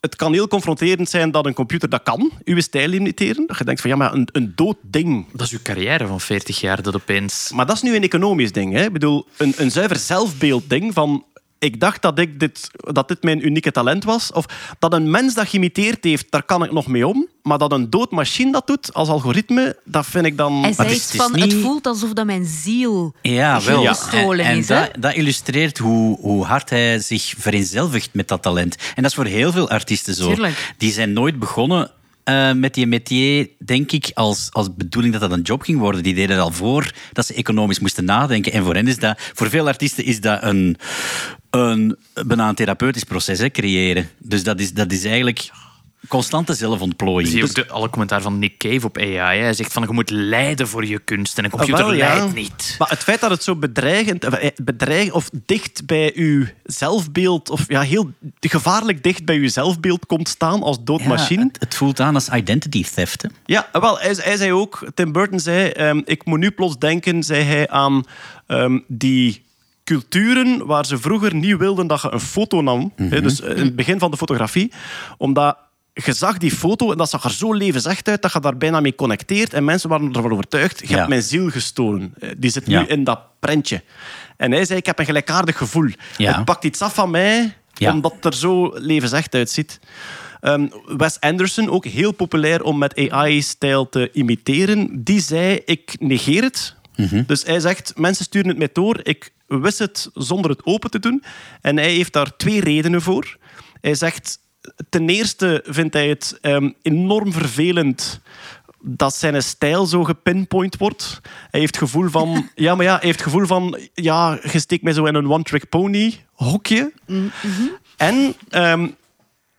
Het kan heel confronterend zijn dat een computer dat kan, uw stijl imiteren. Dat je denkt van ja, maar een, een dood ding.
Dat is uw carrière van 40 jaar dat opeens...
Maar dat is nu een economisch ding. Hè? Ik bedoel, een, een zuiver zelfbeeldding van... Ik dacht dat, ik dit, dat dit mijn unieke talent was. Of dat een mens dat geïmiteerd heeft, daar kan ik nog mee om. Maar dat een dood machine dat doet, als algoritme, dat vind ik dan...
Hij zei
het is-
iets
het is
van, het voelt alsof dat mijn ziel
Ja, wel.
gestolen
en en
is. hè?
dat, dat illustreert hoe, hoe hard hij zich vereenzelvigt met dat talent. En dat is voor heel veel artiesten zo.
Tuurlijk.
Die zijn nooit begonnen eh, met die métier, denk ik, als, als bedoeling dat dat een job ging worden. Die deden het al voor dat ze economisch moesten nadenken. En voor hen is dat, voor veel artiesten is dat een, een bijna een therapeutisch proces, hè, creëren. Dus dat is, dat is eigenlijk constante zelfontplooiing.
Zie je
Dus-
ook de, alle commentaar van Nick Cave op AI. hè. Hij zegt van je moet lijden voor je kunst. En een
Ah,
computer
wel, ja.
lijdt niet.
Maar het feit dat het zo bedreigend, eh, bedreig, of dicht bij uw zelfbeeld, of ja, heel gevaarlijk dicht bij uw zelfbeeld komt staan als doodmachine.
Ja, het, het voelt aan als identity theft. Hè?
Ja, wel, hij, hij zei ook, Tim Burton zei, ehm, ik moet nu plots denken, zei hij, aan ehm, die culturen waar ze vroeger niet wilden dat je een foto nam. hè, dus eh, in het begin van de fotografie. Omdat je zag die foto en dat zag er zo levensecht uit dat je daar bijna mee connecteert. En mensen waren ervan overtuigd, je
Ja.
hebt mijn ziel gestolen. Eh, Die zit
Ja.
nu in dat prentje. En hij zei, ik heb een gelijkaardig gevoel.
Ja.
Het pakt iets af van mij, omdat het er zo levensecht uitziet. Ehm, Wes Anderson, ook heel populair om met AI-stijl te imiteren, die zei: Ik negeer het. Dus hij zegt: Mensen sturen het mij door, ik wist het zonder het open te doen. En hij heeft daar twee redenen voor. Hij zegt: Ten eerste vindt hij het ehm, enorm vervelend dat zijn stijl zo gepinpoint wordt. Hij heeft het gevoel van... Ja, maar ja, hij heeft het gevoel van... Ja, je steekt mij zo in een one-trick pony hokje. En ehm,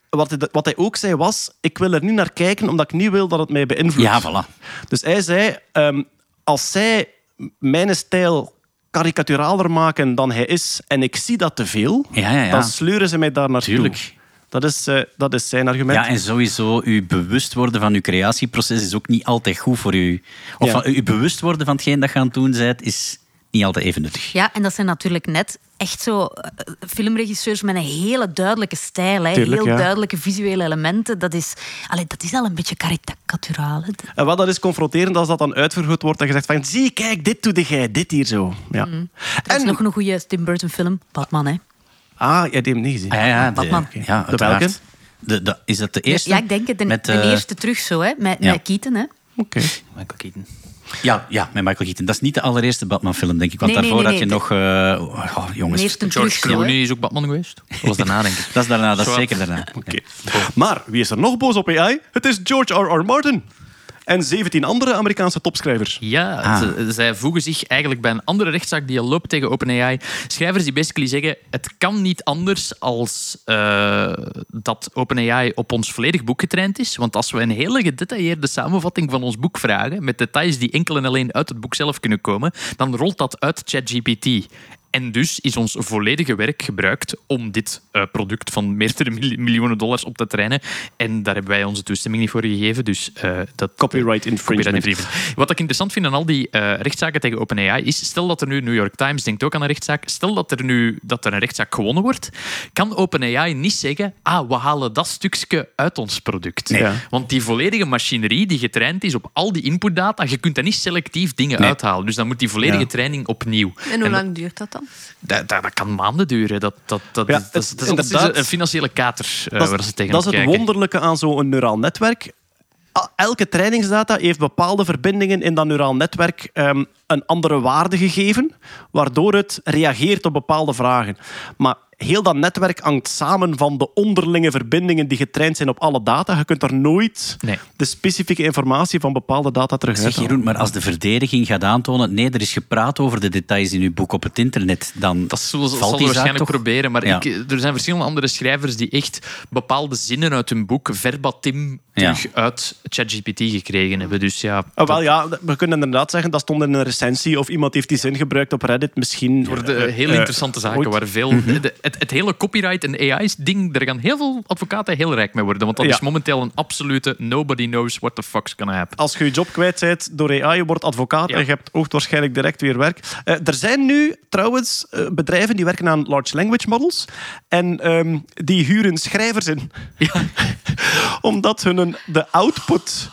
wat, hij, wat hij ook zei was... Ik wil er niet naar kijken, omdat ik niet wil dat het mij beïnvloedt.
Ja, voilà.
Dus hij zei... ehm, als zij mijn stijl karikaturaler maken dan hij is... en ik zie dat te veel...
Ja, ja, ja.
dan sleuren ze mij daar naartoe.
Tuurlijk.
Dat is, eh, dat is zijn argument.
Ja, en sowieso, uw bewust worden van uw creatieproces is ook niet altijd goed voor u. Of van, uw bewust worden van hetgeen dat je aan het doen bent, is niet altijd even nuttig.
Ja, en dat zijn natuurlijk net echt zo eh, filmregisseurs met een hele duidelijke stijl. Hè?
Tuurlijk,
Heel
ja.
duidelijke visuele elementen. Dat is, allee, dat is al een beetje karikaturaal. hè.
En wat dat is confronterend als dat dan uitvergroot wordt en gezegd van zie, kijk, dit doe jij, dit hier zo. Ja.
Er is nog een goede Tim Burton film, Batman. Hè?
Ah, jij hebt hem niet gezien.
Ah, ja, ja, de,
Batman.
ja,
De welke?
De, de, is dat de eerste?
Ja, ik denk het. De,
Met,
de
eh,
eerste terug zo, hè? Met,
ja.
met Keaton. Hè?
Oké.
Michael Keaton.
Ja, ja, met Michael Keaton. Dat is niet de allereerste Batman-film, denk ik. Want
Nee,
daarvoor
nee,
had je
nee,
nog... eh, oh, jongens,
George. Clooney is ook Batman geweest. Dat was daarna, denk ik.
dat is daarna, dat is zeker daarna.
Oké. Maar wie is er nog boos op AI? Het is George R.R. Martin. En 17 andere Amerikaanse topschrijvers.
Ja,
Ah.
ze- zij voegen zich eigenlijk bij een andere rechtszaak die al loopt tegen OpenAI. Schrijvers die basically zeggen, het kan niet anders als eh, dat OpenAI op ons volledig boek getraind is. Want als we een hele gedetailleerde samenvatting van ons boek vragen, met details die enkel en alleen uit het boek zelf kunnen komen, dan rolt dat uit ChatGPT. En dus is ons volledige werk gebruikt om dit eh, product van meerdere mil- miljoenen dollars op te trainen. En daar hebben wij onze toestemming niet voor gegeven. Dus eh, dat
Copyright infringement.
Copyright infringement. Wat ik interessant vind aan al die eh, rechtszaken tegen OpenAI is, stel dat er nu, New York Times denkt ook aan een rechtszaak, stel dat er nu dat er een rechtszaak gewonnen wordt, kan OpenAI niet zeggen, ah, we halen dat stukje uit ons product.
Nee. Ja.
Want die volledige machinerie die getraind is op al die inputdata, je kunt daar niet selectief dingen uithalen. Dus dan moet die volledige
Ja.
training opnieuw.
En hoe lang duurt dat dan?
Dat, dat, dat kan maanden duren. Dat, dat, dat,
Ja,
dat, dat,
het-
dat is- een financiële kater eh, waar ze tegen
dat is het
kijken.
wonderlijke aan zo'n neuraal netwerk. Elke trainingsdata heeft bepaalde verbindingen in dat neuraal netwerk ehm, een andere waarde gegeven, waardoor het reageert op bepaalde vragen. Maar heel dat netwerk hangt samen van de onderlinge verbindingen die getraind zijn op alle data. Je kunt daar nooit
Nee.
de specifieke informatie van bepaalde data terug
Zeg. Jeroen, maar als de verdediging gaat aantonen... Nee, er is gepraat over de details in uw boek op het internet, dan
Dat zullen ze zal
die zaak
waarschijnlijk
toch...
proberen. Maar
Ja.
ik, er zijn verschillende andere schrijvers die echt bepaalde zinnen uit hun boek verbatim
Ja.
terug uit ChatGPT gekregen hebben. Dus ja,
Ah, wel, ja, we kunnen inderdaad zeggen dat stond in een recensie of iemand heeft die zin gebruikt op Reddit. Misschien
voor de heel
eh,
interessante zaken
ooit.
waar veel...
Mhm.
de- het, het hele copyright en AI-ding, daar gaan heel veel advocaten heel rijk mee worden. Want dat
Ja.
is momenteel een absolute nobody knows what the fuck's gonna happen.
Als je je job kwijt bent door AI, je wordt advocaat
Ja.
en je hebt hoogstwaarschijnlijk direct weer werk. Eh, er zijn nu trouwens bedrijven die werken aan large language models en ehm, die huren schrijvers in. Omdat hun de output,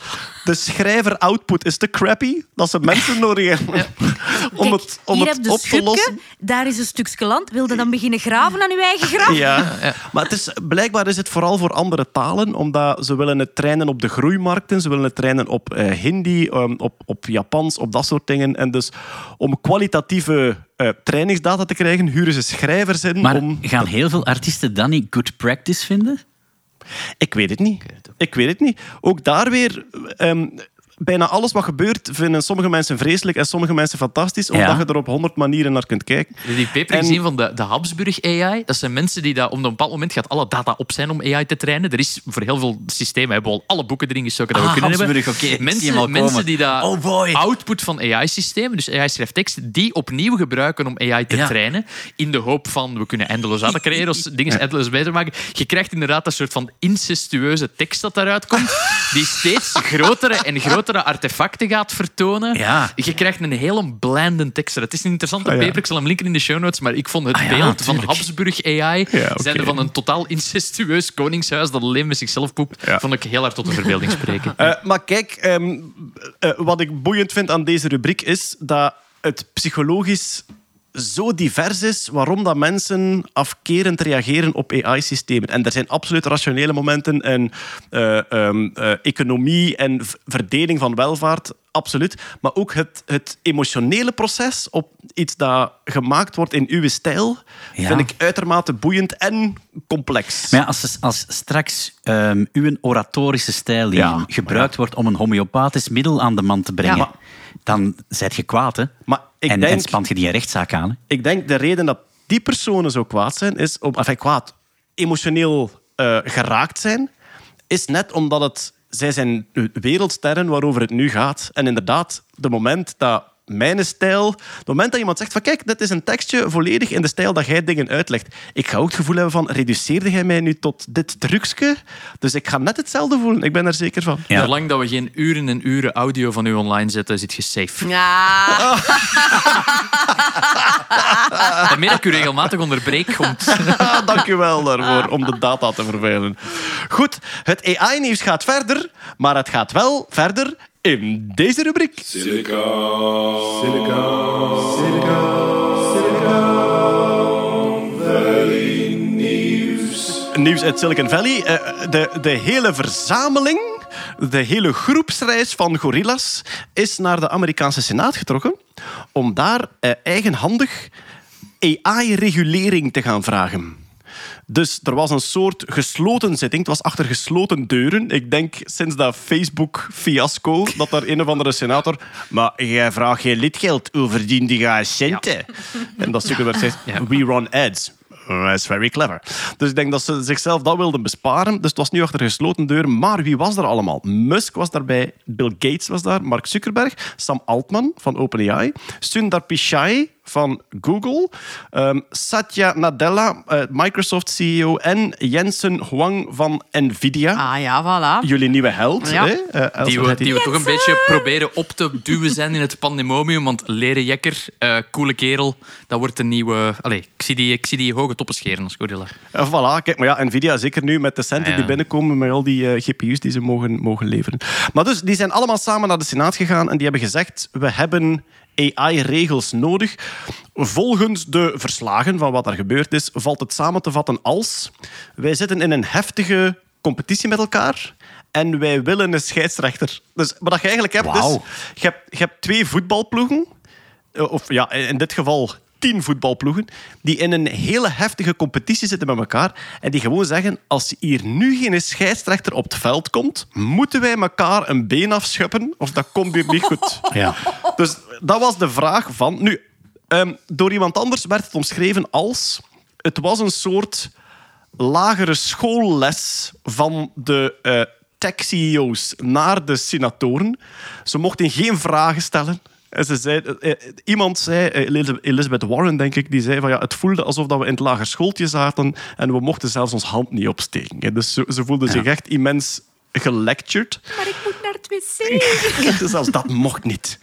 de schrijver-output is te crappy, dat ze mensen nodig hebben om
Kijk,
het, om
hier
het op te lossen.
daar is een stukje land. Wilde dan beginnen graven aan uw eigen graf?
Ja, maar het is, blijkbaar is het vooral voor andere talen, omdat ze willen het trainen op de groeimarkten, ze willen het trainen op eh, Hindi, ehm, op, op Japans, op dat soort dingen. En dus om kwalitatieve eh, trainingsdata te krijgen, huren ze schrijvers in.
Maar
om...
gaan heel veel artiesten dan niet good practice vinden?
Ik weet het niet. Ik weet het niet. Ook daar weer... ehm, bijna alles wat gebeurt vinden sommige mensen vreselijk en sommige mensen fantastisch, omdat
Ja.
je er op honderd manieren naar kunt kijken.
Die paper
En-
gezien van de, de Habsburg AI? Dat zijn mensen die dat, op een bepaald moment gaat alle data op zijn om AI te trainen. Er is voor heel veel systemen hebben we al alle boeken erin gestoken dat we
Ah,
kunnen
Habsburg,
hebben. Mensen, mensen die dat
Oh boy.
output van AI-systemen, dus AI-schrijftekst, die opnieuw gebruiken om AI te
Ja.
trainen. In de hoop van, we kunnen eindeloos data creëren, of dingen eindeloos beter maken. Je krijgt inderdaad een soort van incestueuze tekst dat daaruit komt, die steeds grotere en grotere artefacten gaat vertonen.
Ja.
Je krijgt een hele blende tekst. Het is een interessante
Ah, ja.
paper, ik zal hem linken in de show notes, maar ik vond het
Ah, ja,
beeld van. Habsburg AI,
oké.
zijnde van een totaal incestueus koningshuis dat alleen met zichzelf poept, vond ik heel hard tot de verbeelding spreken.
Eh, maar kijk, ehm, eh, wat ik boeiend vind aan deze rubriek is dat het psychologisch zo divers is waarom dat mensen afkerend reageren op AI-systemen. En er zijn absoluut rationele momenten en eh, ehm, eh, economie en verdeling van welvaart, absoluut. Maar ook het, het emotionele proces op iets dat gemaakt wordt in uw stijl,
Ja.
vind ik uitermate boeiend en complex.
Maar ja, als, als straks ehm, uw oratorische stijl die
Ja,
gebruikt wordt om een homeopathisch middel aan de man te brengen, dan zijt je kwaad, hè?
Maar ik
en,
denk-
en spant je die een rechtszaak aan. Hè?
Ik denk de reden dat die personen zo kwaad zijn, is op, enfin, kwaad, emotioneel eh, geraakt zijn, is net omdat het, zij zijn wereldsterren waarover het nu gaat. En inderdaad, de moment dat mijn stijl, het moment dat iemand zegt van kijk, dit is een tekstje volledig in de stijl dat jij dingen uitlegt. Ik ga ook het gevoel hebben van, reduceerde jij mij nu tot dit trucje? Dus ik ga net hetzelfde voelen. Ik ben er zeker van.
Ja.
Zolang dat we geen uren en uren audio van u online zetten, zit je safe.
Ja.
Dat ik u regelmatig onderbreek, komt...
Ah, Dank u wel daarvoor om de data te vervuilen. Goed, het AI-nieuws gaat verder, maar het gaat wel verder in deze rubriek.
Silica. Silica. Silica. Valley Nieuws.
Nieuws uit Silicon Valley. Eh, de, de hele verzameling, de hele groepsreis van gorillas is naar de Amerikaanse Senaat getrokken om daar eh, eigenhandig AI-regulering te gaan vragen. Dus er was een soort gesloten zitting. Het was achter gesloten deuren. Ik denk sinds dat Facebook-fiasco dat daar een of andere senator... Maar jij vraagt geen lidgeld, hoe verdient je centen? En dat stukje werd gezegd, we run ads. Oh, That's very clever. Dus ik denk dat ze zichzelf dat wilden besparen. Dus het was nu achter gesloten deuren. Maar wie was er allemaal? Musk was daarbij, Bill Gates was daar, Mark Zuckerberg, Sam Altman van OpenAI, Sundar Pichai van Google, ehm, Satya Nadella, eh, Microsoft-CEO en Jensen Huang van Nvidia.
Ah ja, voilà.
Jullie nieuwe held.
Ja.
Hè? Eh,
Die we, die we toch een beetje proberen op te duwen zijn in het pandemonium. Want leren jekker, eh coole kerel, dat wordt een nieuwe... Allee, ik zie die, ik zie die hoge toppen scheren als gorilla.
Voilà, kijk, maar ja, Nvidia, zeker nu met de centen
Ah, ja.
die binnenkomen, met al die eh, GPU's die ze mogen, mogen leveren. Maar dus, die zijn allemaal samen naar de Senaat gegaan en die hebben gezegd, we hebben AI-regels nodig. Volgens de verslagen van wat er gebeurd is, valt het samen te vatten als... Wij zitten in een heftige competitie met elkaar en wij willen een scheidsrechter. Dus wat je eigenlijk hebt, is...
Wauw.
Je hebt, je hebt twee voetbalploegen eh, of ja, in dit geval tien voetbalploegen, die in een hele heftige competitie zitten met elkaar en die gewoon zeggen, als hier nu geen scheidsrechter op het veld komt, moeten wij elkaar een been afschuppen of dat komt hier niet goed.
Ja.
Dus dat was de vraag van... Nu, ehm, door iemand anders werd het omschreven als... Het was een soort lagere schoolles van de eh, tech-CEO's naar de senatoren. Ze mochten geen vragen stellen. En ze zei, eh, eh, iemand zei, eh, Eliz- Elizabeth Warren denk ik, die zei van ja, het voelde alsof dat we in het lager schooltje zaten en we mochten zelfs ons hand niet opsteken. hè. Dus ze, ze voelden zich echt immens gelectured.
Maar ik moet naar het wc.
Dus zelfs dat mocht niet.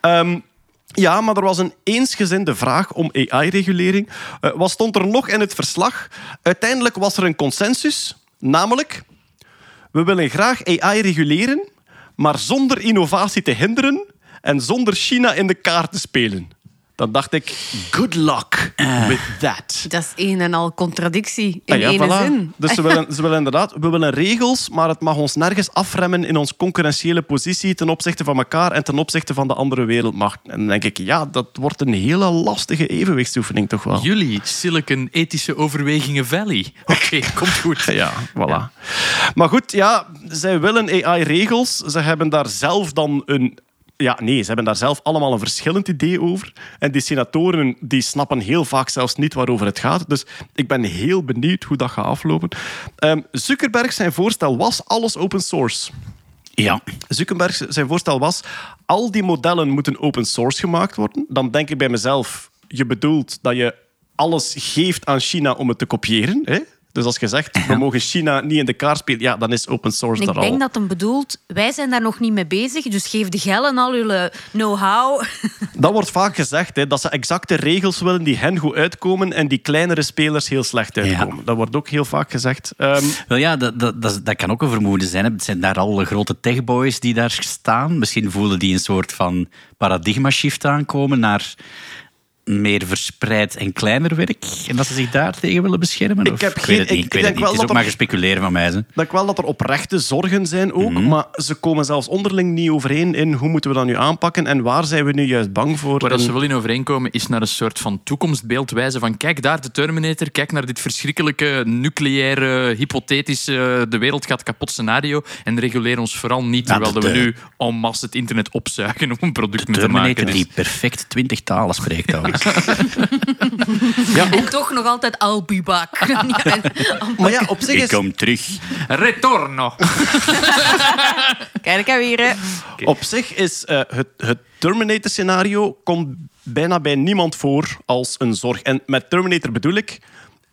Ehm, ja, maar er was een eensgezinde vraag om AI-regulering. Eh, wat stond er nog in het verslag? Uiteindelijk was er een consensus, namelijk... We willen graag AI reguleren, maar zonder innovatie te hinderen en zonder China in de kaart te spelen. Dan dacht ik, good luck with that.
Dat is een en al contradictie in
Ah ja,
ene
voilà.
zin.
Dus ze willen, ze willen inderdaad, we willen regels, maar het mag ons nergens afremmen in onze concurrentiële positie ten opzichte van elkaar en ten opzichte van de andere wereldmachten. En dan denk ik, ja, dat wordt een hele lastige evenwichtsoefening toch wel.
Jullie, Silicon Ethische Overwegingen Valley. Oké, komt goed.
Ja, voilà. Maar goed, ja, zij willen AI-regels. Ze hebben daar zelf dan een... Ja, nee, ze hebben daar zelf allemaal een verschillend idee over. En die senatoren die snappen heel vaak zelfs niet waarover het gaat. Dus ik ben heel benieuwd hoe dat gaat aflopen. Ehm, Zuckerberg zijn voorstel was alles open source.
Ja.
Zuckerberg zijn voorstel was, al die modellen moeten open source gemaakt worden. Dan denk ik bij mezelf, je bedoelt dat je alles geeft aan China om het te kopiëren. Hè? Dus als je zegt, we mogen China niet in de kaart spelen, ja, dan is open source
En
daar
ik denk
al.
dat hem bedoelt, wij zijn daar nog niet mee bezig, dus geef de gel en al jullie know-how.
Dat wordt vaak gezegd, hè, dat ze exacte regels willen die hen goed uitkomen en die kleinere spelers heel slecht uitkomen. Dat wordt ook heel vaak gezegd. Ehm,
Wel ja, dat, dat, dat, dat kan ook een vermoeden zijn. hè. Het zijn daar al grote techboys die daar staan. Misschien voelen die een soort van paradigma-shift aankomen naar meer verspreid en kleiner werk. En dat ze zich daar tegen willen beschermen?
Ik
Of?
heb
weet
geen-
het niet.
ik
Ik weet
denk
het niet.
wel
Het is
dat
ook
er-
maar gespeculeren van mij. Ze.
Ik denk wel dat er oprechte zorgen zijn ook, maar ze komen zelfs onderling niet overeen in hoe moeten we dat nu aanpakken en waar zijn we nu juist bang voor.
Waar dat
En-
ze wel in overeenkomen is naar een soort van toekomstbeeld wijzen van kijk daar de Terminator, kijk naar dit verschrikkelijke nucleaire, hypothetische de wereld gaat kapot scenario en reguleer ons vooral niet,
Ja,
terwijl
de-
dat we nu en masse het internet opzuigen om een product mee te maken.
Terminator
Dus-
die perfect twintig talen spreekt trouwens.
En toch nog altijd I'll be back.
Maar ja, op zich
Ik
is,
kom terug.
Retorno!
Kijk, hè.
op zich is eh, het, het Terminator-scenario komt bijna bij niemand voor als een zorg. En met Terminator bedoel ik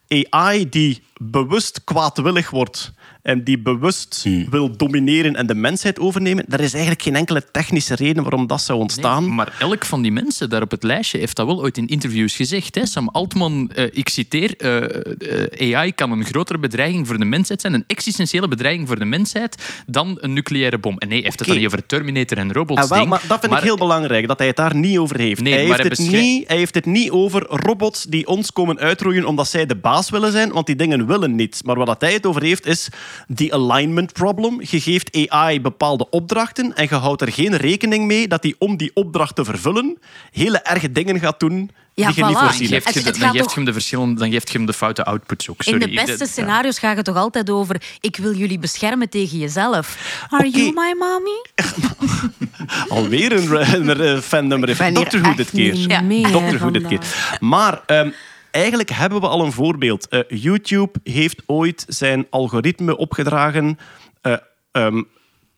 AI die bewust kwaadwillig wordt en die bewust wil domineren en de mensheid overnemen. Er is eigenlijk geen enkele technische reden waarom dat zou ontstaan.
Maar elk van die mensen daar op het lijstje heeft dat wel ooit in interviews gezegd. Hè? Sam Altman, eh, ik citeer, eh, eh, AI kan een grotere bedreiging voor de mensheid zijn, een existentiële bedreiging voor de mensheid, dan een nucleaire bom. En nee, hij heeft het dan niet over Terminator en robots.
Ah, wel, maar dat vind ik heel belangrijk, dat hij het daar niet over heeft.
Nee,
hij,
maar
heeft
hij
het niet, hij heeft het niet over robots die ons komen uitroeien omdat zij de baas willen zijn, want die dingen willen niet. Maar wat dat hij het over heeft, is die alignment problem. Je geeft AI bepaalde opdrachten en je houdt er geen rekening mee dat hij om die opdracht te vervullen hele erge dingen gaat doen
Ja,
die je niet
voilà.
voorzien
Dan
hebt.
je,
Het-
dan, geeft
toch-
je hem de verschillende, dan geeft je hem de foute outputs ook.
In
Sorry.
de beste scenario's gaat het toch altijd over ik wil jullie beschermen tegen jezelf. Are you my mommy?
Alweer een, een, een fandom. Doctor Who dit keer.
Ja.
Doctor Who dit keer. Maar ehm, eigenlijk hebben we al een voorbeeld. Eh, YouTube heeft ooit zijn algoritme opgedragen. eh, ehm,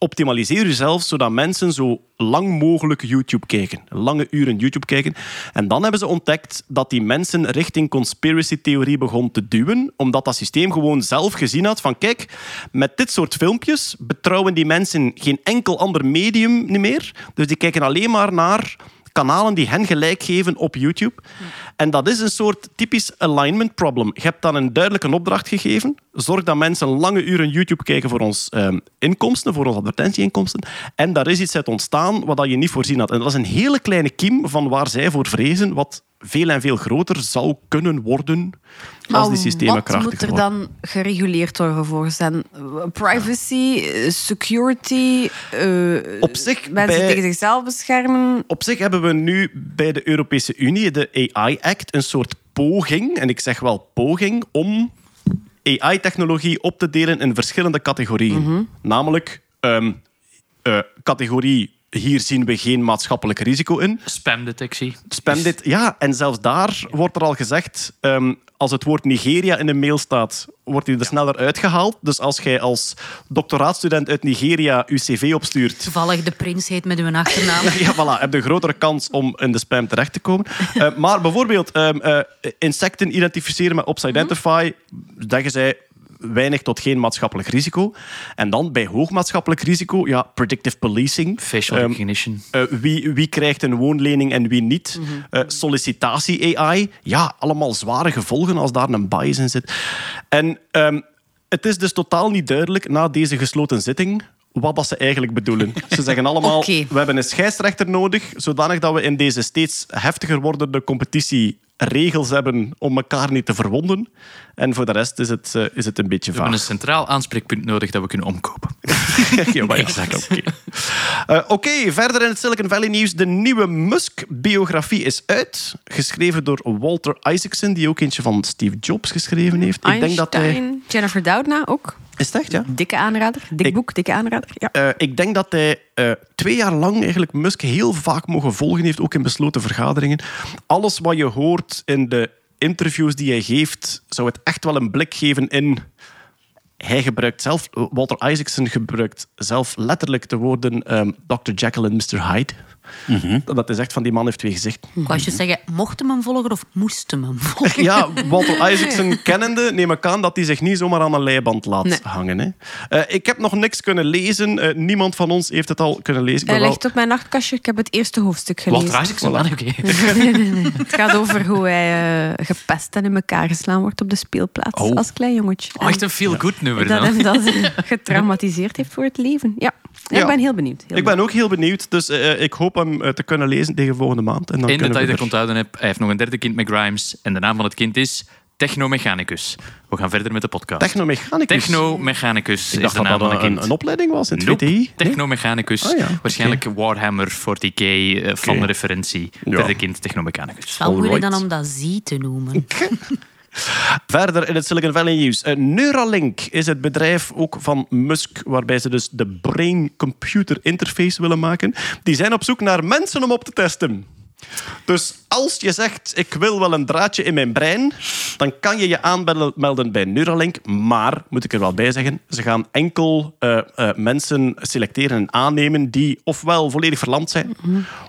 optimaliseer jezelf zodat mensen zo lang mogelijk YouTube kijken. Lange uren YouTube kijken. En dan hebben ze ontdekt dat die mensen richting conspiracy-theorie begon te duwen, omdat dat systeem gewoon zelf gezien had van kijk, met dit soort filmpjes betrouwen die mensen geen enkel ander medium meer. Dus die kijken alleen maar naar kanalen die hen gelijk geven op YouTube. En dat is een soort typisch alignment problem. Je hebt dan een duidelijke opdracht gegeven. Zorg dat mensen lange uren YouTube kijken voor ons ehm, inkomsten, voor onze advertentieinkomsten. En daar is iets uit ontstaan wat je niet voorzien had. En dat is een hele kleine kiem van waar zij voor vrezen, wat veel en veel groter zal kunnen worden als die systemen
wat
krachtiger
moet er
worden.
dan gereguleerd worden voor zijn? Privacy, eh, security, eh,
Op zich,
mensen
bij-
tegen zichzelf beschermen.
Op zich hebben we nu bij de Europese Unie, de AI Act, een soort poging, en ik zeg wel poging, om AI-technologie op te delen in verschillende categorieën. Namelijk, ehm, eh, categorie, hier zien we geen maatschappelijk risico in.
Spamdetectie.
Spam dit, ja, en zelfs daar wordt er al gezegd, ehm, als het woord Nigeria in de mail staat, wordt hij er sneller uitgehaald. Dus als jij als doctoraatstudent uit Nigeria je cv opstuurt,
Toevallig de prins heet met uw achternaam.
ja, voilà. Heb je een grotere kans om in de spam terecht te komen. Eh, maar bijvoorbeeld ehm, eh, insecten identificeren met Ops-Identify, zeggen zij weinig tot geen maatschappelijk risico. En dan bij hoog maatschappelijk risico, ja, predictive policing.
Facial
Ehm,
recognition.
eh, wie, wie krijgt een woonlening en wie niet? Eh, sollicitatie-AI. Ja, allemaal zware gevolgen als daar een bias in zit. En ehm, het is dus totaal niet duidelijk na deze gesloten zitting wat dat ze eigenlijk bedoelen. Ze zeggen allemaal, we hebben een scheidsrechter nodig, zodanig dat we in deze steeds heftiger wordende competitie regels hebben om elkaar niet te verwonden. En voor de rest is het, eh, is het een beetje
We hebben
vaag.
een centraal aanspreekpunt nodig dat we kunnen omkopen.
ja, maar ja, Oké, Eh, oké, verder in het Silicon Valley nieuws. De nieuwe Musk-biografie is uit. Geschreven door Walter Isaacson, die ook eentje van Steve Jobs geschreven heeft. Ik denk dat hij...
Jennifer Doudna ook.
Is het echt, ja?
Dikke aanrader. Dik
Ik-
boek, dikke aanrader. Ja.
Eh, ik denk dat hij eh, twee jaar lang eigenlijk Musk heel vaak mogen volgen heeft, ook in besloten vergaderingen. Alles wat je hoort in de interviews die hij geeft, zou het echt wel een blik geven in... Hij gebruikt zelf, Walter Isaacson gebruikt zelf letterlijk de woorden ehm, Dr. Jekyll en Mr. Hyde. Dat is echt van die man heeft twee gezichten.
Ik wou je zeggen, mochten hem volgen of moesten hem volgen?
Ja, Walter Isaacson kennende, neem ik aan dat hij zich niet zomaar aan een leiband laat
Nee.
hangen. Hè. Eh, ik heb nog niks kunnen lezen. Eh, niemand van ons heeft het al kunnen lezen.
Hij
wel-
ligt op mijn nachtkastje. Ik heb het eerste hoofdstuk gelezen.
Walter Isaacson, ah, oké.
Nee, nee, nee. Het gaat over hoe hij eh, gepest en in elkaar geslaan wordt op de speelplaats.
Oh.
Als klein jongetje.
Oh, echt een feel-good nummer
dat
dan.
hem dat getraumatiseerd heeft voor het leven. Ja, Ja,
Ja.
ik ben heel benieuwd. Heel
Ik ben ook heel benieuwd, dus ik hoop hem eh, te kunnen lezen tegen volgende maand. En dan
Eén
kunnen
detail dat ik onthouden heb. Hij heeft nog een derde kind met Grimes. En de naam van het kind is Technomechanicus. We gaan verder met de podcast.
Technomechanicus.
Technomechanicus
Ik
is de
dat
naam
dat
van een
een,
kind.
een opleiding was in het
Nope.
VTI. Nee?
Technomechanicus.
Ah, ja.
Waarschijnlijk Warhammer 40k eh, van de referentie.
Ja.
Derde kind Technomechanicus.
Wel moeilijk dan om dat Z te noemen.
Verder in het Silicon Valley nieuws. Eh, Neuralink is het bedrijf ook van Musk, waarbij ze dus de brain-computer interface willen maken. Die zijn op zoek naar mensen om op te testen. Dus als je zegt, ik wil wel een draadje in mijn brein, dan kan je je aanmelden bij Neuralink. Maar, moet ik er wel bij zeggen, ze gaan enkel eh, eh, mensen selecteren en aannemen die ofwel volledig verlamd zijn,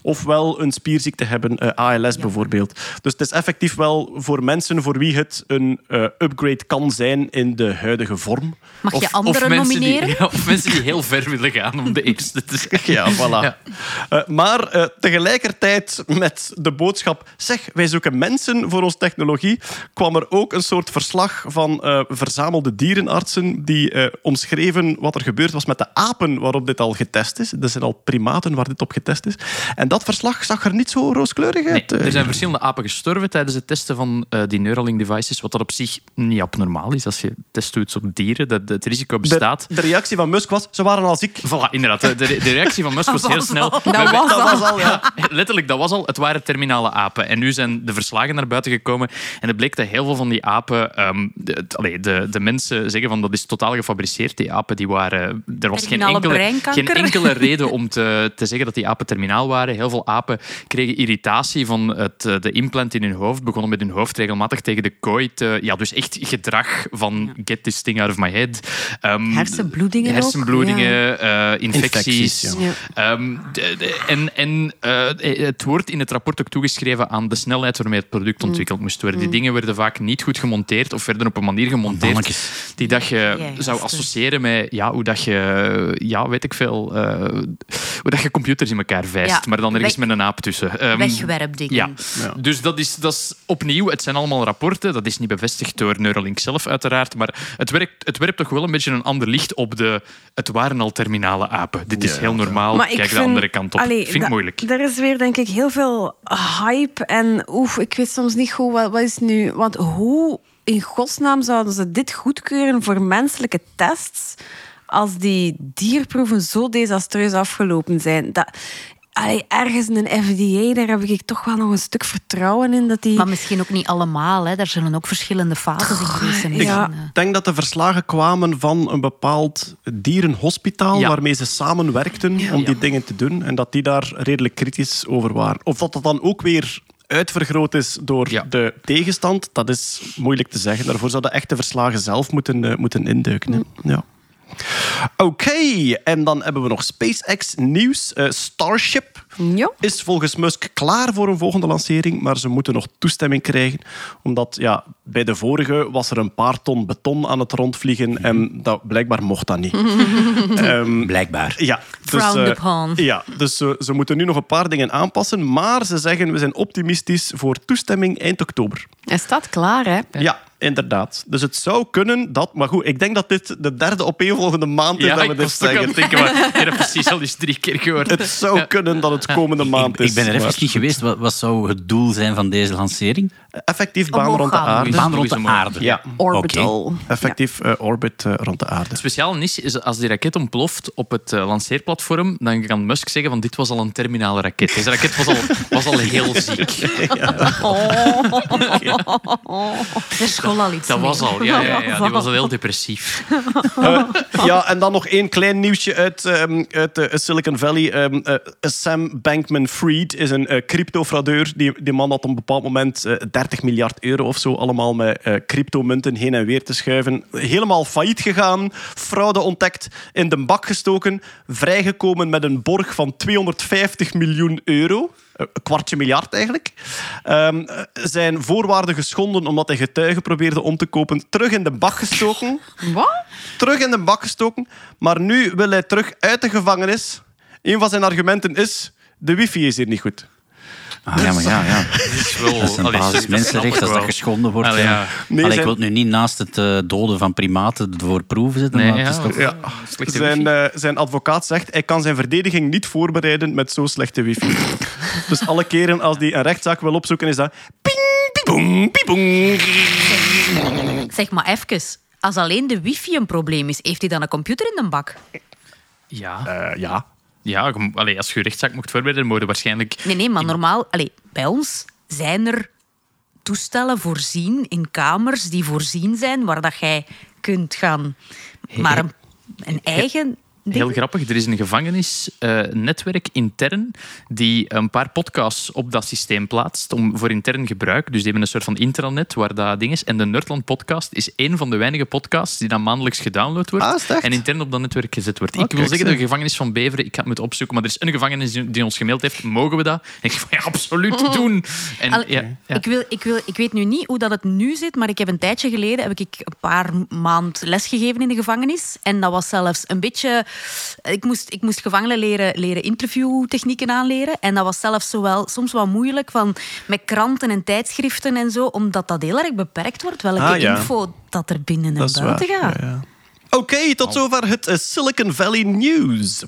ofwel een spierziekte hebben, eh, ALS bijvoorbeeld. Dus het is effectief wel voor mensen voor wie het een eh, upgrade kan zijn in de huidige vorm.
Mag je
Of
anderen
mensen, die,
nomineren?
ja, of mensen die heel ver willen gaan om de eerste te zijn.
Ja, voilà.
Ja.
Maar eh, tegelijkertijd met de boodschap... Zeg, wij zoeken mensen voor onze technologie... kwam er ook een soort verslag van eh, verzamelde dierenartsen... die eh, omschreven wat er gebeurd was met de apen waarop dit al getest is. Dat zijn al primaten waar dit op getest is. En dat verslag zag er niet zo rooskleurig uit. eh.
er zijn verschillende apen gestorven tijdens het testen van eh, die Neuralink devices, wat dat op zich niet abnormaal is als je test doet op dieren. Dat het risico bestaat.
de, de reactie van Musk was, ze waren al ziek.
Voilà, inderdaad. De, de, reactie van Musk was heel snel.
Dat was al,
ja.
Letterlijk, dat was al. Het waren terminale apen. En nu zijn de verslagen naar buiten gekomen. En het bleek dat heel veel van die apen... ehm, de, de, de mensen zeggen van dat is totaal gefabriceerd. Die apen, die waren... Er was geen enkele, geen enkele reden om te, te zeggen dat die apen terminaal waren. Heel veel apen kregen irritatie van het, eh, de implant in hun hoofd. Begonnen met hun hoofd regelmatig tegen de kooi te... Ja, dus echt gedrag van get this thing out of my head. Ehm,
Hersenbloedingen ook,
Hersenbloedingen, infecties.
Infecties,
ja.
Ehm, de- de- en en het wordt in het rapport ook toegeschreven aan de snelheid waarmee het product
Mm.
ontwikkeld moest worden. Die dingen werden vaak niet goed gemonteerd of werden op een manier gemonteerd
Mannetjes.
die dat je
Ja,
zou associëren met ja, hoe dat je, ja, weet ik veel, eh, hoe dat je computers in elkaar vijst,
Ja,
maar dan ergens
weg-
met een aap tussen. Ehm,
Wegwerpdingen.
ja. dus dat is, dat is opnieuw, het zijn allemaal rapporten, dat is niet bevestigd door Neuralink zelf uiteraard, maar het werkt, het werpt toch wel een beetje een ander licht op de, het waren al terminale apen. Dit is heel normaal,
Maar
kijk de andere kant op.
Allee,
vind ik moeilijk.
Er is weer, denk ik, heel veel hype. En oef, ik weet soms niet goed wat, wat is nu. Want hoe in godsnaam zouden ze dit goedkeuren voor menselijke tests. als die dierproeven zo desastreus afgelopen zijn? Dat, allee, ergens in een FDA, daar heb ik toch wel nog een stuk vertrouwen in dat die.
Maar misschien ook niet allemaal. Hè. Daar zullen ook verschillende fases in geweest zijn.
ja.
Eh.
Ik denk dat de verslagen kwamen van een bepaald dierenhospitaal
Ja.
waarmee ze samenwerkten om die dingen te doen. En dat die daar redelijk kritisch over waren. Of dat dat dan ook weer uitvergroot is door
Ja.
de tegenstand, dat is moeilijk te zeggen. Daarvoor zouden echt de verslagen zelf moeten, eh, moeten induiken. hè. Ja. Oké, en dan hebben we nog SpaceX nieuws. Eh, Starship
Ja.
is volgens Musk klaar voor een volgende lancering, maar ze moeten nog toestemming krijgen. Omdat ja, bij de vorige was er een paar ton beton aan het rondvliegen en dat, blijkbaar mocht dat niet. Ehm,
Blijkbaar.
ja,
Frowned
eh,
upon.
ja, dus ze, ze moeten nu nog een paar dingen aanpassen, maar ze zeggen we zijn optimistisch voor toestemming eind oktober.
Hij staat klaar, hè?
Ja, inderdaad. Dus het zou kunnen dat... Maar goed, ik denk dat dit de derde opeenvolgende maand
Ja,
dat we dit
was toch aan
zeggen.
het denken, maar ik heb het precies al eens drie keer gehoord.
Het zou kunnen dat het komende maand
Ik,
is.
ik ben er even niet geweest. Wat, wat zou het doel zijn van deze lancering?
Effectief baan
Omhoog
rond de aarde.
Baan rond de aarde.
Ja,
Orbital.
effectief orbit rond de aarde.
Speciaal is, is als die raket ontploft op het eh, lanceerplatform, dan kan Musk zeggen van dit was al een terminale raket. Deze raket was al, was al heel ziek.
Er school al iets
Dat
mee.
was al, ja, ja, ja die was al heel depressief.
Eh, ja, en dan nog één klein nieuwsje uit, ehm, uit eh, Silicon Valley. Ehm, eh, Sam Bankman-Fried is een uh, cryptofraudeur. Die, die man had op een bepaald moment eh, 30 miljard euro of zo allemaal met eh, cryptomunten heen en weer te schuiven. Helemaal failliet gegaan, fraude ontdekt, in de bak gestoken, vrijgekomen met een borg van 250 miljoen euro. Eh, Een kwartje miljard eigenlijk. Ehm, eh, zijn voorwaarden geschonden omdat hij getuigen probeerde om te kopen. Terug in de bak gestoken
Wat?
terug in de bak gestoken. Maar nu wil hij terug uit de gevangenis. Een van zijn argumenten is... De wifi is hier niet goed.
Ah, ja, maar ja, ja.
Dat is wel...
Dat is een
allee,
basis
snap
mensenrecht
ik
als dat geschonden wordt.
Allee,
ja.
ja.
Nee,
Allee,
zijn-
Ik wil het nu niet naast het eh, doden van primaten voor proeven zetten,
Nee,
maar het
ja.
is toch...
Ja. Zijn, eh, zijn advocaat zegt... Hij kan zijn verdediging niet voorbereiden met zo slechte wifi. dus alle keren als hij een rechtszaak wil opzoeken, is dat... Ping, piepong, piepong.
Zeg maar even, als alleen de wifi een probleem is, heeft hij dan een computer in de bak?
Ja,
Eh, ja.
Ja allee, als je je rechtszaak mocht voorbereiden, moet je waarschijnlijk...
Nee, nee, maar normaal, allee, bij ons zijn er toestellen voorzien in kamers die voorzien zijn waar dat jij kunt gaan. Maar een, een eigen.
Heel grappig, er is een gevangenisnetwerk intern die een paar podcasts op dat systeem plaatst om voor intern gebruik. Dus die hebben een soort van intranet waar dat ding is. En de Nerdland podcast is een van de weinige podcasts die dan maandelijks gedownload wordt
Ah,
en intern op dat netwerk gezet wordt.
Oh,
ik wil
kijk,
zeggen, de gevangenis van Beveren, ik ga het moeten opzoeken, maar er is een gevangenis die- ons gemaild heeft. Mogen we dat? En ik van, ja, absoluut doen. En,
Al-
ja, ja.
Ik, wil, ik, wil, ik weet nu niet hoe dat het nu zit, maar ik heb een tijdje geleden heb ik een paar maand lesgegeven in de gevangenis. En dat was zelfs een beetje... Ik moest, ik moest gevangenen leren, leren interviewtechnieken aanleren. En dat was zelfs zo wel, soms wat moeilijk van, met kranten en tijdschriften en zo, omdat dat heel erg beperkt wordt, welke
Ah, ja.
info dat er binnen en
Dat is
buiten
waar.
gaat.
Ja, ja. Oké, tot zover het eh, Silicon Valley News.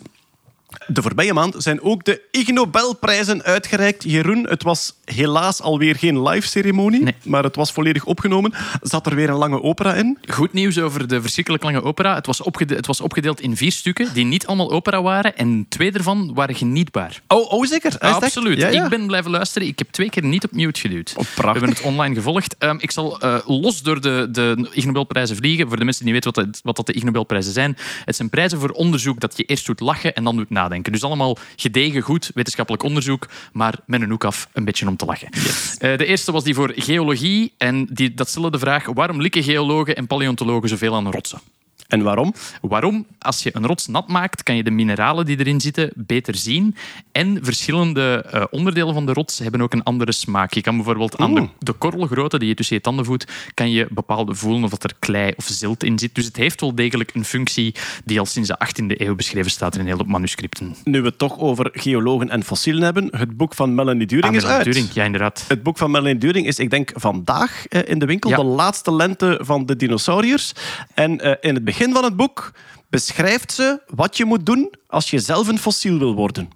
De voorbije maand zijn ook de Ig Nobelprijzen uitgereikt. Jeroen, het was helaas alweer geen live ceremonie,
Nee.
maar het was volledig opgenomen. Zat er weer een lange opera in?
Goed nieuws over de verschrikkelijk lange opera. Het was, opgede- het was opgedeeld in vier stukken die niet allemaal opera waren. En twee ervan waren genietbaar.
Oh, oh zeker?
Absoluut.
Ja, ja.
Ik ben blijven luisteren. Ik heb twee keer niet op mute geduwd.
Oh,
We hebben het online gevolgd. Ehm, ik zal eh, los door de, de Ig Nobelprijzen vliegen. Voor de mensen die niet weten wat, dat- wat dat de Ig Nobelprijzen zijn. Het zijn prijzen voor onderzoek dat je eerst doet lachen en dan doet nadenken. Dus allemaal gedegen, goed wetenschappelijk onderzoek, maar met een hoek af een beetje om te lachen. Eh, de eerste was die voor geologie. En die, dat stelde de vraag, waarom likken geologen en paleontologen zoveel aan rotsen?
En waarom?
Waarom? Als je een rots nat maakt, kan je de mineralen die erin zitten beter zien. En verschillende eh, onderdelen van de rots hebben ook een andere smaak. Je kan bijvoorbeeld aan de, de korrelgrootte die je tussen je tanden voelt, kan je bepaalde voelen of dat er klei of zilt in zit. Dus het heeft wel degelijk een functie die al sinds de 18e eeuw beschreven staat in een hele hoop manuscripten.
Nu we het toch over geologen en fossielen hebben, het boek van Melanie During is
Aan de
uit.
Turing, ja, inderdaad.
Het boek van Melanie During is, ik denk, vandaag eh, in de winkel.
Ja.
De laatste lente van de dinosauriërs. En eh, in het begin van het boek beschrijft ze wat je moet doen als je zelf een fossiel wil worden.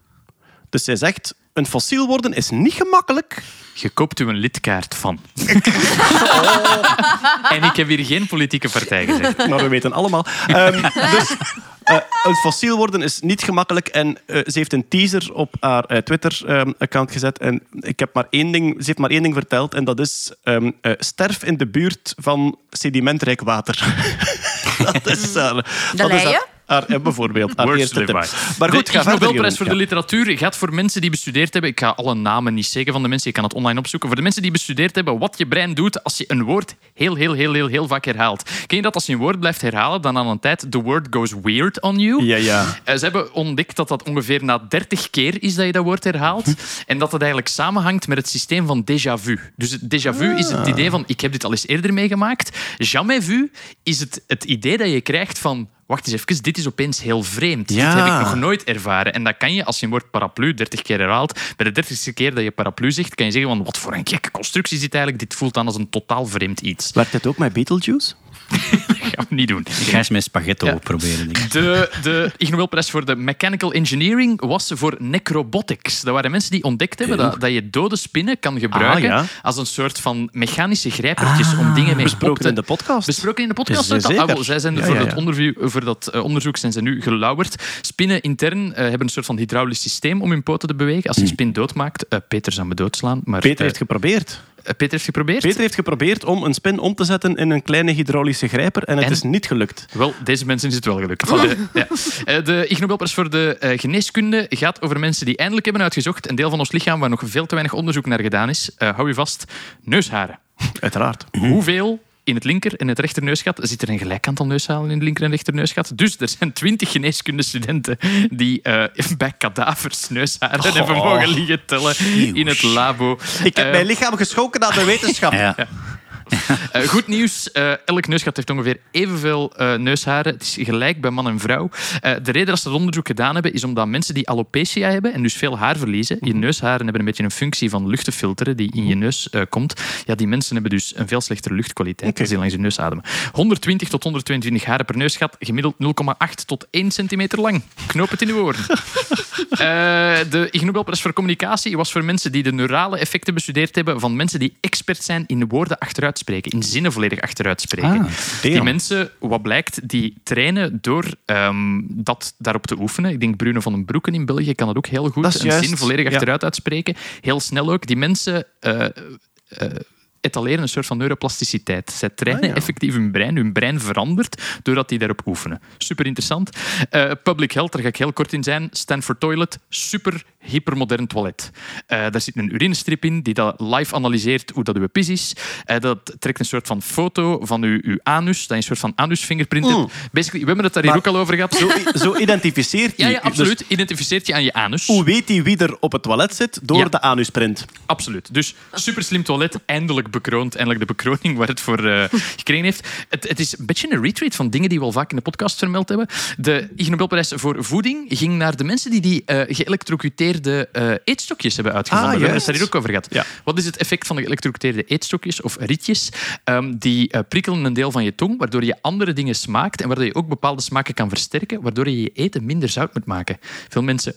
Dus zij zegt, een fossiel worden is niet gemakkelijk.
Je koopt u een lidkaart van. En ik heb hier geen politieke partij gezegd.
Maar we weten allemaal. Ehm, dus eh, een fossiel worden is niet gemakkelijk. En eh, ze heeft een teaser op haar eh, Twitter-account gezet. En ik heb maar één ding, ze heeft maar één ding verteld. En dat is ehm, eh, sterf in de buurt van sedimentrijk water. Det ser mm. det. Deleia? Haar, bijvoorbeeld. Haar
Words
eerste tip. Maar goed,
de
ga
Nobelprijs voor de literatuur gaat voor mensen die bestudeerd hebben. Ik ga alle namen niet zeggen van de mensen, je kan het online opzoeken. Voor de mensen die bestudeerd hebben wat je brein doet als je een woord heel, heel, heel, heel, heel vaak herhaalt. Ken je dat als je een woord blijft herhalen, dan aan een tijd the word goes weird on you?
Ja, ja.
Eh, Ze hebben ontdekt dat dat ongeveer na 30 keer is dat je dat woord herhaalt. En dat het eigenlijk samenhangt met het systeem van déjà vu. Dus het déjà vu is het idee van ik heb dit al eens eerder meegemaakt. Jamais vu is het, het idee dat je krijgt van wacht eens even, dit is opeens heel vreemd.
Ja.
Dit heb ik nog nooit ervaren. En dat kan je als je een woord paraplu 30 keer herhaalt. Bij de 30ste keer dat je paraplu zegt, kan je zeggen van wat voor een gekke constructie is dit eigenlijk. Dit voelt dan als een totaal vreemd iets.
Werkt het ook met Beetlejuice?
gaan we niet doen.
Ik ga eens met spaghetto
Ja.
proberen. denk.
De, de Ig Nobelprijs voor de Mechanical Engineering was voor necrobotics. Dat waren mensen die ontdekt hebben dat, dat je dode spinnen kan gebruiken
Ah, ja.
als een soort van mechanische grijpertjes om dingen mee op
Besproken
te...
in de podcast.
Besproken in de podcast. Ah, wel, zij zijn
Ja,
voor, Dat onderview- voor dat eh, onderzoek zijn ze nu gelauwerd. Spinnen intern eh, hebben een soort van hydraulisch systeem om hun poten te bewegen. Als je een spin doodmaakt, eh, Peter zou me doodslaan. Maar,
Peter heeft geprobeerd.
Eh, Peter heeft geprobeerd.
Peter heeft geprobeerd om een spin om te zetten in een kleine hydraulische grijper en het
En?
is niet gelukt.
Wel, deze mensen is het wel gelukt. De, ja. Eh, de Ig Nobelprijs voor de eh, geneeskunde gaat over mensen die eindelijk hebben uitgezocht een deel van ons lichaam waar nog veel te weinig onderzoek naar gedaan is. Eh, hou je vast, neusharen.
Uiteraard.
Hoeveel in het linker en het rechter neusgat zit er een gelijk aantal neushalen in het linker en rechter neusgat. Dus er zijn twintig geneeskundestudenten die eh, bij kadavers neusharen hebben mogen liggen tellen in het labo.
Ik heb
Eh,
mijn lichaam geschonken aan de wetenschap.
Ja.
eh, goed nieuws. eh, elk neusgat heeft ongeveer evenveel eh, neusharen. Het is gelijk bij man en vrouw. De reden dat ze dat onderzoek gedaan hebben, is omdat mensen die alopecia hebben en dus veel haar verliezen, je neusharen hebben een beetje een functie van lucht te filteren die in je neus eh, komt. Ja, die mensen hebben dus een veel slechtere luchtkwaliteit als die langs je neus ademen. 120 tot 122 haren per neusgat, gemiddeld 0,8 tot 1 centimeter lang. Knoop het in uw oren. De Ig Nobelprijs voor communicatie was voor mensen die de neurale effecten bestudeerd hebben van mensen die expert zijn in woorden achteruit in zinnen volledig achteruit spreken. die
damn.
mensen, wat blijkt, die trainen door ehm, dat daarop te oefenen. Ik denk Bruno van den Broeken in België kan dat ook heel goed. Een
juist,
zin volledig
ja.
achteruit uitspreken. Heel snel ook. Die mensen... eh, eh, etaleren een soort van neuroplasticiteit. Zij trainen
Ah, ja.
effectief hun brein. Hun brein verandert doordat die daarop oefenen. Super interessant. Eh, public health, daar ga ik heel kort in zijn. Stanford Toilet, super hypermodern toilet. Eh, daar zit een urinestrip in die dat live analyseert hoe dat uw pis is. Eh, dat trekt een soort van foto van uw, uw anus, dat je een soort van anusfingerprint hebt. Basically, we hebben het daar hier
Maar-
ook al over gehad.
Zo, zo identificeert
ja,
hij.
ja, absoluut. Identificeert je aan je anus.
Dus hoe weet hij wie er op het toilet zit? Door
Ja.
de anusprint.
Absoluut. Dus super slim toilet, eindelijk bekroond, eindelijk de bekroning waar het voor eh, gekregen heeft. Het, het is een beetje een retreat van dingen die we al vaak in de podcast vermeld hebben. De Ig Nobelprijs voor voeding ging naar de mensen die die eh eh, eetstokjes hebben uitgevonden.
Ah,
we hebben het daar hier ook over gehad.
Ja.
Wat is het effect van de geëlektrocuteerde eetstokjes of rietjes? Ehm, die eh, prikkelen een deel van je tong, waardoor je andere dingen smaakt en waardoor je ook bepaalde smaken kan versterken, waardoor je je eten minder zout moet maken. Veel mensen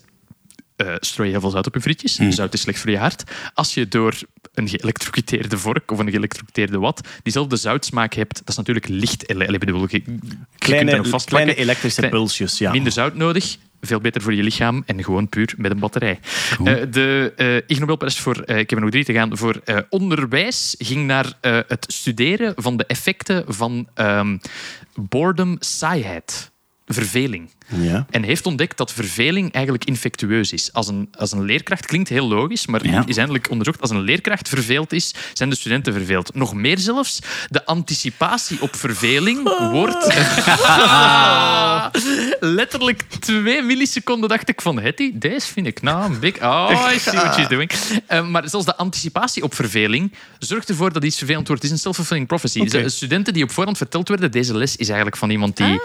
eh strooi je heel veel zout op je frietjes. Zout is slecht voor je hart. Als je door een geëlektrocuteerde vork of een geëlektrocuteerde wat diezelfde zoutsmaak hebt, dat is natuurlijk licht. bedoel, je, dat
Kleine, elektrische
Klein-
pulsjes. Ja.
Minder zout nodig. Veel beter voor je lichaam en gewoon puur met een batterij. Eh, de eh Ig Nobelprijs voor, eh, ik heb er nog drie te gaan, voor onderwijs ging naar het studeren van de effecten van ehm boredom, saaiheid, verveling.
Ja.
En heeft ontdekt dat verveling eigenlijk infectieus is. Als een, als een leerkracht klinkt heel logisch, maar
Ja.
is eindelijk onderzocht. Als een leerkracht verveeld is, zijn de studenten verveeld. Nog meer zelfs, de anticipatie op verveling wordt. Letterlijk twee milliseconden dacht ik van Hetty, deze vind ik nou een big. Oh, I see what she's doing. Eh, maar zelfs de anticipatie op verveling zorgt ervoor dat iets vervelend wordt. Het is een self-fulfilling prophecy. Dus, eh, studenten die op voorhand verteld werden, deze les is eigenlijk van iemand die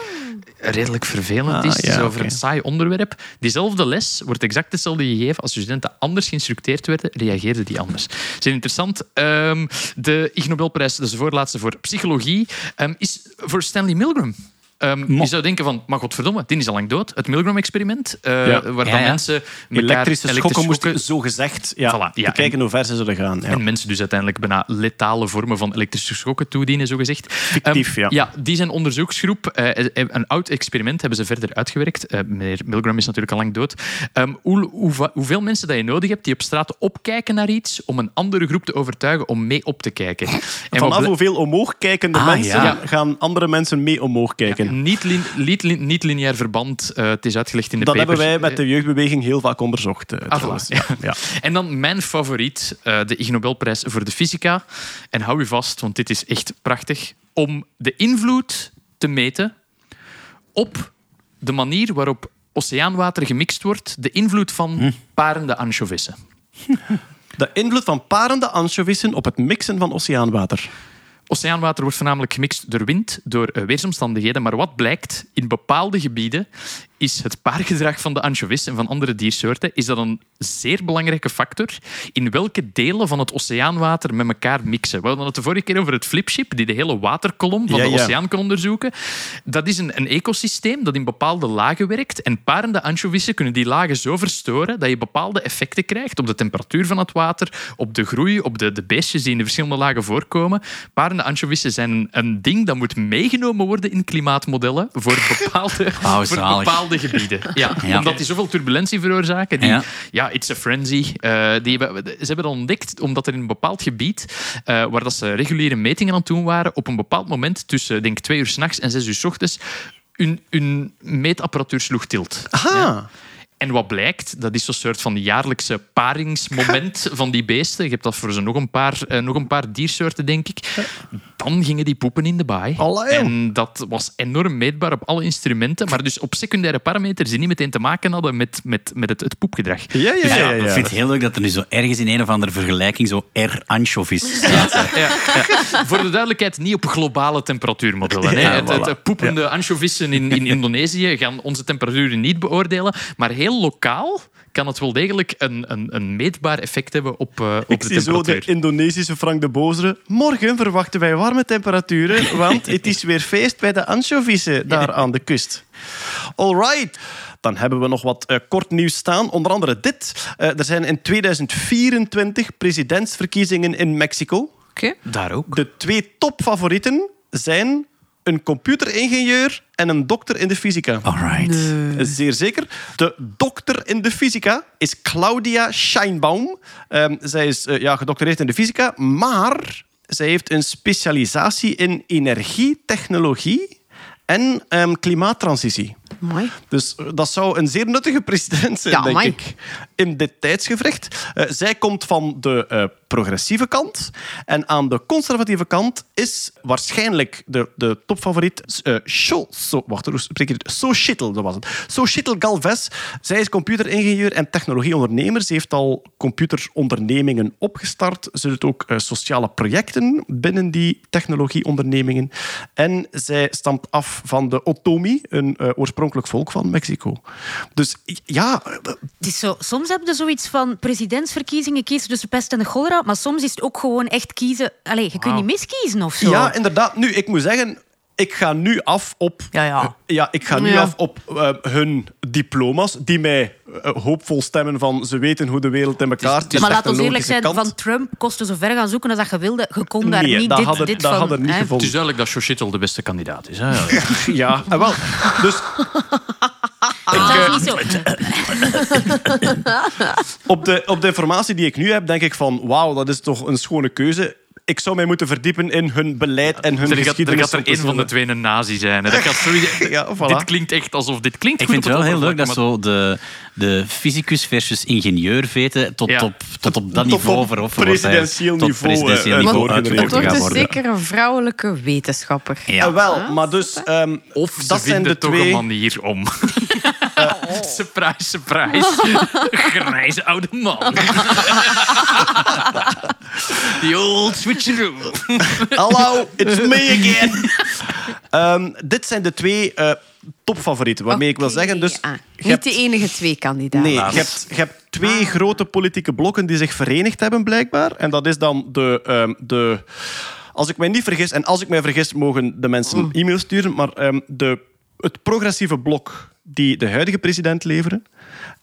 redelijk vervelend
Ah,
is. Is
ja,
over
oké.
een saai onderwerp. Diezelfde les wordt exact hetzelfde gegeven. Als studenten anders geïnstructeerd werden, reageerden die anders. Zeer interessant. Ehm, de Ig Nobelprijs, dus de voorlaatste voor psychologie, ehm, is voor Stanley Milgram. Ehm, je zou denken van, maar godverdomme, die is al lang dood. Het Milgram-experiment, eh,
Ja.
waar
Ja,
dan
ja.
mensen elkaar
Elektrische schokken moesten zo gezegd ja,
Voilà, ja,
bekijken hoe ver ze zullen gaan. Ja.
en mensen dus uiteindelijk bijna letale vormen van elektrische schokken toedienen, zogezegd.
Fictief,
Ehm,
ja.
Ja, die zijn onderzoeksgroep. eh, eh, een oud experiment hebben ze verder uitgewerkt. Eh, meneer Milgram is natuurlijk al lang dood. Ehm, hoe, hoe- hoeveel mensen dat je nodig hebt die op straat opkijken naar iets om een andere groep te overtuigen om mee op te kijken. En
Vanaf hoeveel omhoog kijkende
Ah,
mensen
ja.
gaan andere mensen mee omhoog kijken.
Niet, lin- niet, lin- niet lineair verband. eh, het is uitgelegd in de
Dat hebben
papers.
wij met de jeugdbeweging heel vaak onderzocht.
Ah,
trouwens.
voilà, ja.
Ja.
En dan mijn favoriet, eh, de Ig Nobelprijs voor de fysica. En hou u vast, want dit is echt prachtig. Om de invloed te meten op de manier waarop oceaanwater gemixt wordt. De invloed van parende ansjovissen.
De invloed van parende ansjovissen op het mixen van oceaanwater.
Oceaanwater wordt voornamelijk gemixt door wind, door eh, weersomstandigheden. Maar wat blijkt, in bepaalde gebieden is het paargedrag van de anchovies en van andere diersoorten is dat een zeer belangrijke factor in welke delen van het oceaanwater met elkaar mixen. We hadden het de vorige keer over het flipship, die de hele waterkolom van
Ja,
de
ja.
oceaan kan onderzoeken. Dat is een, een ecosysteem dat in bepaalde lagen werkt. En parende anchovissen kunnen die lagen zo verstoren dat je bepaalde effecten krijgt op de temperatuur van het water, op de groei, op de, de beestjes die in de verschillende lagen voorkomen. Parende anchovissen zijn een, een ding dat moet meegenomen worden in klimaatmodellen voor bepaalde,
Oh,
voor
zalig.
Bepaalde gebieden. Ja,
Ja.
Omdat die zoveel turbulentie veroorzaken. Die, ja.
Ja.
it's a frenzy. Eh, die hebben, ze hebben dat ontdekt omdat er in een bepaald gebied, eh, waar dat ze reguliere metingen aan het doen waren, op een bepaald moment tussen denk, twee uur s'nachts en zes uur s ochtends, hun, hun meetapparatuur sloeg tilt.
Aha.
En wat blijkt, dat is zo'n soort van jaarlijkse paringsmoment van die beesten. Je hebt dat voor zo nog een paar, eh, nog een paar diersoorten, denk ik. Dan gingen die poepen in de baai.
Allee,
en dat was enorm meetbaar op alle instrumenten, maar dus op secundaire parameters die niet meteen te maken hadden met, met, met het, het poepgedrag.
Ja, ja,
Dus
ja.
ja,
ja,
Ik vind het heel leuk dat er nu zo ergens in een of andere vergelijking zo R-anchovies staat.
Ja, ja. Voor de duidelijkheid, niet op globale temperatuurmodellen. hè.
Ja,
het, het,
voilà.
het poepende anchovissen in, in Indonesië gaan onze temperaturen niet beoordelen, maar heel lokaal kan het wel degelijk een, een, een meetbaar effect hebben op, eh, op
Ik
de
zie zo de. Indonesische Frank de Bozere. Morgen verwachten wij warme temperaturen, want het is weer feest bij de anchovissen daar aan de kust. Alright. Dan hebben we nog wat eh, kort nieuws staan. Onder andere dit. Eh, er zijn in 2024 presidentsverkiezingen in Mexico.
Oké.
Daar ook.
De twee topfavorieten zijn een computeringenieur en een dokter in de fysica.
Alright.
Zeer zeker. De dokter in de fysica is Claudia Scheinbaum. Ehm, zij is eh, ja, gedoctoreerd in de fysica, maar zij heeft een specialisatie in energietechnologie en ehm, klimaattransitie.
Mooi.
Dus eh, dat zou een zeer nuttige president zijn,
Ja,
denk
amai.
ik. In dit tijdsgevricht. Eh, zij komt van de eh, progressieve kant. En aan de conservatieve kant is waarschijnlijk de, de topfavoriet uh, Scho- so, wacht, hoe spreek je het? Sochitl, dat was het. Sochitl Galvez. Zij is computeringenieur en technologieondernemer. Ze heeft al computerondernemingen opgestart. Ze doet ook sociale projecten binnen die technologieondernemingen. En zij stamt af van de Otomi, een oorspronkelijk volk van Mexico. Dus ja,
zo, soms heb je zoiets van presidentsverkiezingen kiezen tussen pest en de cholera, maar soms is het ook gewoon echt kiezen. Allee, je kunt niet miskiezen of zo.
ja, inderdaad. Nu, ik moet zeggen, ik ga nu af op...
Ja, ja.
eh, ja, ik ga nu
Ja.
af op eh, hun diploma's, die mij eh, hoopvol stemmen van ze weten hoe de wereld in elkaar zit.
maar
de
laat ons eerlijk zijn,
kant.
van Trump kost je zo ver gaan zoeken als dat je wilde. Je kon daar
Nee,
niet
dat
dit,
hadden-
dit
dat
van...
hadden niet.
Het is duidelijk dat Xochitl de beste kandidaat is. Hè?
Ja, en wel. Dus
Dat is niet zo.
op de, op de informatie die ik nu heb, denk ik van wauw, dat is toch een schone keuze. Ik zou mij moeten verdiepen in hun beleid en hun
Er gaat, er
geschiedenis.
gaat er één van de twee een nazi zijn. hè. Dat gaat sowieso-
Ja, voilà.
Dit klinkt echt alsof dit klinkt
Ik
goed
vind het wel heel leuk dat
maar-
zo de, de fysicus versus ingenieur veten tot,
Ja.
op, tot op dat
Tot
niveau
op
verhoffen wordt hij-
presidentieel
tot
niveau,
presidentieel
eh,
niveau.
Het
uitgevoerd
wordt
gaan
dus
worden.
zeker een vrouwelijke wetenschapper.
Ja.
Eh, wel, maar dus... ehm,
Of ze
dat zijn
vinden
de
toch
twee...
een manier om. surprise, surprise. Grijze oude man. The old switcheroo.
Hallo, it's me again. Ehm, dit zijn de twee eh, topfavorieten, waarmee ik wil zeggen... Dus,
ah, niet
hebt-
de enige twee kandidaten.
Nee, je hebt, je hebt twee grote politieke blokken die zich verenigd hebben, blijkbaar. En dat is dan de... ehm, de als ik mij niet vergis, en als ik mij vergis, mogen de mensen e-mail sturen, maar ehm, de, het progressieve blok die de huidige president leveren,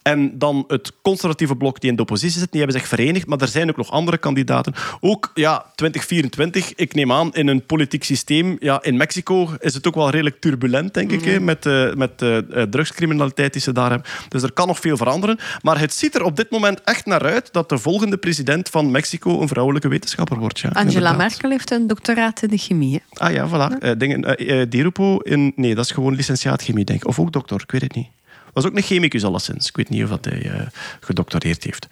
en dan het conservatieve blok die in de oppositie zit, die hebben zich verenigd. Maar er zijn ook nog andere kandidaten. Ook ja, 2024, ik neem aan, in een politiek systeem. Ja, in Mexico is het ook wel redelijk turbulent, denk ik, hè, met, eh, met de eh, drugscriminaliteit die ze daar hebben. Dus er kan nog veel veranderen. Maar het ziet er op dit moment echt naar uit dat de volgende president van Mexico een vrouwelijke wetenschapper wordt. Ja,
Angela
inderdaad.
Merkel heeft een doctoraat in de chemie. hè.
Ah ja, voilà. Eh, dingen, eh, eh, Dirupo in... Nee, dat is gewoon licentiaat chemie, denk ik. Of ook dokter, weet het niet. Is ook een chemicus alleszins. Ik weet niet of dat hij eh, gedoctoreerd heeft.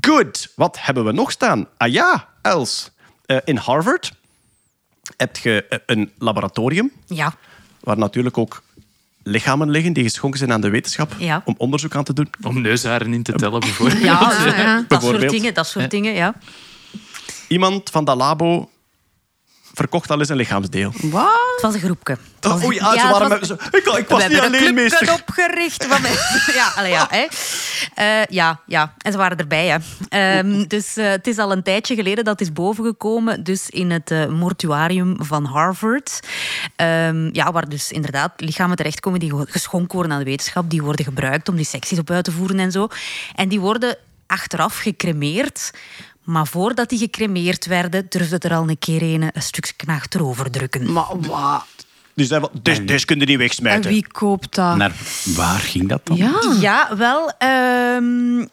Good. Wat hebben we nog staan? Ah ja, Els. Eh, in Harvard heb je eh, een laboratorium
Ja,
waar natuurlijk ook lichamen liggen die geschonken zijn aan de wetenschap
Ja.
om onderzoek aan te doen.
Om neusharen in te tellen, bijvoorbeeld.
ja, ja, ja. dat soort dingen. Dat soort dingen, ja.
Iemand van dat labo verkocht al eens een lichaamsdeel.
Wat?
Het was een groepje. Was-
Oh, oei, ah, ze
het
waren
was-
met- zo- ik, ik was
we
niet alleen, meester.
opgericht. van mensen. ja, allee, ja, hè. Eh, ja, ja, en ze waren erbij. Hè. Ehm, dus eh, het is al een tijdje geleden dat is bovengekomen. Dus in het eh, mortuarium van Harvard. Ehm, ja, waar dus inderdaad lichamen terechtkomen die geschonken worden aan de wetenschap. Die worden gebruikt om die secties op uit te voeren en zo. En die worden achteraf gecremeerd. Maar voordat die gecremeerd werden, durfde er al een keer een, een stukje knacht erover drukken.
Maar wat?
Dus van, dit, dit kun je niet
En
wegsmijten.
wie koopt dat?
Naar waar ging dat dan?
Ja.
Ja, wel. ehm,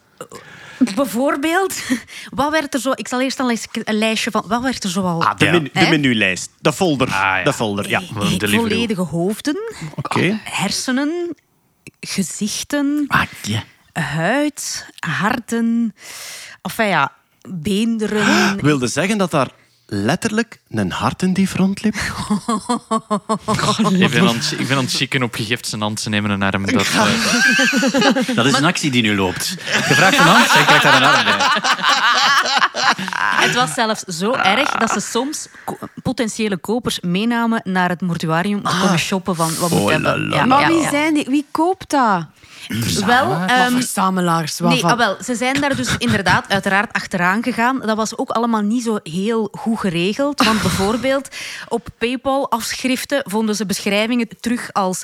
bijvoorbeeld, wat werd er zo... Ik zal eerst al eens een lijstje van... Wat werd er zo al...
Ah, de, menu, de menulijst. De folder.
ja.
De folder, ja.
He- he-
Deliveroo.
volledige hoofden,
Oké.
hersenen, gezichten,
Ah,
huid, harten... Enfin ja, beenderen...
Wilde zeggen dat daar letterlijk een?
Ik ben aan het, ik ben aan het chicken op gegeft zijn hand. Ze nemen een arm. Dat, eh,
Dat is een actie die nu loopt. Je vraagt een hand, zij krijgt daar een arm bij.
Het was zelfs zo erg dat ze soms ko- potentiële kopers meenamen naar het mortuarium om te komen shoppen van wat moet
Oh,
hebben.
la, la,
Ja,
Maar
ja,
wie
ja.
zijn die? Wie koopt dat?
Wel, ehm,
Verzamelaars.
Nee,
waarvan?
ah, wel, ze zijn daar dus inderdaad uiteraard achteraan gegaan. Dat was ook allemaal niet zo heel goed geregeld. Want bijvoorbeeld op PayPal-afschriften vonden ze beschrijvingen terug als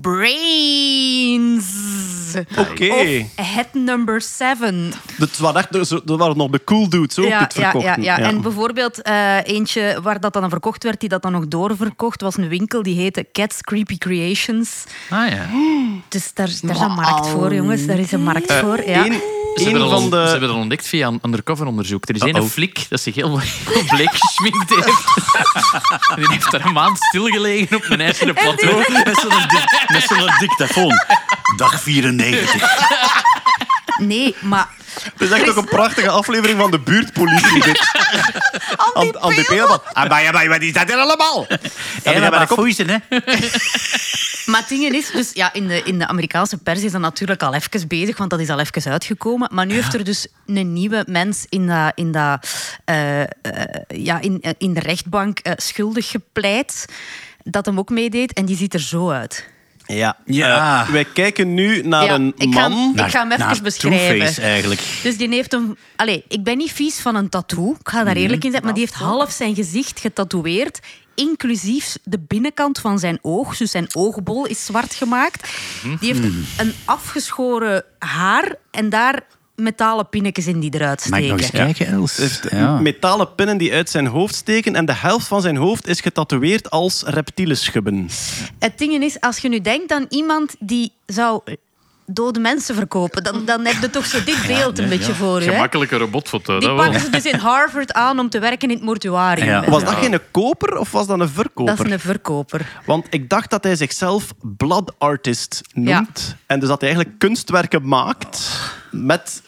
brains.
Oké.
Of head number seven.
Dat waren, echt, dat waren nog de cool dudes ook
Ja,
het
ja, ja, ja. En bijvoorbeeld eh, eentje waar dat dan verkocht werd, die dat dan nog doorverkocht, was een winkel die heette Cats Creepy Creations.
ah ja.
Dus daar, daar is een markt voor, jongens. Daar is een markt voor. Ja.
Ze hebben, dat
van
al-
de...
ze hebben dat ontdekt via een undercover onderzoek. Er is één flik dat zich heel, heel bleek geschminkt heeft. En die heeft daar een maand stilgelegen op een ijzeren plateau.
Met zo'n dictafoon. Dag 94.
Nee, maar
Het is echt ook een prachtige aflevering van de buurtpolitie. dit. An- Andy Peelman. Ah, maar ja, maar wat is dat hier allemaal? Ja,
Ja,
maar
maar
ik
foeisen, hè.
Maar het ding is, dus ja, in, de, in de Amerikaanse pers is dat natuurlijk al even bezig, want dat is al even uitgekomen. Maar nu heeft er dus een nieuwe mens in, dat, in, dat, eh, eh, ja, in, in de rechtbank eh, schuldig gepleit dat hem ook meedeed. En die ziet er zo uit.
Ja.
Ja.
Eh, wij kijken nu naar
Ja,
een
ik ga-
man.
ik ga hem even
naar
beschrijven.
Two-Face eigenlijk.
Dus die heeft een... Allee, ik ben niet vies van een tattoo. Ik ga daar eerlijk in zijn. Maar die heeft half zijn gezicht getatoeëerd. Inclusief de binnenkant van zijn oog. Dus zijn oogbol is zwart gemaakt. Die heeft een afgeschoren haar. En daar metalen pinnetjes in die eruit
Mag ik nog
steken.
eens kijken, Els?
heeft
Ja.
metalen pinnen die uit zijn hoofd steken en de helft van zijn hoofd is getatoeëerd als reptielenschubben.
Het ding is, als je nu denkt aan iemand die zou dode mensen verkopen, dan, dan heb je toch zo dit beeld een beetje voor je.
Gemakkelijke robotfoto.
Die
dat wel.
pakken ze dus in Harvard aan om te werken in het mortuarium.
Ja.
Was dat geen koper of was dat een verkoper?
Dat is een verkoper.
Want ik dacht dat hij zichzelf blood artist noemt. En dus dat hij eigenlijk kunstwerken maakt met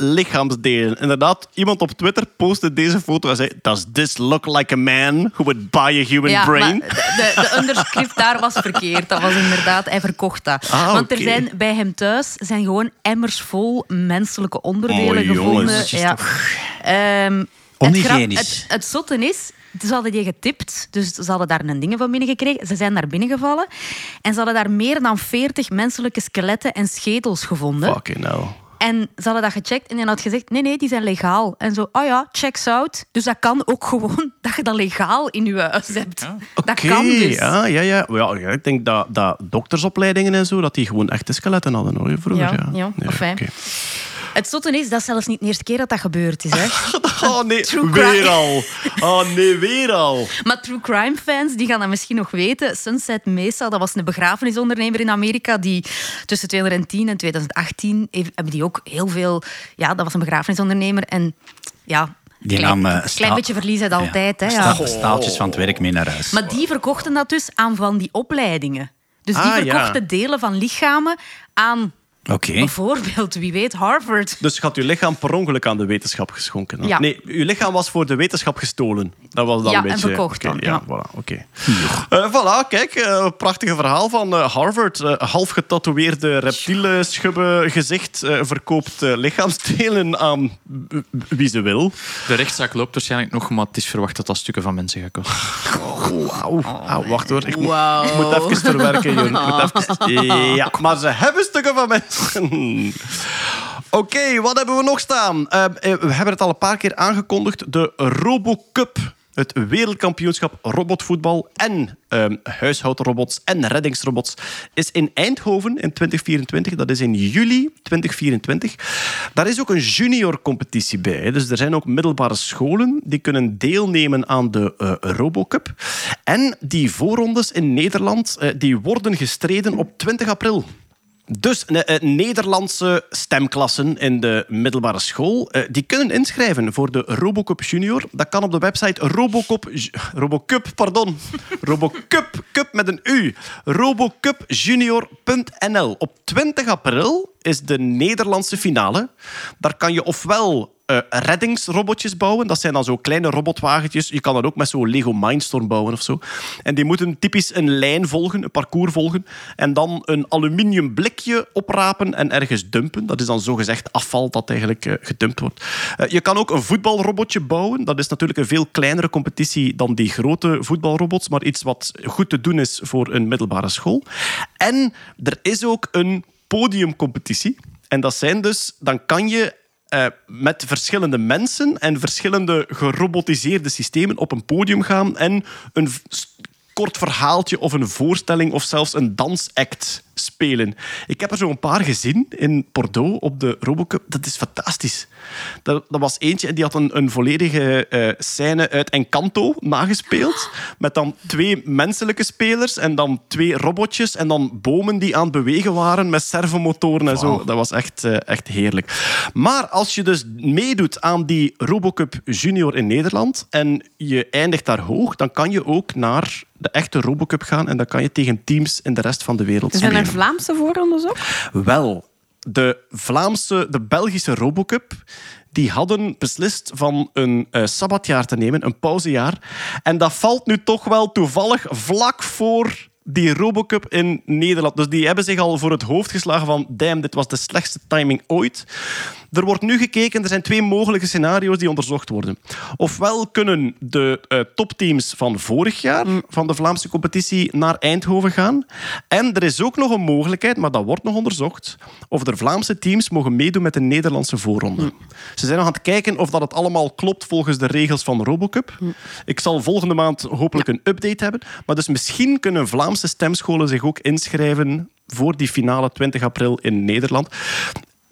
lichaamsdelen. Inderdaad, iemand op Twitter postte deze foto en zei... Does this look like a man who would buy a human
Ja,
brain?
maar de, de underscript daar was verkeerd. Dat was inderdaad, hij verkocht dat.
Ah,
Want er zijn bij hem thuis zijn gewoon emmers vol menselijke onderdelen
Oh,
gevonden. ja. Ehm, het,
Onhygiënisch.
het, het zotte is, ze hadden die getipt, dus ze hadden daar een dingen van binnengekregen. Ze zijn daar binnengevallen en ze hadden daar meer dan 40 menselijke skeletten en schedels gevonden.
Fucking hell.
En ze hadden dat gecheckt en hij had gezegd, nee, nee, die zijn legaal. En zo, oh ja, checks out. Dus dat kan ook gewoon dat je dat legaal in je huis hebt. Dat kan dus.
ja, ja, ja. Ja, ja, ik denk dat, dat doktersopleidingen en zo, dat die gewoon echte skeletten hadden hoor, vroeger.
Ja,
Ja,
ja. Het zotte is, dat is zelfs niet de eerste keer dat dat gebeurd is. Hè.
Oh nee,
True
weer
crime.
al. Oh nee, weer al.
Maar true crime fans, die gaan dat misschien nog weten. Sunset Mesa, dat was een begrafenisondernemer in Amerika die tussen 2010 en 2018 heeft- hebben die ook heel veel... Ja, dat was een begrafenisondernemer en ja...
Die
klein,
nam, eh,
klein beetje verlies uit altijd. Hè, ja.
Sta- Staaltjes van het werk mee naar huis.
Maar die verkochten dat dus aan van die opleidingen. Dus die
Ah, ja.
verkochten delen van lichamen aan
Oké.
Bijvoorbeeld, wie weet, Harvard.
Dus had uw lichaam per ongeluk aan de wetenschap geschonken?
Ja.
Nee, uw lichaam was voor de wetenschap gestolen. Dat was dan
Ja,
een
en
beetje...
verkocht
Oké,
dan,
Ja, voilà. oké. Eh, voilà, kijk, eh, prachtige verhaal van eh, Harvard. Half getatoeëerde reptiele schubbe gezicht eh, verkoopt lichaamsdelen aan wie ze wil.
De rechtszaak loopt waarschijnlijk nog, maar het is verwacht dat dat stukken van mensen gaat kosten.
Wauw. Ah, wacht hoor, ik, moet, ik moet even verwerken. Ik moet even- Ja, maar ze hebben stukken van mensen. Oké, wat hebben we nog staan? Eh, eh, we hebben het al een paar keer aangekondigd. De RoboCup. Het wereldkampioenschap robotvoetbal en ehm, huishoudrobots en reddingsrobots is in Eindhoven in 2024. Dat is in juli 2024. Daar is ook een junior-competitie bij. Dus er zijn ook middelbare scholen die kunnen deelnemen aan de eh, RoboCup. En die voorrondes in Nederland die worden gestreden op 20 april. Dus eh, eh, Nederlandse stemklassen in de middelbare school, eh, die kunnen inschrijven voor de Robocup Junior. Dat kan op de website Robocup, Robocup, pardon, Robocup, cup met een U, robocupjunior.nl. Op 20 april is de Nederlandse finale. Daar kan je ofwel eh, reddingsrobotjes bouwen. Dat zijn dan zo kleine robotwagentjes. Je kan dat ook met zo'n Lego Mindstorm bouwen of zo. En die moeten typisch een lijn volgen, een parcours volgen. En dan een aluminium blikje oprapen en ergens dumpen. Dat is dan zogezegd afval dat eigenlijk eh, gedumpt wordt. Eh, je kan ook een voetbalrobotje bouwen. Dat is natuurlijk een veel kleinere competitie dan die grote voetbalrobots. Maar iets wat goed te doen is voor een middelbare school. En er is ook een podiumcompetitie. En dat zijn dus, dan kan je eh, met verschillende mensen en verschillende gerobotiseerde systemen op een podium gaan en een kort verhaaltje of een voorstelling of zelfs een dansact spelen. Ik heb er zo een paar gezien in Bordeaux op de Robocup. Dat is fantastisch. Dat, dat was eentje en die had een, een volledige eh, scène uit Encanto nagespeeld. Met dan twee menselijke spelers en dan twee robotjes en dan bomen die aan het bewegen waren met servomotoren en zo. Dat was echt, eh, echt heerlijk. Maar als je dus meedoet aan die Robocup Junior in Nederland en je eindigt daar hoog, dan kan je ook naar de echte Robocup gaan en dan kan je tegen teams in de rest van de wereld
Er zijn er
spelen.
Vlaamse voorrondes ook?
Wel, de Vlaamse, de Belgische Robocup, die hadden beslist van een eh, sabbatjaar te nemen, een pauzejaar. En dat valt nu toch wel toevallig vlak voor die Robocup in Nederland. Dus die hebben zich al voor het hoofd geslagen van damn, dit was de slechtste timing ooit. Er wordt nu gekeken, er zijn twee mogelijke scenario's die onderzocht worden. Ofwel kunnen de eh, topteams van vorig jaar, van de Vlaamse competitie, naar Eindhoven gaan. En er is ook nog een mogelijkheid, maar dat wordt nog onderzocht, of er Vlaamse teams mogen meedoen met de Nederlandse voorronde. Ze zijn nog aan het kijken of dat het allemaal klopt volgens de regels van Robocup. Ik zal volgende maand hopelijk een update hebben. Maar dus misschien kunnen Vlaamse stemscholen zich ook inschrijven voor die finale 20 april in Nederland.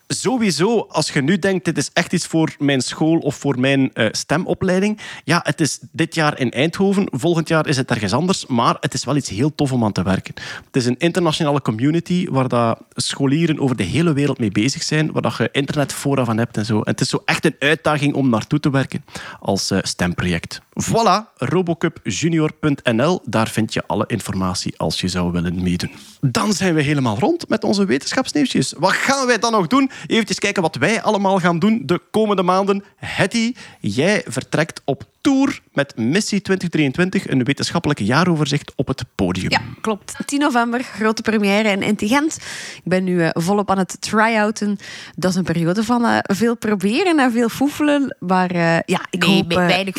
Sowieso, als je nu denkt, dit is echt iets voor mijn school of voor mijn eh, stemopleiding. Ja, het is dit jaar in Eindhoven, volgend jaar is het ergens anders, maar het is wel iets heel tof om aan te werken. Het is een internationale community waar dat scholieren over de hele wereld mee bezig zijn, waar dat je internetfora van hebt en zo. Het is zo echt een uitdaging om naartoe te werken als eh, stemproject. Voilà, robocupjunior.nl, daar vind je alle informatie als je zou willen meedoen. Dan zijn we helemaal rond met onze wetenschapsnieuwtjes. Wat gaan wij dan nog doen? Even kijken wat wij allemaal gaan doen de komende maanden. Hetty, jij vertrekt op tour met Missie 2023, een wetenschappelijk jaaroverzicht op het podium.
Ja, klopt. 10 november, grote première in Intelligent. Ik ben nu eh, volop aan het try-outen. Dat is een periode van eh, veel proberen en veel foefelen. Maar eh, ja, ik
Nee,
hoop...
we- weinig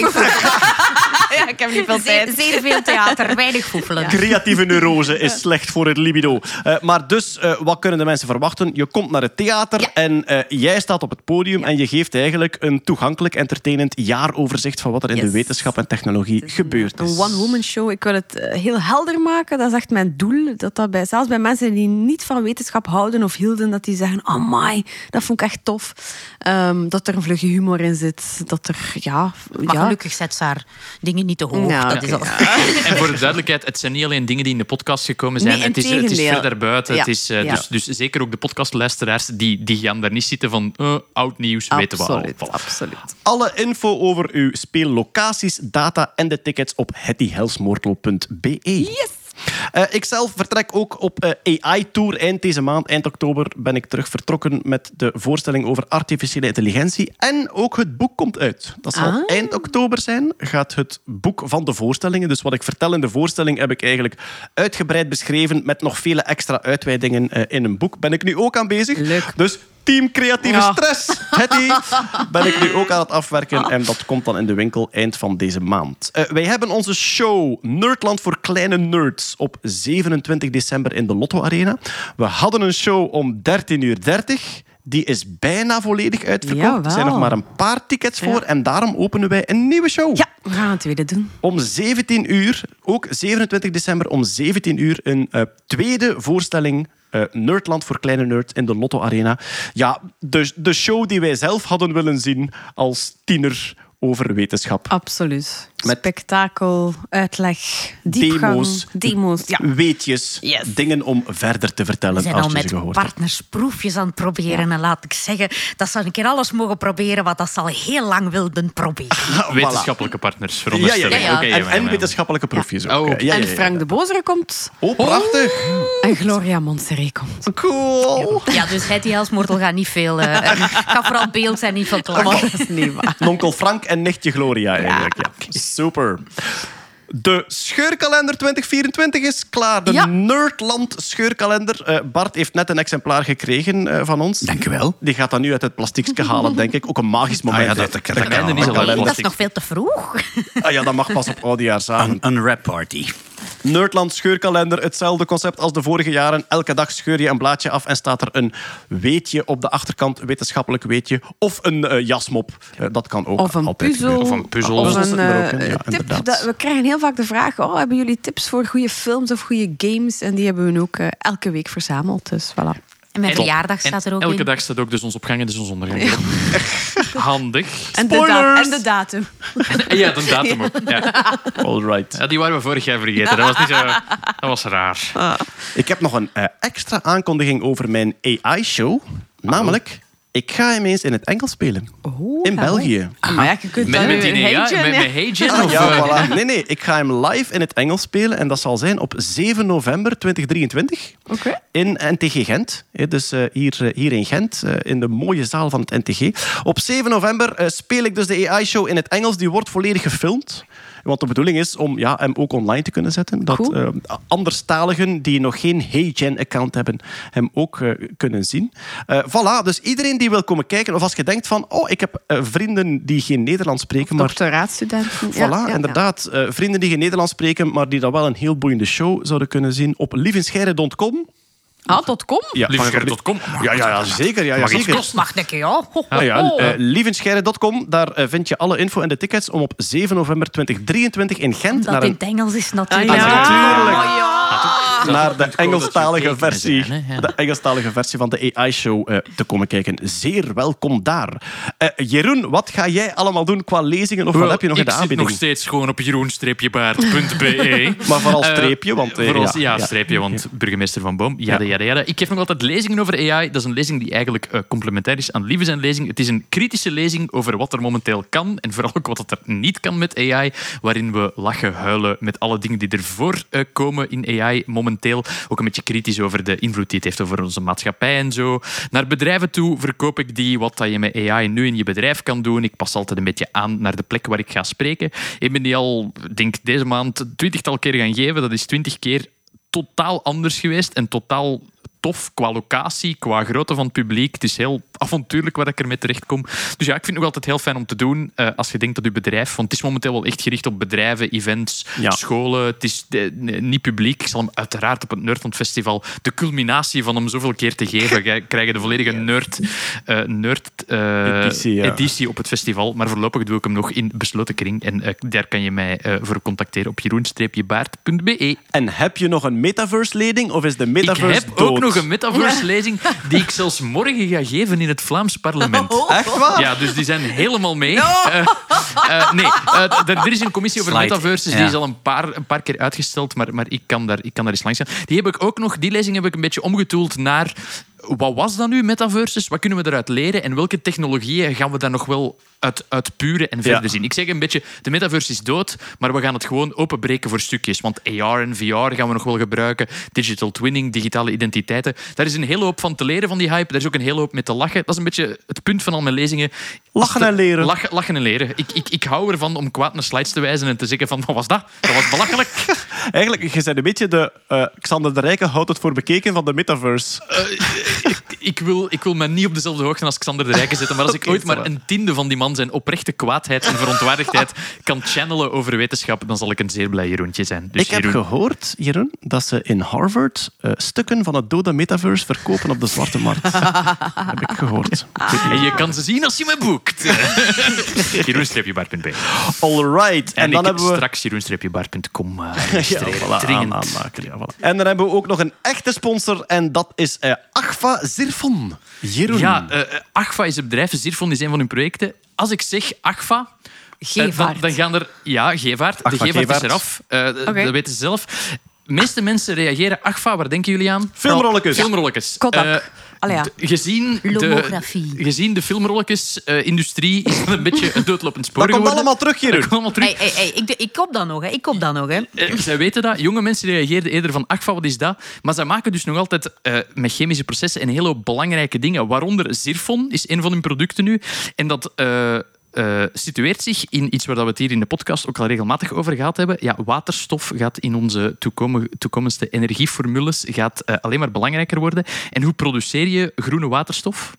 ja,
foefelen.
weinig ja, ik heb niet veel
Zeer,
tijd.
zeer veel theater, weinig foefelen.
Creatieve neurose is slecht voor het libido. Eh, maar dus, eh, wat kunnen de mensen verwachten? Je komt naar het theater en eh, jij staat op het podium en je geeft eigenlijk een toegankelijk, entertainend jaaroverzicht van wat er in de wetenschap en technologie gebeurd is.
Een one-woman show. Ik wil het heel helder maken. Dat is echt mijn doel. Dat dat bij, zelfs bij mensen die niet van wetenschap houden of hielden, dat die zeggen, oh my, dat vond ik echt tof. Ehm, dat er een vlugge humor in zit. Dat er, ja...
Maar
ja.
gelukkig zet ze haar dingen niet te hoog.
Ja,
dat is al...
En voor de duidelijkheid, het zijn niet alleen dingen die in de podcast gekomen zijn.
Nee,
het, is, het is verder buiten.
Ja,
Het is, eh,
ja.
dus, dus zeker ook de podcastluisteraars, die, die gaan daar niet zitten van eh, oud nieuws, weten we al.
Absoluut.
Alle info over uw speellocaties, data en de tickets op hettyhelsmoortel.be.
Yes!
Eh, ik zelf vertrek ook op eh, AI-tour eind deze maand. Eind oktober ben ik terug vertrokken met de voorstelling over artificiële intelligentie. En ook het boek komt uit. Dat zal
Ah.
eind oktober zijn. Gaat het boek van de voorstellingen. Dus wat ik vertel in de voorstelling heb ik eigenlijk uitgebreid beschreven met nog vele extra uitweidingen eh, in een boek. Ben ik nu ook aan bezig.
Leuk.
Dus Team Creatieve
Ja.
Stress, Hetty, ben ik nu ook aan het afwerken. En dat komt dan in de winkel eind van deze maand. Eh, wij hebben onze show Nerdland voor Kleine Nerds op 27 december in de Lotto Arena. We hadden een show om 13.30 uur. Die is bijna volledig uitverkocht. Er zijn nog maar een paar tickets voor. En daarom openen wij een nieuwe show.
Ja, we gaan het tweede doen.
Om 17 uur, ook 27 december om 17 uur, een eh, tweede voorstelling. Eh, Nerdland voor kleine nerds in de Lotto Arena. Ja, de show die wij zelf hadden willen zien als tiener over wetenschap.
Absoluut.
Met-
Spektakel, uitleg, diepgang,
Demo's.
demos. Ja.
Weetjes,
Yes.
dingen om verder te vertellen
We zijn
als
al
je ze
met
gehoord hebt.
partnersproefjes aan het proberen. En laat ik zeggen, dat ze een keer alles mogen proberen wat dat ze al heel lang wilden proberen.
Wetenschappelijke partners, veronderstel
ja, ja. En,
ja,
en
ja.
wetenschappelijke proefjes ook.
Oh.
Ja, ja,
En. Frank de Bozere komt.
Oh, prachtig.
En Gloria Montserrat komt.
Cool.
Ja, dus hij die Helsmoortel gaat niet veel... eh gaat vooral beeld zijn, niet veel klank.
Dat is niet waar.
Nonkel Frank en nichtje Gloria eigenlijk. Ja. Super. De scheurkalender 2024 is klaar. De
Ja.
Nerdland scheurkalender. Eh, Bart heeft net een exemplaar gekregen eh, van ons.
Dank u wel.
Die gaat dat nu uit het plastiekje halen, denk ik. Ook een magisch moment.
Ah ja, dat- dat dat kan
kalender.
wel.
kalender.
Dat is nog veel te vroeg.
Ah ja, dat mag pas op oudejaarsavond.
Een unwrap party.
Nerdland scheurkalender, hetzelfde concept als de vorige jaren. Elke dag scheur je een blaadje af en staat er een weetje op de achterkant, wetenschappelijk weetje, of een eh, jasmop. Eh, dat kan ook
Of een
altijd
puzzel.
gebeuren.
Of een puzzel.
Of een eh,
ja,
tip. Dat, we krijgen heel vaak de vraag: oh, hebben jullie tips voor goede films of goede games? En die hebben we ook elke week verzameld. Dus voilà.
En mijn
En-
verjaardag staat er ook
elke
in.
dag staat ook de zonsopgang en de zonsondergang. Handig.
En de, da- en de datum.
En ja, de datum ook. Ja.
All right.
Ja, die waren we vorig jaar vergeten. Dat was, niet zo, dat was raar.
Ik heb nog een eh, extra aankondiging over mijn AI-show. Namelijk, ik ga hem eens in het Engels spelen.
Oh,
in België.
Maar ja, je kunt
Met, met die ja, met, met?
Ah,
of,
ja,
eh,
voilà. Nee, nee, ik ga hem live in het Engels spelen. En dat zal zijn op 7 november 2023
Oké.
in NTG Gent. Hè, Dus eh, hier, eh, hier in Gent, eh, in de mooie zaal van het NTG. Op 7 november eh, speel ik dus de AI-show in het Engels. Die wordt volledig gefilmd. Want de bedoeling is om ja, hem ook online te kunnen zetten. Dat eh, anderstaligen die nog geen HeyGen-account hebben, hem ook eh, kunnen zien. Eh voilà, dus iedereen die wil komen kijken, of als je denkt van, oh, ik heb vrienden die geen Nederlands spreken, maar
Doctoraatstudenten.
Voilà,
Ja, ja,
inderdaad. Vrienden die geen Nederlands spreken, maar die dan wel een heel boeiende show zouden kunnen zien op lievenscheire.com.
ja. Ah, tot kom.
Ja. Ja, ja, ja, zeker. Ja, ja, zeker.
Kost mag ik, ja.
Ah, ja, eh, lievenscheire.com, daar eh, vind je alle info en de tickets om op 7 november 2023 in Gent
Dat
naar,
in het Engels is natuurlijk.
Ah,
ja. natuurlijk.
Oh, ja.
Naar de Engelstalige versie, de Engelstalige versie van de AI-show eh, te komen kijken. Zeer welkom daar. Eh, Jeroen, wat ga jij allemaal doen qua lezingen of wat heb je nog in
ik
de
zit
aanbieding?
nog steeds gewoon op jeroen-baard.be.
Maar vooral
Eh,
streepje, want... eh,
Vooral,
ja,
streepje, want burgemeester Van Boom. Ja, ja, ja, Ik geef nog altijd lezingen over AI. Dat is een lezing die eigenlijk eh, complementair is aan Lieve zijn lezing. Het is een kritische lezing over wat er momenteel kan en vooral ook wat er niet kan met AI. Waarin we lachen, huilen met alle dingen die ervoor eh, komen in AI momenteel. Ook een beetje kritisch over de invloed die het heeft over onze maatschappij en zo. Naar bedrijven toe verkoop ik die wat dat je met AI nu in je bedrijf kan doen. Ik pas altijd een beetje aan naar de plek waar ik ga spreken. Ik ben die al, denk deze maand, twintigtal keer gaan geven. Dat is twintig keer totaal anders geweest en totaal tof qua locatie, qua grootte van het publiek. Het is heel avontuurlijk waar ik ermee terecht kom. Dus ja, ik vind het nog altijd heel fijn om te doen eh, als je denkt dat je bedrijf... Want het is momenteel wel echt gericht op bedrijven, events,
Ja.
scholen. Het is eh, niet publiek. Ik zal hem uiteraard op het Nerdland Festival de culminatie van hem zoveel keer te geven. Jij krijgt de volledige nerd, eh, nerd eh,
Editie, ja.
editie op het festival. Maar voorlopig doe ik hem nog in besloten kring. En daar kan je mij voor contacteren op jeroen-baard.be.
En heb je nog een metaverse-leding of is de
Ik
metaverse
heb
dood?
ook nog een metaverse-lezing die ik zelfs morgen ga geven in het Vlaams parlement.
Echt waar?
Ja, dus die zijn helemaal mee. Eh, eh, nee, eh, er is een commissie over
Slide.
metaverses.
Ja.
Die is al een paar, een paar keer uitgesteld, maar, maar ik, kan daar, ik kan daar eens langs gaan. Die, heb ik ook nog, die lezing heb ik een beetje omgetoeld naar wat was dat nu, metaverses? Wat kunnen we eruit leren? En welke technologieën gaan we daar nog wel uit, uit puren en verder
Ja.
zien? Ik zeg een beetje, de metaverse is dood, maar we gaan het gewoon openbreken voor stukjes. Want AR en VR gaan we nog wel gebruiken. Digital twinning, digitale identiteiten. Daar is een hele hoop van te leren van die hype. Daar is ook een hele hoop mee te lachen. Dat is een beetje het punt van al mijn lezingen.
Lachen en leren.
Lachen, lachen en leren. Ik, ik, ik hou ervan om kwaad naar slides te wijzen en te zeggen van, wat was dat? Dat was belachelijk.
Eigenlijk, je bent een beetje de eh, Xander de Rijke houdt het voor bekeken van de metaverse.
ik, wil, ik wil me niet op dezelfde hoogte als Xander de Rijke zetten, maar als ik ooit maar een tiende van die man zijn oprechte kwaadheid en verontwaardigdheid kan channelen over wetenschap, dan zal ik een zeer blij Jeroentje zijn. Dus
ik heb
Jeroen,
gehoord, Jeroen, dat ze in Harvard eh, stukken van het dode metaverse verkopen op de zwarte markt. heb ik gehoord.
En je kan ze zien als je me boekt. Jeroen-baard.be.
All right.
En,
En, dan
ik
hebben we...
straks jeroen-baard.com uh,
Ja,
registreren.
voilà,
Dringend.
aan- aanmaken, ja, voilà. En dan hebben we ook nog een echte sponsor en dat is eh Agfa Zirfon. Jeroen.
Ja, eh, Agfa is een bedrijf, Zirfon is een van hun projecten. Als ik zeg Agfa... eh, dan,
Gevaart.
dan gaan er... Ja, Gevaart.
Agfa
de Gevaart is eraf. Eh. Dat weten ze zelf. De meeste mensen reageren... Agfa, waar denken jullie aan?
Filmrolletjes.
Filmrolletjes.
Kodak.
Eh,
Allee, ja.
d- gezien, de, gezien de filmrolletjes-industrie is dat een beetje een doodlopend spoor
Dat komt
geworden.
allemaal terug, Jeroen.
Dat komt allemaal terug.
Hey, hey, hey, ik, ik kop dat nog, hè. Ik kop dat nog, hè.
Eh, zij weten dat. Jonge mensen reageerden eerder van, ach, wat is dat? Maar zij maken dus nog altijd eh, met chemische processen een hele hoop belangrijke dingen. Waaronder Zirfon is een van hun producten nu. En dat... eh, situeert zich in iets waar we het hier in de podcast ook al regelmatig over gehad hebben. Ja, waterstof gaat in onze toekom- toekomstige energieformules gaat, eh, alleen maar belangrijker worden. En hoe produceer je groene waterstof?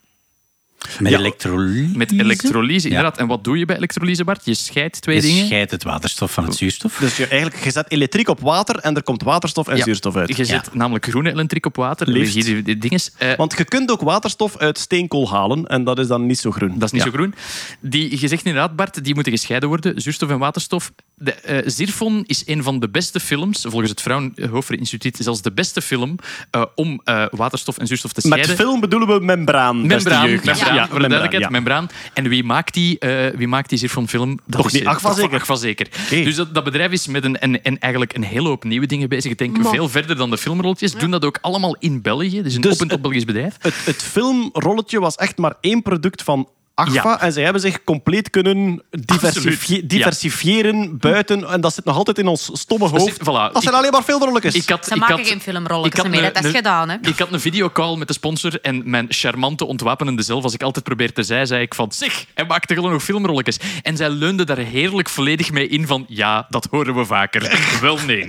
Met
Ja.
elektrolyse.
Met elektrolyse, inderdaad. En wat doe je bij elektrolyse, Bart? Je scheidt twee
Je
dingen.
scheidt het waterstof van het zuurstof.
Dus je, eigenlijk, je zet elektriek op water en er komt waterstof en
Ja.
zuurstof uit.
Je zet namelijk groene elektriek op water.
Liefst.
Die, die, die dinges. Eh,
Want je kunt ook waterstof uit steenkool halen en dat is dan niet zo groen.
Dat is niet
Ja.
zo groen. Die, je zegt inderdaad, Bart, die moeten gescheiden worden. Zuurstof en waterstof. De, eh, Zirfon is een van de beste films, volgens het Fraunhofer Instituut, zelfs de beste film eh, om eh, waterstof en zuurstof te
Met
scheiden.
film bedoelen we membraan.
Membraan,
jeugd.
Membraan,
Ja,
voor de duidelijkheid,
ja.
membraan. En wie maakt die, eh wie maakt die film? Dat
Toch
is,
niet Agfa zeker?
Agfa zeker.
Oké.
Dus dat, dat bedrijf is met een, en, en eigenlijk een hele hoop nieuwe dingen bezig. Ik denk
Maar-
veel verder dan de filmrolletjes. Doen dat ook allemaal in België. Dus een
Dus
op- en top
het-
Belgisch bedrijf.
Het, het filmrolletje was echt maar één product van Agfa
Ja.
en zij hebben zich compleet kunnen diversifie-
Absoluut.
diversifiëren buiten en dat zit nog altijd in ons stomme hoofd.
voilà.
Dat zijn
Ik-
alleen maar filmrolletjes.
Ik had,
Ze
ik
maken
had-
geen filmrolletjes
ik had
meer,
een-
dat is
een-
gedaan, hè.
Ik had een videocall met de sponsor en mijn charmante, ontwapenende zelf, als ik altijd probeer te zijn, zei ik van, zeg, hij maakte gewoon nog filmrolletjes. En zij leunde daar heerlijk volledig mee in van, ja, dat horen we vaker. Wel nee.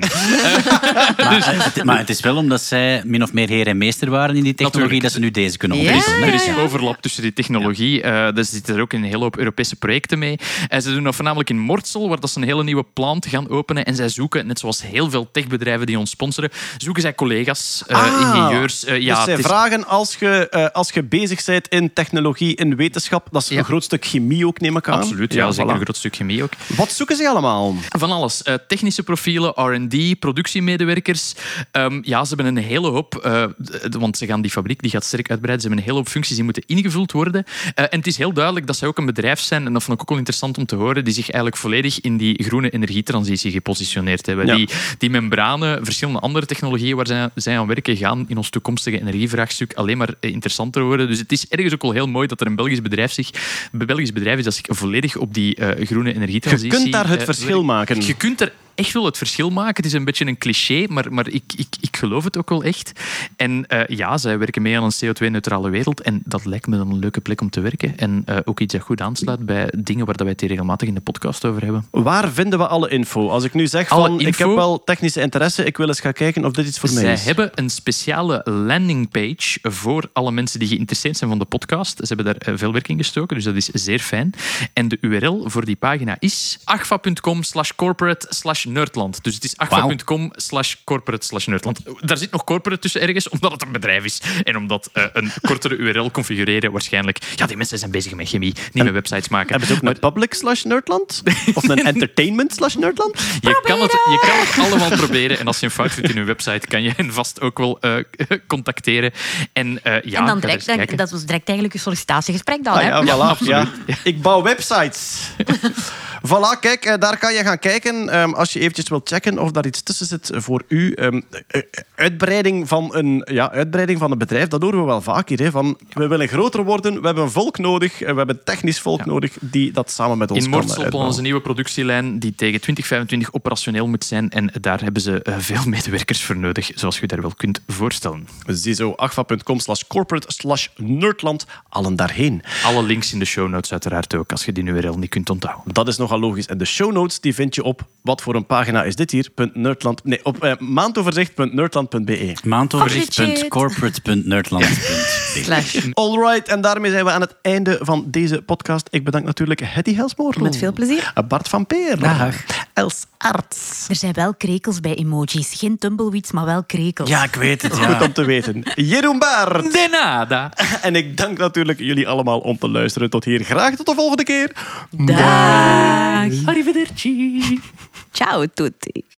Maar, het, maar het is wel omdat zij min of meer heer en meester waren in die technologie
Natuurlijk.
dat ze nu deze kunnen
Ja.
Er is,
ontwikkelen.
er is overlap tussen die technologie. Eh er zitten er ook een hele hoop Europese projecten mee. En ze doen dat voornamelijk in Mortsel, waar dat ze een hele nieuwe plant gaan openen. En zij zoeken, net zoals heel veel techbedrijven die ons sponsoren, zoeken zij collega's, eh,
Ah,
ingenieurs. Eh, ja,
dus zij
is-
vragen als je, eh, als je bezig bent in technologie, in wetenschap, dat is
Ja.
een groot stuk chemie ook, neem ik aan.
Absoluut, ja, zeker
voilà.
een groot stuk chemie ook.
Wat zoeken ze allemaal?
Van alles. Technische profielen, R&D, productiemedewerkers. Ehm, ja, ze hebben een hele hoop... want ze gaan die fabriek die gaat sterk uitbreiden. Ze hebben een hele hoop functies die moeten ingevuld worden. En het is heel duidelijk dat zij ook een bedrijf zijn, en dat vond ik ook wel interessant om te horen, die zich eigenlijk volledig in die groene energietransitie gepositioneerd hebben.
Ja.
Die, die membranen, verschillende andere technologieën waar zij, zij aan werken, gaan in ons toekomstige energievraagstuk alleen maar eh, interessanter worden. Dus het is ergens ook wel heel mooi dat er een Belgisch bedrijf, zich, een Belgisch bedrijf is dat zich volledig op die eh, groene
Je
energietransitie...
kunt daar het
eh,
verschil maken.
Je kunt er echt wel het verschil maken. Het is een beetje een cliché, maar, maar ik, ik, ik geloof het ook wel echt. En eh, ja, zij werken mee aan een CO2-neutrale wereld. En dat lijkt me dan een leuke plek om te werken. En eh, ook iets dat goed aansluit bij dingen waar dat wij het hier regelmatig in de podcast over hebben.
Waar vinden we alle info? Als ik nu zeg
Alle
van ik heb wel technische interesse, ik wil eens gaan kijken of dit iets voor mij
Zij
is.
hebben een speciale landingpage voor alle mensen die geïnteresseerd zijn van de podcast. Ze hebben daar eh, veel werk in gestoken, dus dat is zeer fijn. En de URL voor die pagina is agfa.com slash corporate slash nerdland. Dus het is agfa.com slash corporate slash nerdland. Daar zit nog corporate tussen ergens, omdat het een bedrijf is. En omdat eh, een kortere URL configureren waarschijnlijk... Ja, die mensen zijn bezig met chemie, niet met websites maken.
Hebben ze ook een public slash nerdland? Of een entertainment slash nerdland?
Je kan, het, je kan het allemaal proberen. En als je een fout vindt in je website, kan je hen vast ook wel eh, contacteren. En, eh, ja,
en dan direct, dan- dat was direct eigenlijk een sollicitatiegesprek dan,
Ah,
hè?
ja, voilà. Ja. Ik bouw websites. Voilà, kijk, eh, daar kan je gaan kijken ehm, als je eventjes wilt checken of daar iets tussen zit voor u. Ehm, eh, uitbreiding, van een, ja, uitbreiding van een bedrijf, dat horen we wel vaak hier. Hè, van, we willen groter worden, we hebben volk nodig, eh, we hebben technisch volk nodig die dat samen met ons
In
kan uitbouwen.
onze nieuwe productielijn die tegen 2025 operationeel moet zijn. En daar hebben ze veel medewerkers voor nodig, zoals je daar wel kunt voorstellen.
Ziezo, agfa.com slash corporate slash nerdland. Allen daarheen.
Alle links in de show notes uiteraard ook, als je die URL niet kunt onthouden.
Dat is nogal logisch. En de show notes die vind je op wat voor een pagina is dit hier? .nerdland, nee, op eh, maandoverzicht.nerdland.be.
Maandoverzicht.corporate.nerdland.be
Slash.
Alright, en daarmee zijn we aan het einde van deze podcast. Ik bedank natuurlijk Hetty Helsmoor.
Met veel plezier.
Bart van Peer.
Dag.
Els Arts.
Er zijn wel krekels bij emojis. Geen tumbleweeds, maar wel krekels.
Ja, ik weet het.
Goed
Ja.
om te weten. Jeroen Baert.
De nada!
En ik dank natuurlijk jullie allemaal om te luisteren. Tot hier. Graag tot de volgende keer.
Dag.
Arrivederci!
Ciao tutti.